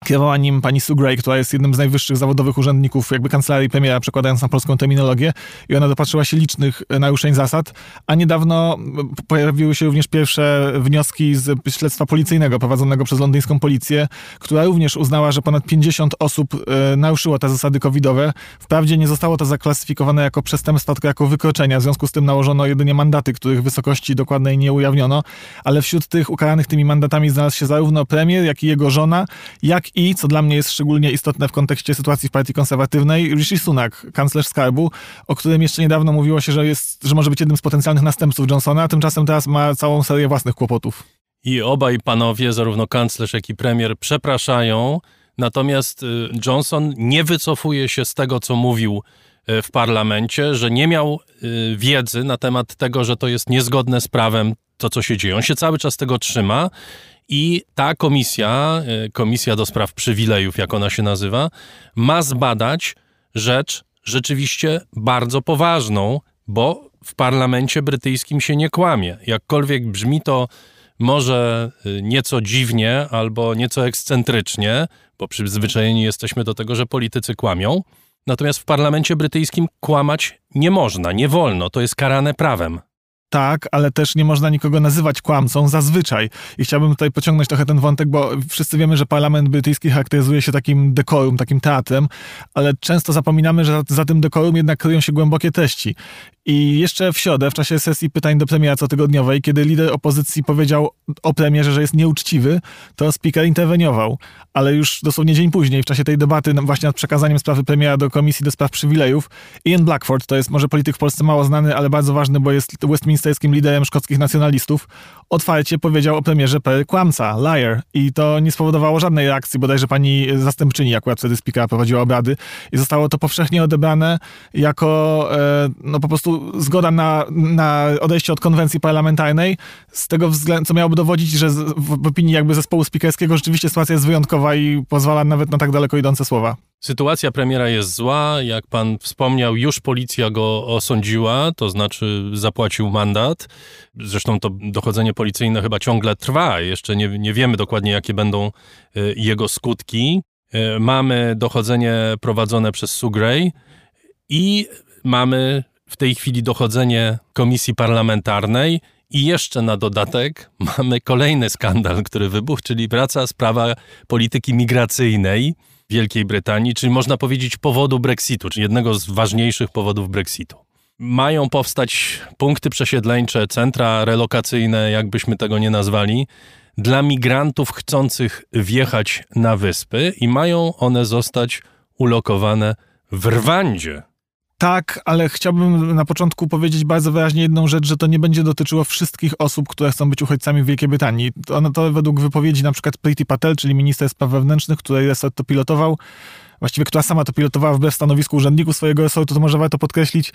Kierowała nim pani Sue Gray, która jest jednym z najwyższych zawodowych urzędników jakby kancelarii premiera, przekładając na polską terminologię. I ona dopatrzyła się licznych naruszeń zasad, a niedawno pojawiły się również pierwsze wnioski z śledztwa policyjnego prowadzonego przez londyńską policję, która również uznała, że ponad 50 osób e, naruszyło te zasady covidowe. Wprawdzie nie zostało to zaklasyfikowane jako przestępstwa, tylko jako wykroczenia, w związku z tym nałożono jedynie mandaty, których wysokości dokładnej nie ujawniono, ale wśród tych ukaranych tymi mandatami znalazł się zarówno premier, jak i jego żona, jak i, co dla mnie jest szczególnie istotne w kontekście sytuacji w partii konserwatywnej, Rishi Sunak, kanclerz skarbu, o którym jeszcze niedawno mówiło się, że, jest, że może być jednym z potencjalnych następców Johnsona, a tymczasem teraz ma całą serię własnych kłopotów. I obaj panowie, zarówno kanclerz, jak i premier, przepraszają, natomiast y, Johnson nie wycofuje się z tego, co mówił y, w parlamencie, że nie miał y, wiedzy na temat tego, że to jest niezgodne z prawem to, co się dzieje. On się cały czas tego trzyma I ta komisja, y, komisja do spraw przywilejów, jak ona się nazywa, ma zbadać rzecz rzeczywiście bardzo poważną, bo w parlamencie brytyjskim się nie kłamie. Jakkolwiek brzmi to może y, nieco dziwnie albo nieco ekscentrycznie, bo przyzwyczajeni jesteśmy do tego, że politycy kłamią. Natomiast w parlamencie brytyjskim kłamać nie można, nie wolno, to jest karane prawem tak, ale też nie można nikogo nazywać kłamcą zazwyczaj. I chciałbym tutaj pociągnąć trochę ten wątek, bo wszyscy wiemy, że parlament brytyjski charakteryzuje się takim dekorum, takim teatrem, ale często zapominamy, że za, za tym dekorum jednak kryją się głębokie treści. I jeszcze w środę, w czasie sesji pytań do premiera cotygodniowej, kiedy lider opozycji powiedział o premierze, że jest nieuczciwy, to speaker interweniował. Ale już dosłownie dzień później, w czasie tej debaty właśnie nad przekazaniem sprawy premiera do Komisji do Spraw Przywilejów, Ian Blackford, to jest może polityk w Polsce mało znany, ale bardzo ważny, bo jest westminsterskim liderem szkockich nacjonalistów, otwarcie powiedział o premierze Perry kłamca, liar. I to nie spowodowało żadnej reakcji, bodajże pani zastępczyni akurat wtedy speakera prowadziła obrady i zostało to powszechnie odebrane jako e, no po prostu zgoda na, na odejście od konwencji parlamentarnej z tego względu, co miałoby dowodzić, że w opinii jakby zespołu speakerskiego rzeczywiście sytuacja jest wyjątkowa i pozwala nawet na tak daleko idące słowa. Sytuacja premiera jest zła. Jak pan wspomniał, już policja go osądziła, to znaczy zapłacił mandat. Zresztą to dochodzenie policyjne chyba ciągle trwa. Jeszcze nie, nie wiemy dokładnie, jakie będą y, jego skutki. Y, mamy dochodzenie prowadzone przez Sugray i mamy w tej chwili dochodzenie komisji parlamentarnej. I jeszcze na dodatek mamy kolejny skandal, który wybuchł, czyli wraca sprawa polityki migracyjnej. Wielkiej Brytanii, czyli można powiedzieć powodu Brexitu, czy jednego z ważniejszych powodów Brexitu. Mają powstać punkty przesiedleńcze, centra relokacyjne, jakbyśmy tego nie nazwali, dla migrantów chcących wjechać na wyspy i mają one zostać ulokowane w Rwandzie. Tak, ale chciałbym na początku powiedzieć bardzo wyraźnie jedną rzecz, że to nie będzie dotyczyło wszystkich osób, które chcą być uchodźcami w Wielkiej Brytanii. To, to według wypowiedzi na przykład Priti Patel, czyli minister spraw wewnętrznych, której resort to pilotował, właściwie która sama to pilotowała wbrew stanowisku urzędników swojego resortu, to może warto podkreślić,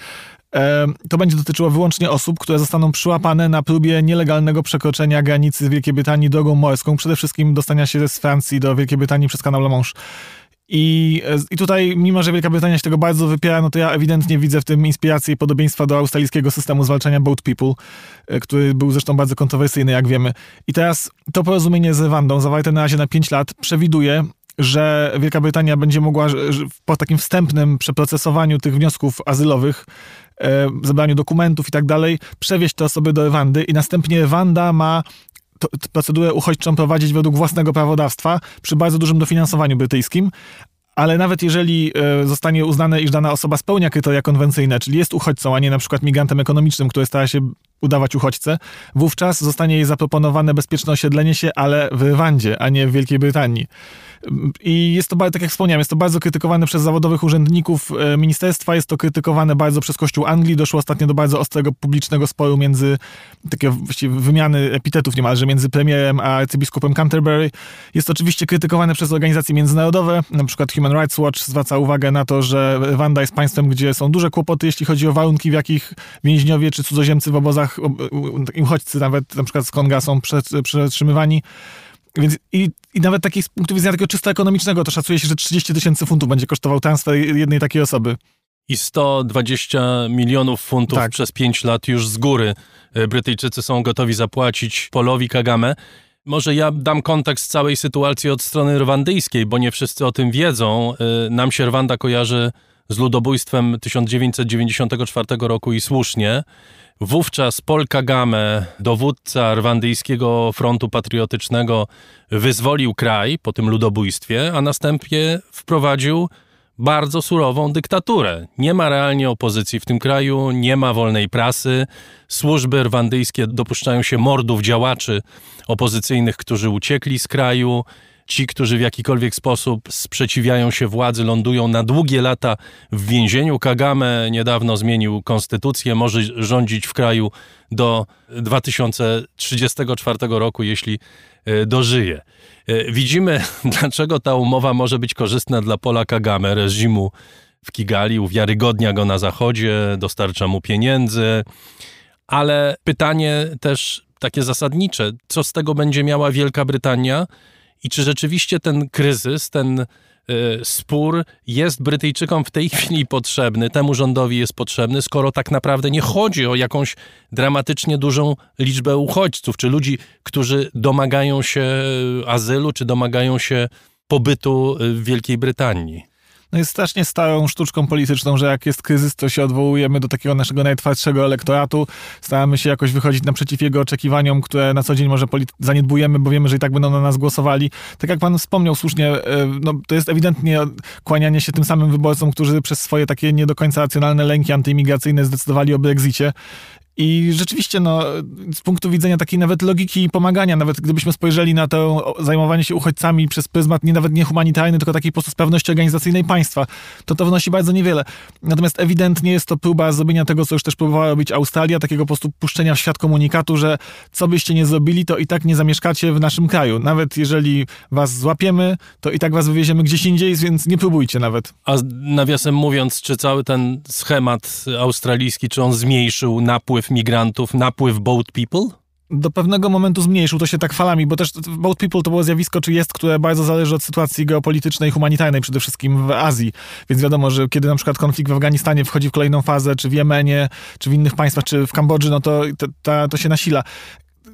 to będzie dotyczyło wyłącznie osób, które zostaną przyłapane na próbie nielegalnego przekroczenia granicy Wielkiej Brytanii drogą morską, przede wszystkim dostania się z Francji do Wielkiej Brytanii przez kanał La Manche. I, e, I tutaj, mimo że Wielka Brytania się tego bardzo wypiera, no to ja ewidentnie widzę w tym inspirację i podobieństwa do australijskiego systemu zwalczania boat people, e, który był zresztą bardzo kontrowersyjny, jak wiemy. I teraz to porozumienie z Rwandą, zawarte na razie na 5 lat, przewiduje, że Wielka Brytania będzie mogła po takim wstępnym przeprocesowaniu tych wniosków azylowych, e, zebraniu dokumentów i tak dalej, przewieźć te osoby do Rwandy i następnie Rwanda ma procedurę uchodźczą prowadzić według własnego prawodawstwa przy bardzo dużym dofinansowaniu brytyjskim, ale nawet jeżeli e, zostanie uznane, iż dana osoba spełnia kryteria konwencyjne, czyli jest uchodźcą, a nie na przykład migrantem ekonomicznym, który stara się udawać uchodźcę, wówczas zostanie jej zaproponowane bezpieczne osiedlenie się, ale w Rwandzie, a nie w Wielkiej Brytanii. I jest to, tak jak wspomniałem, jest to bardzo krytykowane przez zawodowych urzędników e, ministerstwa, jest to krytykowane bardzo przez Kościół Anglii. Doszło ostatnio do bardzo ostrego publicznego sporu między, takiego właściwie wymiany epitetów niemalże, między premierem a arcybiskupem Canterbury. Jest oczywiście krytykowane przez organizacje międzynarodowe, na przykład Human Rights Watch zwraca uwagę na to, że Rwanda jest państwem, gdzie są duże kłopoty, jeśli chodzi o warunki, w jakich więźniowie czy cudzoziemcy w obozach, uchodźcy nawet na przykład z Konga są przetrzymywani. Więc i, i nawet taki z punktu widzenia takiego czysto ekonomicznego, to szacuje się, że 30 tysięcy funtów będzie kosztował transfer jednej takiej osoby. I 120 milionów funtów tak. przez 5 lat już z góry e, Brytyjczycy są gotowi zapłacić Polowi Kagame. Może ja dam kontekst całej sytuacji od strony rwandyjskiej, bo nie wszyscy o tym wiedzą. E, nam się Rwanda kojarzy z ludobójstwem 1994 roku i słusznie. Wówczas Paul Kagame, dowódca rwandyjskiego frontu patriotycznego, wyzwolił kraj po tym ludobójstwie, a następnie wprowadził bardzo surową dyktaturę. Nie ma realnie opozycji w tym kraju, nie ma wolnej prasy. Służby rwandyjskie dopuszczają się mordów działaczy opozycyjnych, którzy uciekli z kraju. Ci, którzy w jakikolwiek sposób sprzeciwiają się władzy, lądują na długie lata w więzieniu. Kagame niedawno zmienił konstytucję, może rządzić w kraju do 2034 roku, jeśli e, dożyje. E, widzimy, dlaczego ta umowa może być korzystna dla Pola Kagame, reżimu w Kigali, uwiarygodnia go na zachodzie, dostarcza mu pieniędzy, ale pytanie też takie zasadnicze. Co z tego będzie miała Wielka Brytania i czy rzeczywiście ten kryzys, ten Y, spór jest Brytyjczykom w tej chwili potrzebny, temu rządowi jest potrzebny, skoro tak naprawdę nie chodzi o jakąś dramatycznie dużą liczbę uchodźców, czy ludzi, którzy domagają się azylu, czy domagają się pobytu w Wielkiej Brytanii no jest strasznie starą sztuczką polityczną, że jak jest kryzys, to się odwołujemy do takiego naszego najtwardszego elektoratu, staramy się jakoś wychodzić naprzeciw jego oczekiwaniom, które na co dzień może zaniedbujemy, bo wiemy, że i tak będą na nas głosowali. Tak jak pan wspomniał słusznie, e, no, to jest ewidentnie kłanianie się tym samym wyborcom, którzy przez swoje takie nie do końca racjonalne lęki antyimigracyjne zdecydowali o Brexicie. I rzeczywiście, no, z punktu widzenia takiej nawet logiki pomagania, nawet gdybyśmy spojrzeli na to zajmowanie się uchodźcami przez pryzmat nie nawet nie humanitarny, tylko takiej po prostu sprawności organizacyjnej państwa, to to wnosi bardzo niewiele. Natomiast ewidentnie jest to próba zrobienia tego, co już też próbowała robić Australia, takiego po prostu puszczenia w świat komunikatu, że co byście nie zrobili, to i tak nie zamieszkacie w naszym kraju. Nawet jeżeli was złapiemy, to i tak was wywieziemy gdzieś indziej, więc nie próbujcie nawet. A nawiasem mówiąc, czy cały ten schemat australijski, czy on zmniejszył napływ napływ migrantów, napływ boat people? do pewnego momentu zmniejszył to się tak falami, bo też boat people to było zjawisko, czy jest, które bardzo zależy od sytuacji geopolitycznej humanitarnej, przede wszystkim w Azji. Więc wiadomo, że kiedy na przykład konflikt w Afganistanie wchodzi w kolejną fazę, czy w Jemenie, czy w innych państwach, czy w Kambodży, no to, to, to się nasila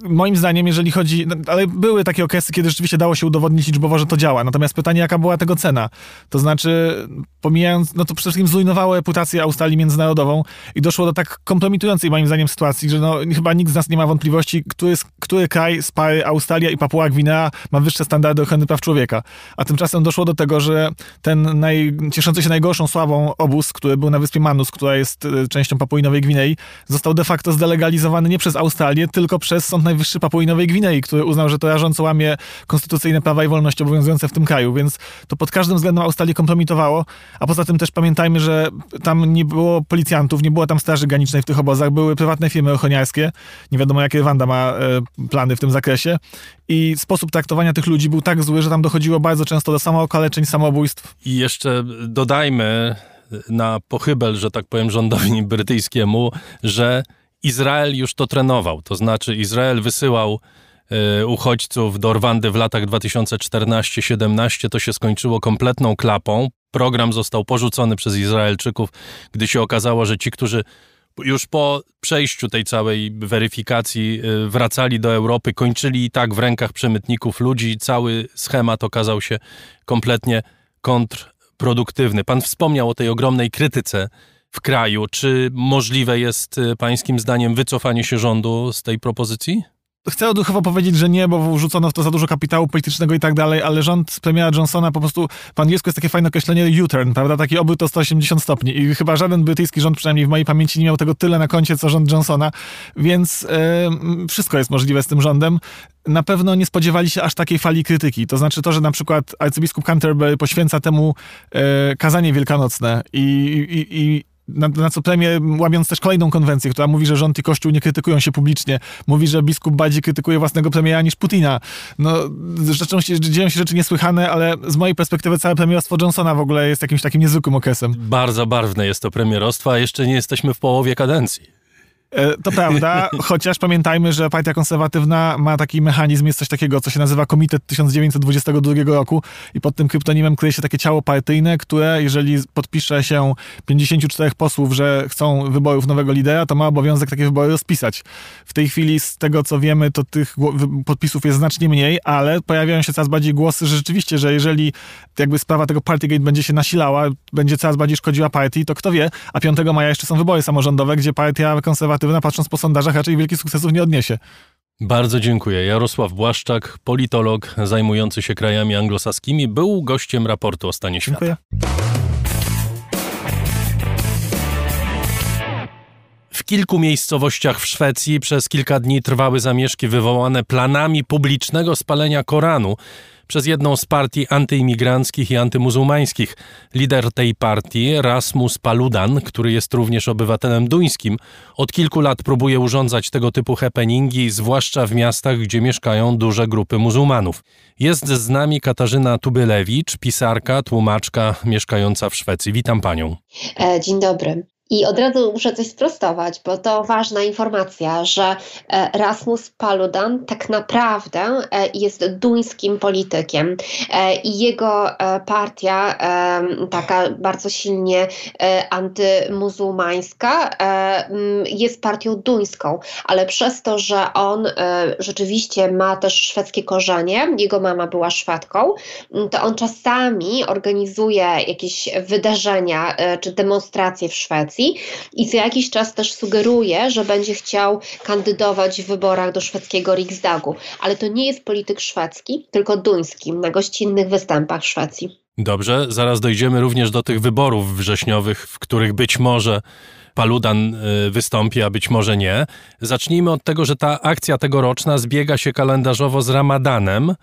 moim zdaniem, jeżeli chodzi, no, ale były takie okresy, kiedy rzeczywiście dało się udowodnić liczbowo, że to działa. Natomiast pytanie, jaka była tego cena? To znaczy, pomijając, no to przede wszystkim zrujnowało reputację Australii międzynarodową i doszło do tak kompromitującej moim zdaniem sytuacji, że no, chyba nikt z nas nie ma wątpliwości, który, który kraj z pary Australia i Papua Gwinea ma wyższe standardy ochrony praw człowieka. A tymczasem doszło do tego, że ten naj, cieszący się najgorszą sławą obóz, który był na wyspie Manus, która jest e, częścią Papui Nowej Gwinei, został de facto zdelegalizowany nie przez Australię, tylko przez Sąd Najwyższy Papui Nowej Gwinei, który uznał, że to rażąco łamie konstytucyjne prawa i wolności obowiązujące w tym kraju, więc to pod każdym względem Australię kompromitowało, a poza tym też pamiętajmy, że tam nie było policjantów, nie było tam straży granicznej w tych obozach, były prywatne firmy ochroniarskie, nie wiadomo jakie Wanda ma e, plany w tym zakresie. I sposób traktowania tych ludzi był tak zły, że tam dochodziło bardzo często do samookaleczeń, samobójstw. I jeszcze dodajmy na pochybel, że tak powiem, rządowi brytyjskiemu, że Izrael już to trenował. To znaczy, Izrael wysyłał y, uchodźców do Rwandy w latach 2014-17. To się skończyło kompletną klapą. Program został porzucony przez Izraelczyków, gdy się okazało, że ci, którzy już po przejściu tej całej weryfikacji y, wracali do Europy, kończyli i tak w rękach przemytników ludzi. Cały schemat okazał się kompletnie kontrproduktywny. Pan wspomniał o tej ogromnej krytyce w kraju. Czy możliwe jest y, pańskim zdaniem wycofanie się rządu z tej propozycji? Chcę odruchowo powiedzieć, że nie, bo wrzucono w to za dużo kapitału politycznego i tak dalej, ale rząd premiera Johnsona po prostu, po angielsku jest takie fajne określenie U-turn, prawda? Taki obrót o 180 stopni i chyba żaden brytyjski rząd, przynajmniej w mojej pamięci, nie miał tego tyle na koncie, co rząd Johnsona, więc yy, wszystko jest możliwe z tym rządem. Na pewno nie spodziewali się aż takiej fali krytyki. To znaczy to, że na przykład arcybiskup Canterbury poświęca temu yy, kazanie wielkanocne i, i, i na, na co premię, łamiąc też kolejną konwencję, która mówi, że rząd i Kościół nie krytykują się publicznie. Mówi, że biskup bardziej krytykuje własnego premiera niż Putina. No, rzeczą się, dzieją się rzeczy niesłychane, ale z mojej perspektywy całe premierostwo Johnsona w ogóle jest jakimś takim niezwykłym okresem. Bardzo barwne jest to premierostwo, a jeszcze nie jesteśmy w połowie kadencji. E, to prawda, chociaż pamiętajmy, że partia konserwatywna ma taki mechanizm, jest coś takiego, co się nazywa Komitet 1922 roku i pod tym kryptonimem kryje się takie ciało partyjne, które jeżeli podpisze się 54 posłów, że chcą wyborów nowego lidera, to ma obowiązek takie wybory rozpisać. W tej chwili z tego, co wiemy, to tych podpisów jest znacznie mniej, ale pojawiają się coraz bardziej głosy, że rzeczywiście, że jeżeli jakby sprawa tego Partygate będzie się nasilała, będzie coraz bardziej szkodziła partii, to kto wie, a 5 maja jeszcze są wybory samorządowe, gdzie partia konserwatywna konserwatywna, patrząc po sondażach, raczej wielkich sukcesów nie odniesie. Bardzo dziękuję. Jarosław Błaszczak, politolog zajmujący się krajami anglosaskimi, był gościem raportu o stanie świata. Dziękuję. W kilku miejscowościach w Szwecji przez kilka dni trwały zamieszki wywołane planami publicznego spalenia Koranu przez jedną z partii antyimigranckich i antymuzułmańskich. Lider tej partii, Rasmus Paludan, który jest również obywatelem duńskim, od kilku lat próbuje urządzać tego typu happeningi, zwłaszcza w miastach, gdzie mieszkają duże grupy muzułmanów. Jest z nami Katarzyna Tubylewicz, pisarka, tłumaczka mieszkająca w Szwecji. Witam panią. E, dzień dobry. I od razu muszę coś sprostować, bo to ważna informacja, że e, Rasmus Paludan tak naprawdę e, jest duńskim politykiem. E, i jego partia, taka bardzo silnie antymuzułmańska, jest partią duńską, ale przez to, że on rzeczywiście ma też szwedzkie korzenie, jego mama była Szwedką, to on czasami organizuje jakieś wydarzenia czy demonstracje w Szwecji i co jakiś czas też sugeruje, że będzie chciał kandydować w wyborach do szwedzkiego Riksdagu. Ale to nie jest polityk szwedzki, tylko duński, na gościnnych występach Szwecji. Dobrze, zaraz dojdziemy również do tych wyborów wrześniowych, w których być może Paludan y, wystąpi, a być może nie. Zacznijmy od tego, że ta akcja tegoroczna zbiega się kalendarzowo z Ramadanem.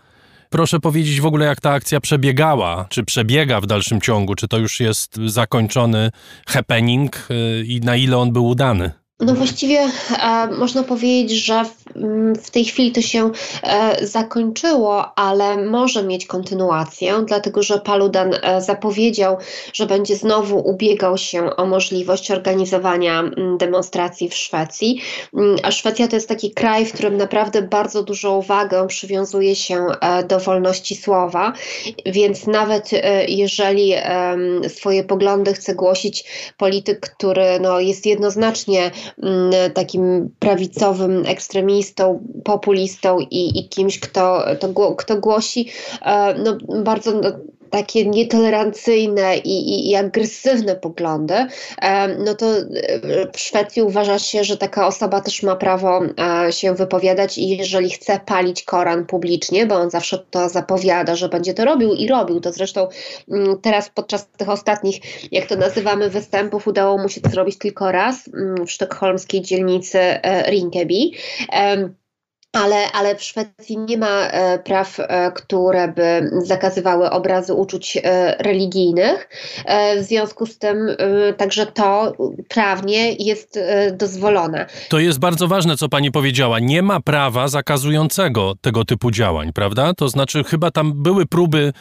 Proszę powiedzieć w ogóle, jak ta akcja przebiegała, czy przebiega w dalszym ciągu, czy to już jest zakończony happening y, i na ile on był udany? No właściwie e, można powiedzieć, że w, mm, w, tej chwili to się e, zakończyło, ale może mieć kontynuację, dlatego że Paludan e, zapowiedział, że będzie znowu ubiegał się o możliwość organizowania m, mm, demonstracji w Szwecji. Mm, a Szwecja to jest taki kraj, w którym naprawdę bardzo dużą uwagę przywiązuje się e, do wolności słowa, więc nawet e, jeżeli swoje poglądy chce głosić polityk, który no, jest jednoznacznie takim prawicowym ekstremistą, populistą i, i kimś, kto, to, kto głosi e, no, bardzo no, takie nietolerancyjne i, i, i, agresywne poglądy, e, no to e, w Szwecji uważa się, że taka osoba też ma prawo się wypowiadać i jeżeli chce palić Koran publicznie, bo on zawsze to zapowiada, że będzie to robił i robił to zresztą mm, teraz podczas tych ostatnich, jak to nazywamy, występów udało mu się to zrobić tylko raz mm, w sztokholmskiej dzielnicy e, Rinkeby ale, ale w Szwecji nie ma e, praw, e, które by zakazywały obrazy uczuć e, religijnych. E, w związku z tym e, także to prawnie jest e, dozwolone. To jest bardzo ważne, co pani powiedziała. Nie ma prawa zakazującego tego typu działań, prawda? To znaczy, chyba tam były próby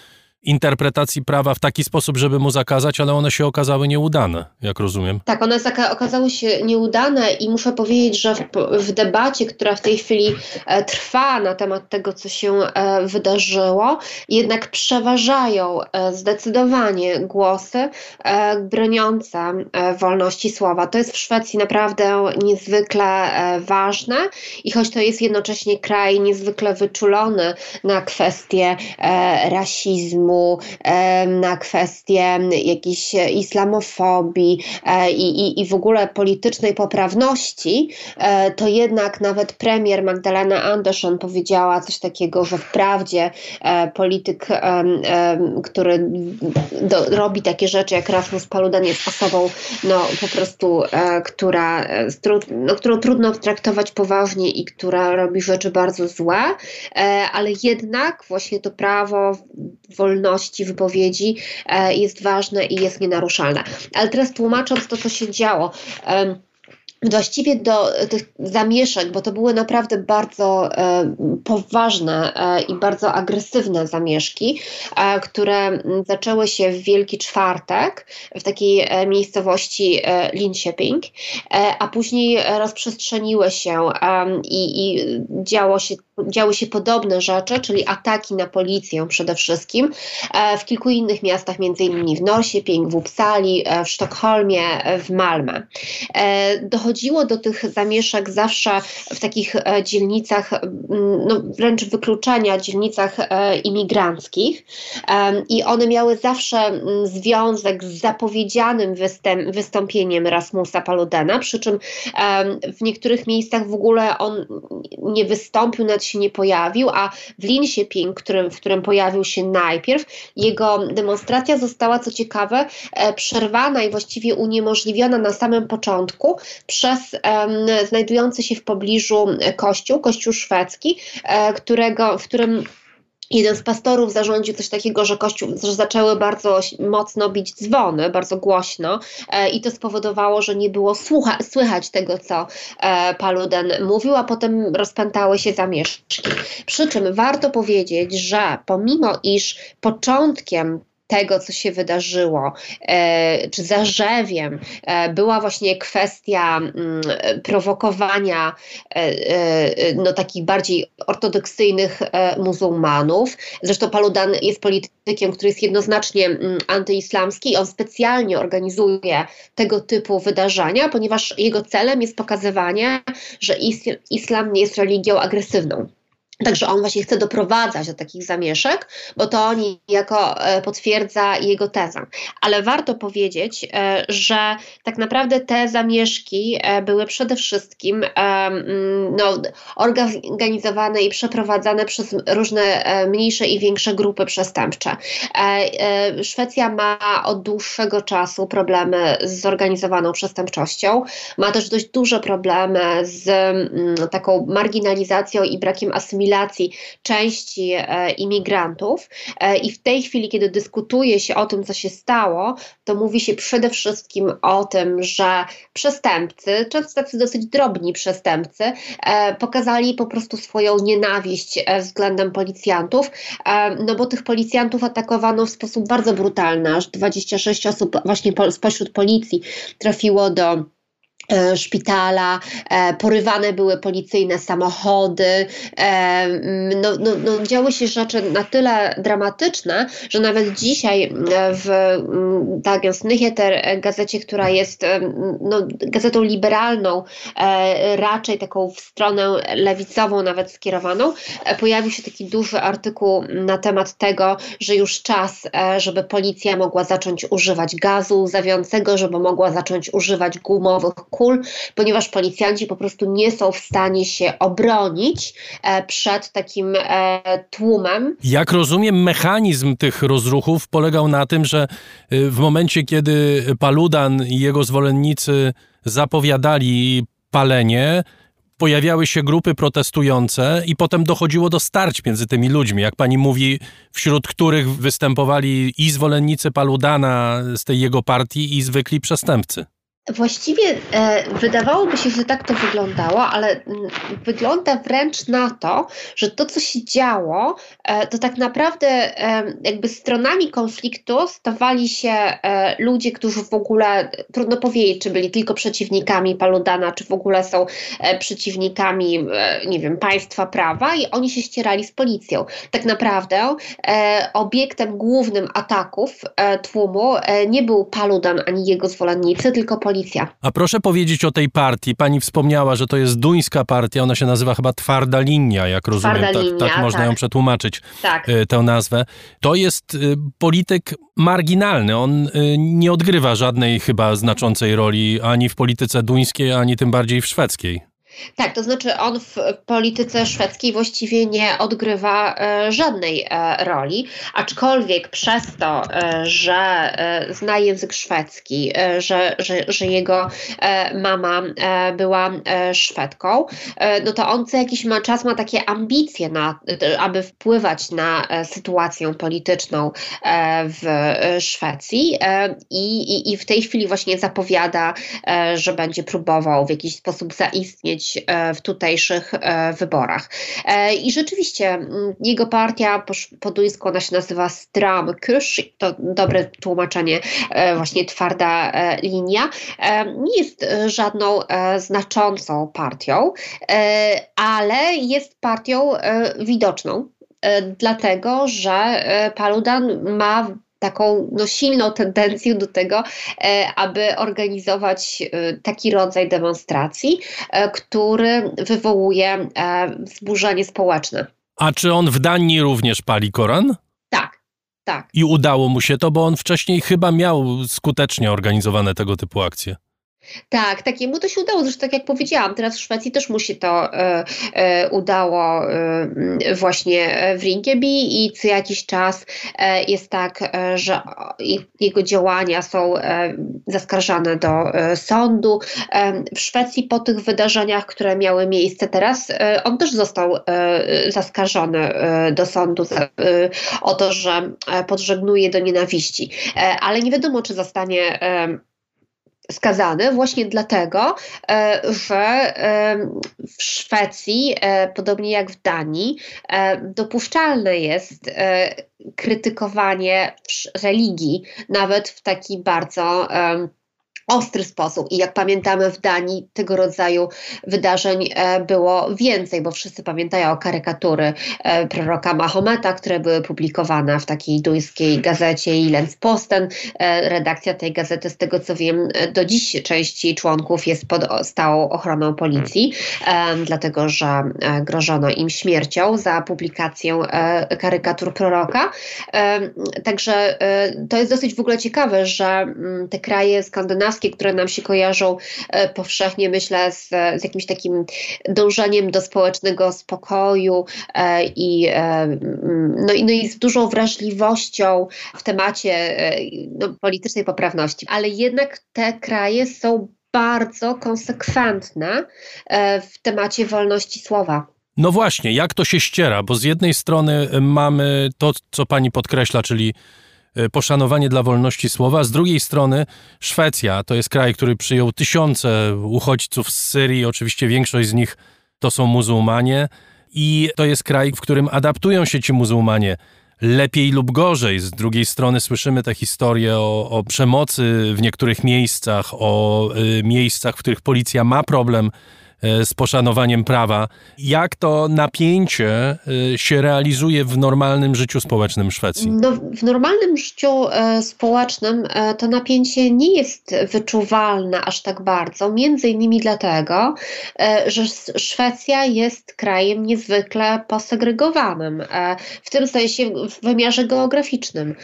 interpretacji prawa w taki sposób, żeby mu zakazać, ale one się okazały nieudane, jak rozumiem. Tak, one okazały się nieudane i muszę powiedzieć, że w, w debacie, która w tej chwili e, trwa na temat tego, co się e, wydarzyło, jednak przeważają e, zdecydowanie głosy e, broniące e, wolności słowa. To jest w Szwecji naprawdę niezwykle e, ważne i choć to jest jednocześnie kraj niezwykle wyczulony na kwestie rasizmu, na kwestie jakiejś islamofobii e, i, i, i w ogóle politycznej poprawności, e, to jednak nawet premier Magdalena Andersson powiedziała coś takiego, że wprawdzie e, polityk, który do, robi takie rzeczy jak Rasmus Paludan jest osobą no, po prostu, która, no, którą trudno traktować poważnie i która robi rzeczy bardzo złe, ale jednak właśnie to prawo wolności wolności wypowiedzi e, jest ważne i jest nienaruszalne. Ale teraz tłumacząc to, co się działo właściwie do tych zamieszek, bo to były naprawdę bardzo e, poważne e, i bardzo agresywne zamieszki, e, które zaczęły się w Wielki Czwartek w takiej e, miejscowości e, Linköping, e, a później rozprzestrzeniły się i, i działo się działy się podobne rzeczy, czyli ataki na policję przede wszystkim w kilku innych miastach, między innymi w Norrköping, w Uppsali, w Sztokholmie, w Malmö. Dochodziło do tych zamieszek zawsze w takich dzielnicach, no, wręcz wykluczenia, dzielnicach imigranckich. I one miały zawsze związek z zapowiedzianym występ, wystąpieniem Rasmusa Paludena, przy czym w niektórych miejscach w ogóle on nie wystąpił, nawet się nie pojawił, a w Linköping, którym, w którym pojawił się najpierw, jego demonstracja została, co ciekawe, e, przerwana i właściwie uniemożliwiona na samym początku przez znajdujący się w pobliżu kościół, kościół szwedzki, e, którego, w którym Jeden z pastorów zarządził coś takiego, że kościół, że zaczęły bardzo mocno bić dzwony, bardzo głośno e, i to spowodowało, że nie było słucha, słychać tego, co e, Paluden mówił, a potem rozpętały się zamieszki. Przy czym warto powiedzieć, że pomimo iż początkiem tego, co się wydarzyło, czy zarzewiem była właśnie kwestia mm, prowokowania no, takich bardziej ortodoksyjnych muzułmanów. Zresztą Paludan jest politykiem, który jest jednoznacznie mm, antyislamski i on specjalnie organizuje tego typu wydarzenia, ponieważ jego celem jest pokazywanie, że islam nie jest religią agresywną. Także on właśnie chce doprowadzać do takich zamieszek, bo to oni jako e, potwierdza jego tezę. Ale warto powiedzieć, e, że tak naprawdę te zamieszki e, były przede wszystkim no, organizowane i przeprowadzane przez różne mniejsze i większe grupy przestępcze. Szwecja ma od dłuższego czasu problemy z zorganizowaną przestępczością. Ma też dość duże problemy z taką marginalizacją i brakiem asymilacji asymilacji części e, imigrantów. E, I w tej chwili, kiedy dyskutuje się o tym, co się stało, to mówi się przede wszystkim o tym, że przestępcy, często tacy dosyć drobni przestępcy, e, pokazali po prostu swoją nienawiść względem policjantów, no bo tych policjantów atakowano w sposób bardzo brutalny, aż 26 osób właśnie spośród policji trafiło do szpitala, e, porywane były policyjne samochody. E, no, no, no, działy się rzeczy na tyle dramatyczne, że nawet dzisiaj w Dagens Nyheter, gazecie, która jest no, gazetą liberalną, raczej taką w stronę lewicową nawet skierowaną, pojawił się taki duży artykuł na temat tego, że już czas, żeby policja mogła zacząć używać gazu łzawiącego, żeby mogła zacząć używać gumowych kul, ponieważ policjanci po prostu nie są w stanie się obronić e, przed takim e, tłumem. Jak rozumiem, mechanizm tych rozruchów polegał na tym, że y, w momencie, kiedy Paludan i jego zwolennicy zapowiadali palenie, pojawiały się grupy protestujące i potem dochodziło do starć między tymi ludźmi, jak pani mówi, wśród których występowali i zwolennicy Paludana z tej jego partii i zwykli przestępcy. Właściwie e, wydawałoby się, że tak to wyglądało, ale m, mm, wygląda wręcz na to, że to, co się działo, e, to tak naprawdę e, jakby stronami konfliktu stawali się e, ludzie, którzy w ogóle, trudno powiedzieć, czy byli tylko przeciwnikami Paludana, czy w ogóle są e, przeciwnikami, e, nie wiem, państwa prawa i oni się ścierali z policją. Tak naprawdę obiektem głównym ataków tłumu nie był Paludan ani jego zwolennicy, tylko policja policja. A proszę powiedzieć o tej partii. Pani wspomniała, że to jest duńska partia, ona się nazywa chyba Twarda Linia, jak rozumiem. Twarda tak, linia, tak można tak. ją przetłumaczyć, tak. E, tę nazwę. To jest e, polityk marginalny. On e, nie odgrywa żadnej chyba znaczącej roli ani w polityce duńskiej, ani tym bardziej w szwedzkiej. Tak, to znaczy on w polityce szwedzkiej właściwie nie odgrywa e, żadnej e, roli, aczkolwiek przez to, e, że zna język szwedzki, że, że, że jego mama była Szwedką, no to on co jakiś czas ma takie ambicje, na, aby wpływać na sytuację polityczną w Szwecji i, i w tej chwili właśnie zapowiada, że będzie próbował w jakiś sposób zaistnieć E, w tutejszych e, wyborach. E, I rzeczywiście jego partia po, duńsku ona się nazywa Stram Kurs, to dobre tłumaczenie, właśnie twarda linia. Nie jest żadną znaczącą partią, ale jest partią widoczną dlatego że Paludan ma taką no, silną tendencję do tego, e, aby organizować e, taki rodzaj demonstracji, e, który wywołuje wzburzenie społeczne. A czy on w Danii również pali Koran? Tak, tak. I udało mu się to, bo on wcześniej chyba miał skutecznie organizowane tego typu akcje. Tak, tak, jemu to się udało. Zresztą tak jak powiedziałam, teraz w Szwecji też mu się to e, e, udało e, właśnie w Rinkeby i co jakiś czas e, jest tak, e, że jego działania są e, zaskarżane do sądu. w Szwecji po tych wydarzeniach, które miały miejsce teraz, on też został zaskarżony do sądu za, o to, że podżegnuje do nienawiści. ale nie wiadomo, czy zostanie skazany właśnie dlatego, że w Szwecji, podobnie jak w Danii, dopuszczalne jest krytykowanie religii, nawet w taki bardzo ostry sposób. I jak pamiętamy, w Danii tego rodzaju wydarzeń e, było więcej, bo wszyscy pamiętają karykatury e, proroka Mahometa, które były publikowane w takiej duńskiej gazecie Posten. E, redakcja tej gazety, z tego co wiem, do dziś części członków jest pod stałą ochroną policji, dlatego że grożono im śmiercią za publikację karykatur proroka. Także to jest dosyć w ogóle ciekawe, że mm, te kraje skandynawskie które nam się kojarzą e, powszechnie, myślę, z, z jakimś takim dążeniem do społecznego spokoju e, i, e, no, i, no i z dużą wrażliwością w temacie no, politycznej poprawności. Ale jednak te kraje są bardzo konsekwentne w temacie wolności słowa. No właśnie, jak to się ściera? Bo z jednej strony mamy to, co pani podkreśla, czyli poszanowanie dla wolności słowa. Z drugiej strony Szwecja to jest kraj, który przyjął tysiące uchodźców z Syrii. Oczywiście większość z nich to są muzułmanie. I to jest kraj, w którym adaptują się ci muzułmanie lepiej lub gorzej. Z drugiej strony słyszymy te historie o, o przemocy w niektórych miejscach, o y, miejscach, w których policja ma problem z poszanowaniem prawa. Jak to napięcie e, się realizuje w normalnym życiu społecznym Szwecji? No, w normalnym życiu e, społecznym e, to napięcie nie jest wyczuwalne aż tak bardzo, między innymi dlatego, e, że Szwecja jest krajem niezwykle posegregowanym, e, w tym sensie w wymiarze geograficznym.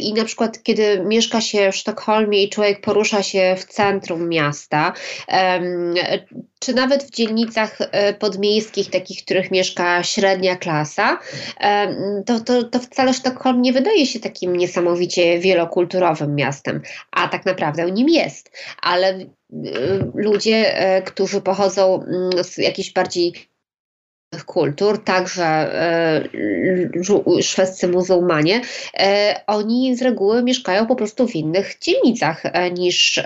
I na przykład, kiedy mieszka się w Sztokholmie i człowiek porusza się w centrum miasta, czy nawet w dzielnicach e, podmiejskich, takich, w których mieszka średnia klasa, e, to, to, to wcale Sztokholm nie wydaje się takim niesamowicie wielokulturowym miastem, a tak naprawdę nim jest. Ale e, ludzie, którzy pochodzą mm, z jakichś bardziej kultur, także e, szwedzcy muzułmanie, e, oni z reguły mieszkają po prostu w innych dzielnicach e, niż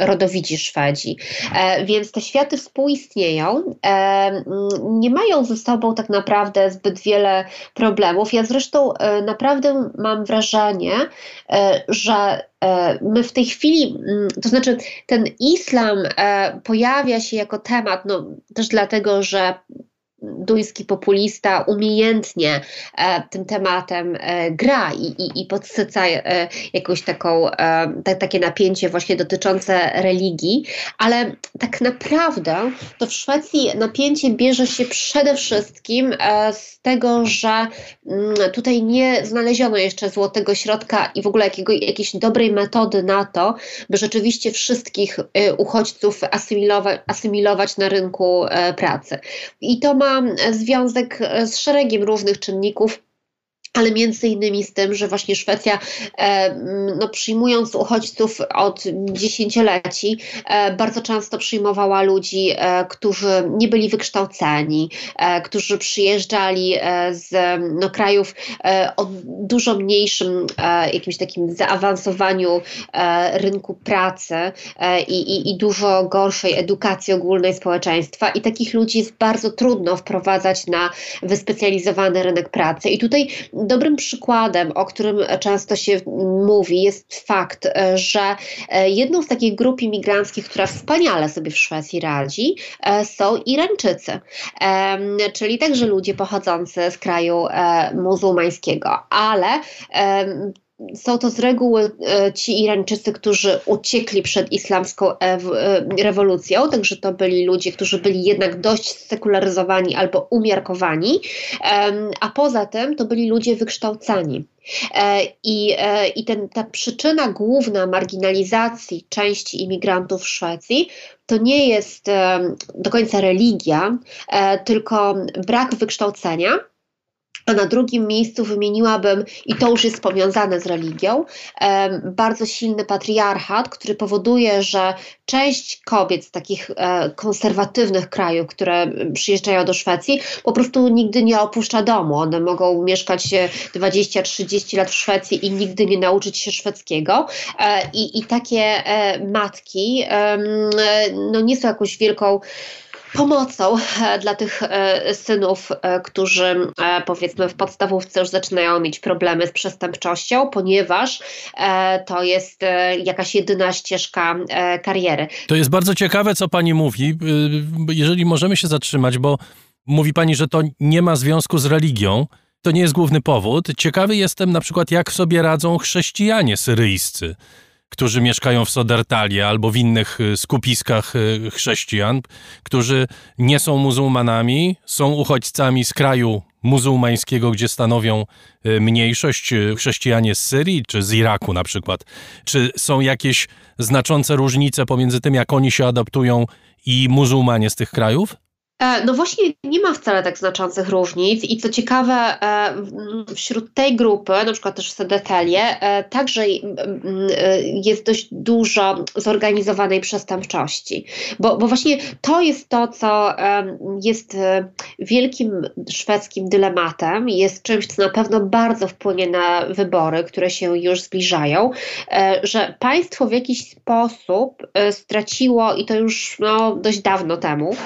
rodowidzi Szwedzi. Więc te światy współistnieją, nie mają ze sobą tak naprawdę zbyt wiele problemów. Ja zresztą naprawdę mam wrażenie, że My w tej chwili, to znaczy ten islam pojawia się jako temat, no też dlatego, że duński populista umiejętnie e, tym tematem e, gra i, i, i podsyca e, jakąś taką, tak, takie napięcie właśnie dotyczące religii, ale tak naprawdę to w Szwecji napięcie bierze się przede wszystkim z tego, że mm, tutaj nie znaleziono jeszcze złotego środka i w ogóle jakiego, jakiejś dobrej metody na to, by rzeczywiście wszystkich uchodźców asymilować, asymilować na rynku pracy. I to ma związek z szeregiem różnych czynników ale między innymi z tym, że właśnie Szwecja, e, no, przyjmując uchodźców od dziesięcioleci, e, bardzo często przyjmowała ludzi, e, którzy nie byli wykształceni, którzy przyjeżdżali z no, krajów o dużo mniejszym jakimś takim zaawansowaniu rynku pracy i, i, i dużo gorszej edukacji ogólnej społeczeństwa. I takich ludzi jest bardzo trudno wprowadzać na wyspecjalizowany rynek pracy. I tutaj Dobrym przykładem, o którym często się mówi, jest fakt, e, że e, jedną z takich grup imigranckich, która wspaniale sobie w Szwecji radzi, e, są Irańczycy, czyli także ludzie pochodzący z kraju muzułmańskiego, ale są to z reguły e, ci Irańczycy, którzy uciekli przed islamską e, e, rewolucją, także to byli ludzie, którzy byli jednak dość sekularyzowani albo umiarkowani, a poza tym to byli ludzie wykształcani. I, i ten, ta przyczyna główna marginalizacji części imigrantów w Szwecji to nie jest do końca religia, tylko brak wykształcenia A na drugim miejscu wymieniłabym, i to już jest powiązane z religią, bardzo silny patriarchat, który powoduje, że część kobiet z takich e, konserwatywnych krajów, które przyjeżdżają do Szwecji, po prostu nigdy nie opuszcza domu. One mogą mieszkać 20-30 lat w Szwecji i nigdy nie nauczyć się szwedzkiego. E, I, i takie e, matki no, nie są jakąś wielką pomocą e, dla tych e, synów, e, którzy powiedzmy w podstawówce już zaczynają mieć problemy z przestępczością, ponieważ to jest jakaś jedyna ścieżka kariery. To jest bardzo ciekawe, co pani mówi, jeżeli możemy się zatrzymać, bo mówi pani, że to nie ma związku z religią. To nie jest główny powód. Ciekawy jestem na przykład, jak sobie radzą chrześcijanie syryjscy którzy mieszkają w Sodertalie albo w innych y, skupiskach y, chrześcijan, którzy nie są muzułmanami, są uchodźcami z kraju muzułmańskiego, gdzie stanowią y, mniejszość chrześcijanie z Syrii czy z Iraku na przykład. Czy są jakieś znaczące różnice pomiędzy tym, jak oni się adaptują i muzułmanie z tych krajów? E, no właśnie nie ma wcale tak znaczących różnic i co ciekawe e, wśród tej grupy, na przykład też w Sedetelie, e, także jest dość dużo zorganizowanej przestępczości, bo, bo właśnie to jest to, co jest wielkim szwedzkim dylematem, jest czymś, co na pewno bardzo wpłynie na wybory, które się już zbliżają, że państwo w jakiś sposób straciło i to już no, dość dawno temu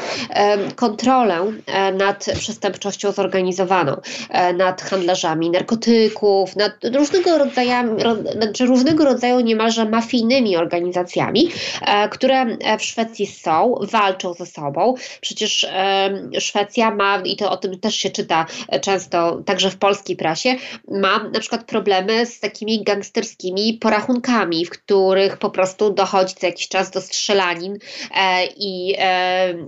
kontrolę e, nad przestępczością zorganizowaną, e, nad handlarzami narkotyków, nad różnego rodzaju, znaczy różnego rodzaju niemalże mafijnymi organizacjami, e, które w Szwecji są, walczą ze sobą. Przecież Szwecja ma, i to o tym też się czyta często, także w polskiej prasie, ma na przykład problemy z takimi gangsterskimi porachunkami, w których po prostu dochodzi co jakiś czas do strzelanin i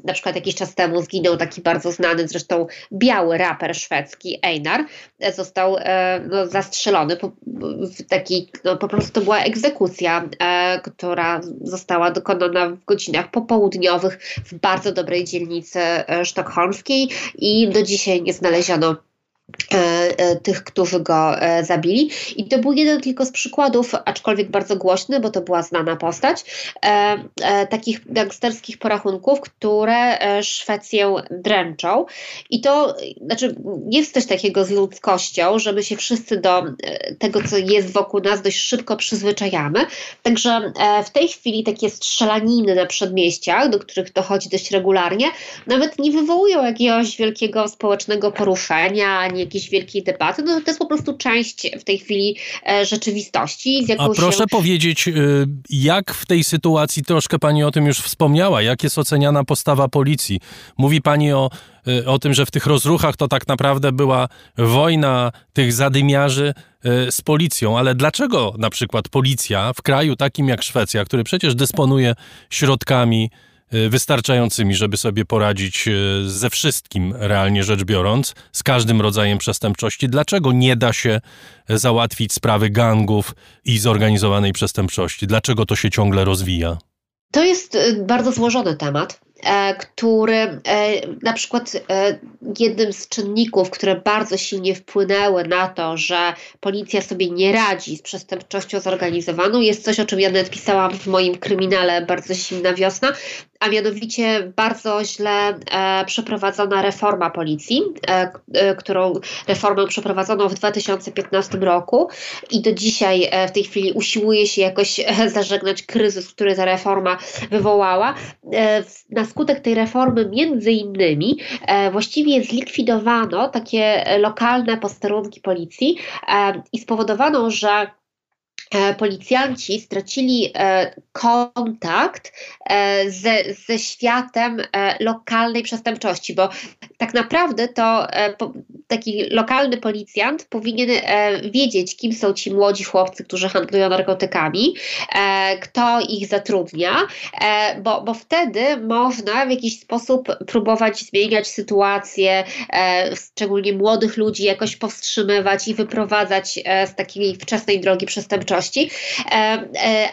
na przykład jakiś czas temu zginął taki bardzo znany, zresztą biały raper szwedzki, Einar, został e, no, zastrzelony. Po, taki, no, po prostu to była egzekucja, e, która została dokonana w godzinach popołudniowych w bardzo dobrej dzielnicy e, sztokholmskiej i do dzisiaj nie znaleziono tych, którzy go e, zabili. I to był jeden tylko z przykładów, aczkolwiek bardzo głośny, bo to była znana postać, takich gangsterskich porachunków, które Szwecję dręczą. I to znaczy jest coś takiego z ludzkością, że my się wszyscy do tego, co jest wokół nas, dość szybko przyzwyczajamy. Także w tej chwili takie strzelaniny na przedmieściach, do których dochodzi dość regularnie, nawet nie wywołują jakiegoś wielkiego społecznego poruszenia, ani jakiejś wielkiej debaty, no to jest po prostu część w tej chwili e, rzeczywistości. A proszę się... powiedzieć, y, jak w tej sytuacji, troszkę pani o tym już wspomniała, jak jest oceniana postawa policji? Mówi pani o, y, o tym, że w tych rozruchach to tak naprawdę była wojna tych zadymiarzy y, z policją, ale dlaczego na przykład policja w kraju takim jak Szwecja, który przecież dysponuje środkami, wystarczającymi, żeby sobie poradzić y, ze wszystkim, realnie rzecz biorąc, z każdym rodzajem przestępczości. Dlaczego nie da się załatwić sprawy gangów i zorganizowanej przestępczości? Dlaczego to się ciągle rozwija? To jest bardzo złożony temat. E, który e, na przykład e, jednym z czynników, które bardzo silnie wpłynęły na to, że policja sobie nie radzi z przestępczością zorganizowaną, jest coś, o czym ja nawet pisałam w moim kryminale Bardzo Zimna Wiosna, a mianowicie bardzo źle e, przeprowadzona reforma policji, e, e, którą reformę przeprowadzono w 2015 roku i do dzisiaj w tej chwili usiłuje się jakoś zażegnać kryzys, który ta reforma wywołała. Na skutek tej reformy między innymi właściwie zlikwidowano takie lokalne posterunki policji i spowodowano, że E, policjanci stracili e, kontakt e, ze, ze światem lokalnej przestępczości, bo tak naprawdę to taki lokalny policjant powinien wiedzieć, kim są ci młodzi chłopcy, którzy handlują narkotykami, kto ich zatrudnia, bo, bo wtedy można w jakiś sposób próbować zmieniać sytuację, szczególnie młodych ludzi, jakoś powstrzymywać i wyprowadzać z takiej wczesnej drogi przestępczości mniejszości,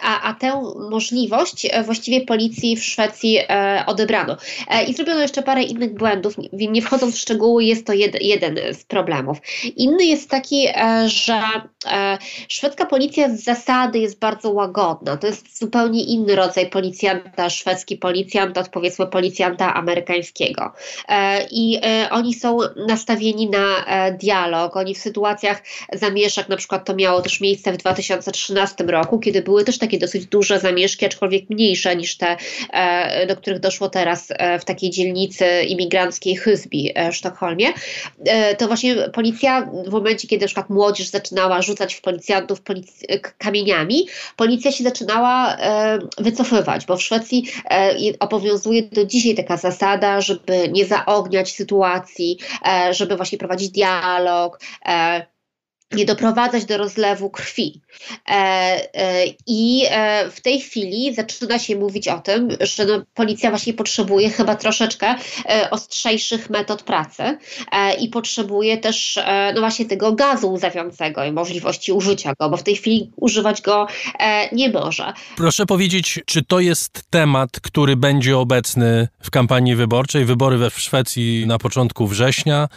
a, a tę możliwość właściwie policji w Szwecji odebrano. I zrobiono jeszcze parę innych błędów, nie wchodząc w szczegóły, jest to jed, jeden z problemów. Inny jest taki, że szwedzka policja z zasady jest bardzo łagodna. To jest zupełnie inny rodzaj policjanta, szwedzki policjant od powiedzmy policjanta amerykańskiego. I oni są nastawieni na dialog, oni w sytuacjach zamieszek, na przykład to miało też miejsce w 2013 roku, kiedy były też takie dosyć duże zamieszki, aczkolwiek mniejsze niż te, do których doszło teraz w takiej dzielnicy imigranckiej Hysby w Sztokholmie. To właśnie policja w momencie, kiedy na przykład młodzież zaczynała rzucać w policjantów polic- kamieniami, policja się zaczynała wycofywać, bo w Szwecji obowiązuje do dzisiaj taka zasada, żeby nie zaogniać sytuacji, żeby właśnie prowadzić dialog, nie doprowadzać do rozlewu krwi. E, e, I e, w tej chwili zaczyna się mówić o tym, że no, policja właśnie potrzebuje chyba troszeczkę ostrzejszych metod pracy i potrzebuje też no właśnie tego gazu łzawiącego i możliwości użycia go, bo w tej chwili używać go nie może. Proszę powiedzieć, czy to jest temat, który będzie obecny w kampanii wyborczej, wybory we Szwecji na początku września?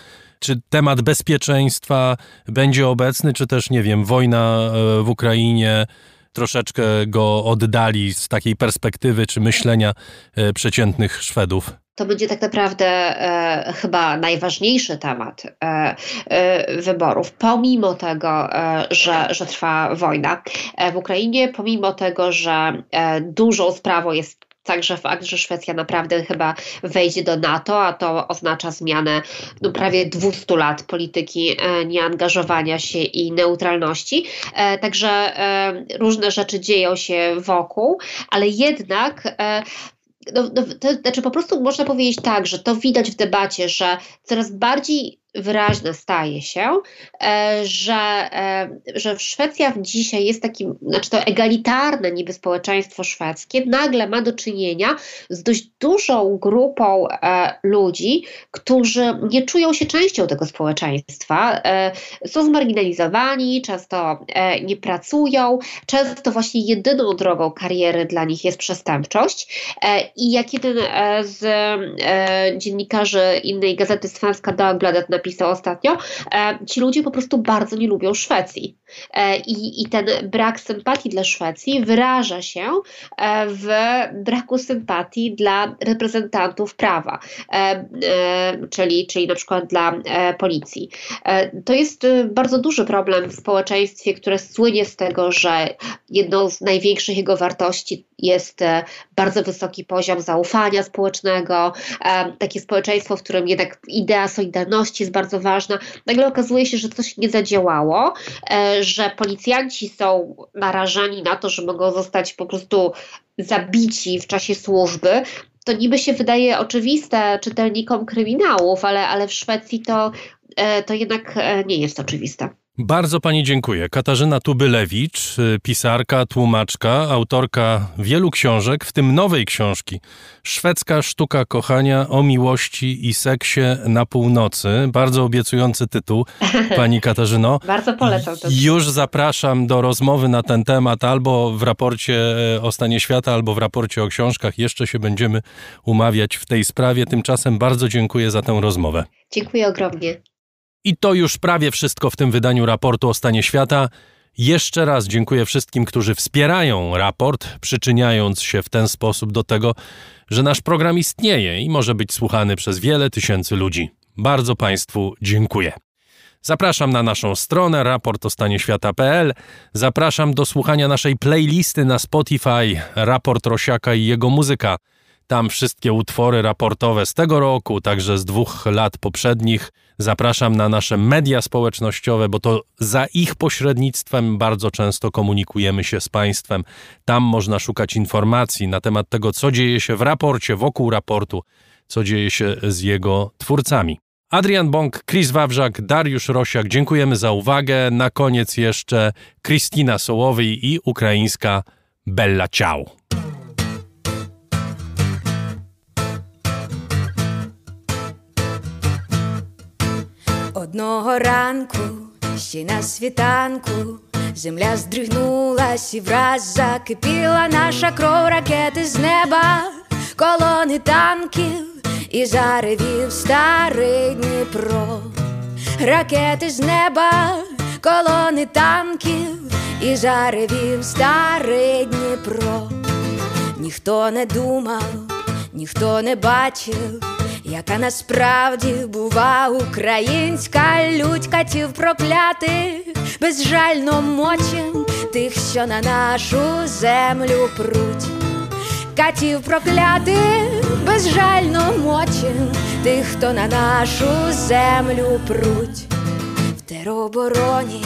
Czy temat bezpieczeństwa będzie obecny, czy też, nie wiem, wojna e, w Ukrainie troszeczkę go oddali z takiej perspektywy czy myślenia e, przeciętnych Szwedów? to będzie tak naprawdę e, chyba najważniejszy temat e, e, wyborów, pomimo tego, e, że, że trwa wojna w Ukrainie, pomimo tego, że dużą sprawą jest także fakt, że Szwecja naprawdę chyba wejdzie do NATO, a to oznacza zmianę no, prawie 200 lat polityki e, nieangażowania się i neutralności. E, także e, różne rzeczy dzieją się wokół, ale jednak no, no, to, znaczy po prostu można powiedzieć tak, że to widać w debacie, że coraz bardziej wyraźne staje się, e, że, e, że Szwecja dzisiaj jest takim, znaczy to egalitarne niby społeczeństwo szwedzkie, nagle ma do czynienia z dość dużą grupą e, ludzi, którzy nie czują się częścią tego społeczeństwa, są zmarginalizowani, często nie pracują, często właśnie jedyną drogą kariery dla nich jest przestępczość. I jak jeden z dziennikarzy innej gazety Svenska Dagbladet napisał ostatnio, e, ci ludzie po prostu bardzo nie lubią Szwecji. E, I, I ten brak sympatii dla Szwecji wyraża się e, w braku sympatii dla reprezentantów prawa, czyli, czyli na przykład dla policji. To jest bardzo duży problem w społeczeństwie, które słynie z tego, że jedną z największych jego wartości jest bardzo wysoki poziom zaufania społecznego, takie społeczeństwo, w którym jednak idea solidarności jest bardzo ważna. Nagle okazuje się, że coś nie zadziałało, e, że policjanci są narażeni na to, że mogą zostać po prostu zabici w czasie służby, to niby się wydaje oczywiste czytelnikom kryminałów, ale, ale w Szwecji to, e, to jednak e, nie jest oczywiste. Bardzo pani dziękuję. Katarzyna Tubylewicz, y, pisarka, tłumaczka, autorka wielu książek, w tym nowej książki Szwedzka sztuka kochania o miłości i seksie na północy. Bardzo obiecujący tytuł, pani Katarzyno. Bardzo polecam. To. Już zapraszam do rozmowy na ten temat albo w raporcie e, o stanie świata, albo w raporcie o książkach. Jeszcze się będziemy umawiać w tej sprawie. Tymczasem bardzo dziękuję za tę rozmowę. Dziękuję ogromnie. I to już prawie wszystko w tym wydaniu raportu o stanie świata. Jeszcze raz dziękuję wszystkim, którzy wspierają raport, przyczyniając się w ten sposób do tego, że nasz program istnieje i może być słuchany przez wiele tysięcy ludzi. Bardzo Państwu dziękuję. Zapraszam na naszą stronę raportostanieświata.pl. Zapraszam do słuchania naszej playlisty na Spotify Raport Rosiaka i jego muzyka. Tam wszystkie utwory raportowe z tego roku, także z dwóch lat poprzednich. Zapraszam na nasze media społecznościowe, bo to za ich pośrednictwem bardzo często komunikujemy się z Państwem. Tam można szukać informacji na temat tego, co dzieje się w raporcie, wokół raportu, co dzieje się z jego twórcami. Adrian Bąk, Chris Wawrzak, Dariusz Rosiak, dziękujemy za uwagę. Na koniec jeszcze Kristina Sołowej i ukraińska Bella Ciao. Одного ранку ще на світанку. Земля здригнулась і враз закипіла наша кров ракети з неба, колони танків і заревів старий Дніпро, ракети з неба, колони танків і заревів старий Дніпро. Ніхто не думав, ніхто не бачив, яка насправді бува українська лють катів проклятих, безжально мочим тих, що на нашу землю пруть. Катів проклятих, безжально мочим тих, хто на нашу землю пруть. В теробороні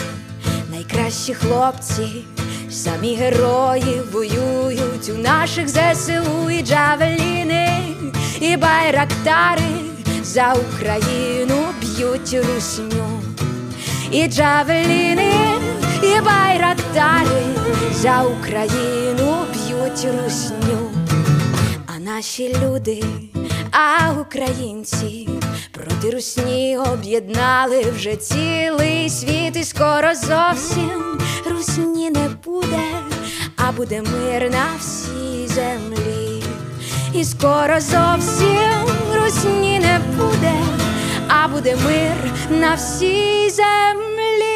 найкращі хлопці. Самі герої воюють у наших ЗСУ і джавеліни, і байрактари за Україну б'ють русню, і джавеліни, і байрактари за Україну б'ють русню, а наші люди, а українці проти русні об'єднали вже цілий світ, і скоро зовсім русні не буде, а буде мир на всій землі, і скоро зовсім русні не буде, а буде мир на всій землі.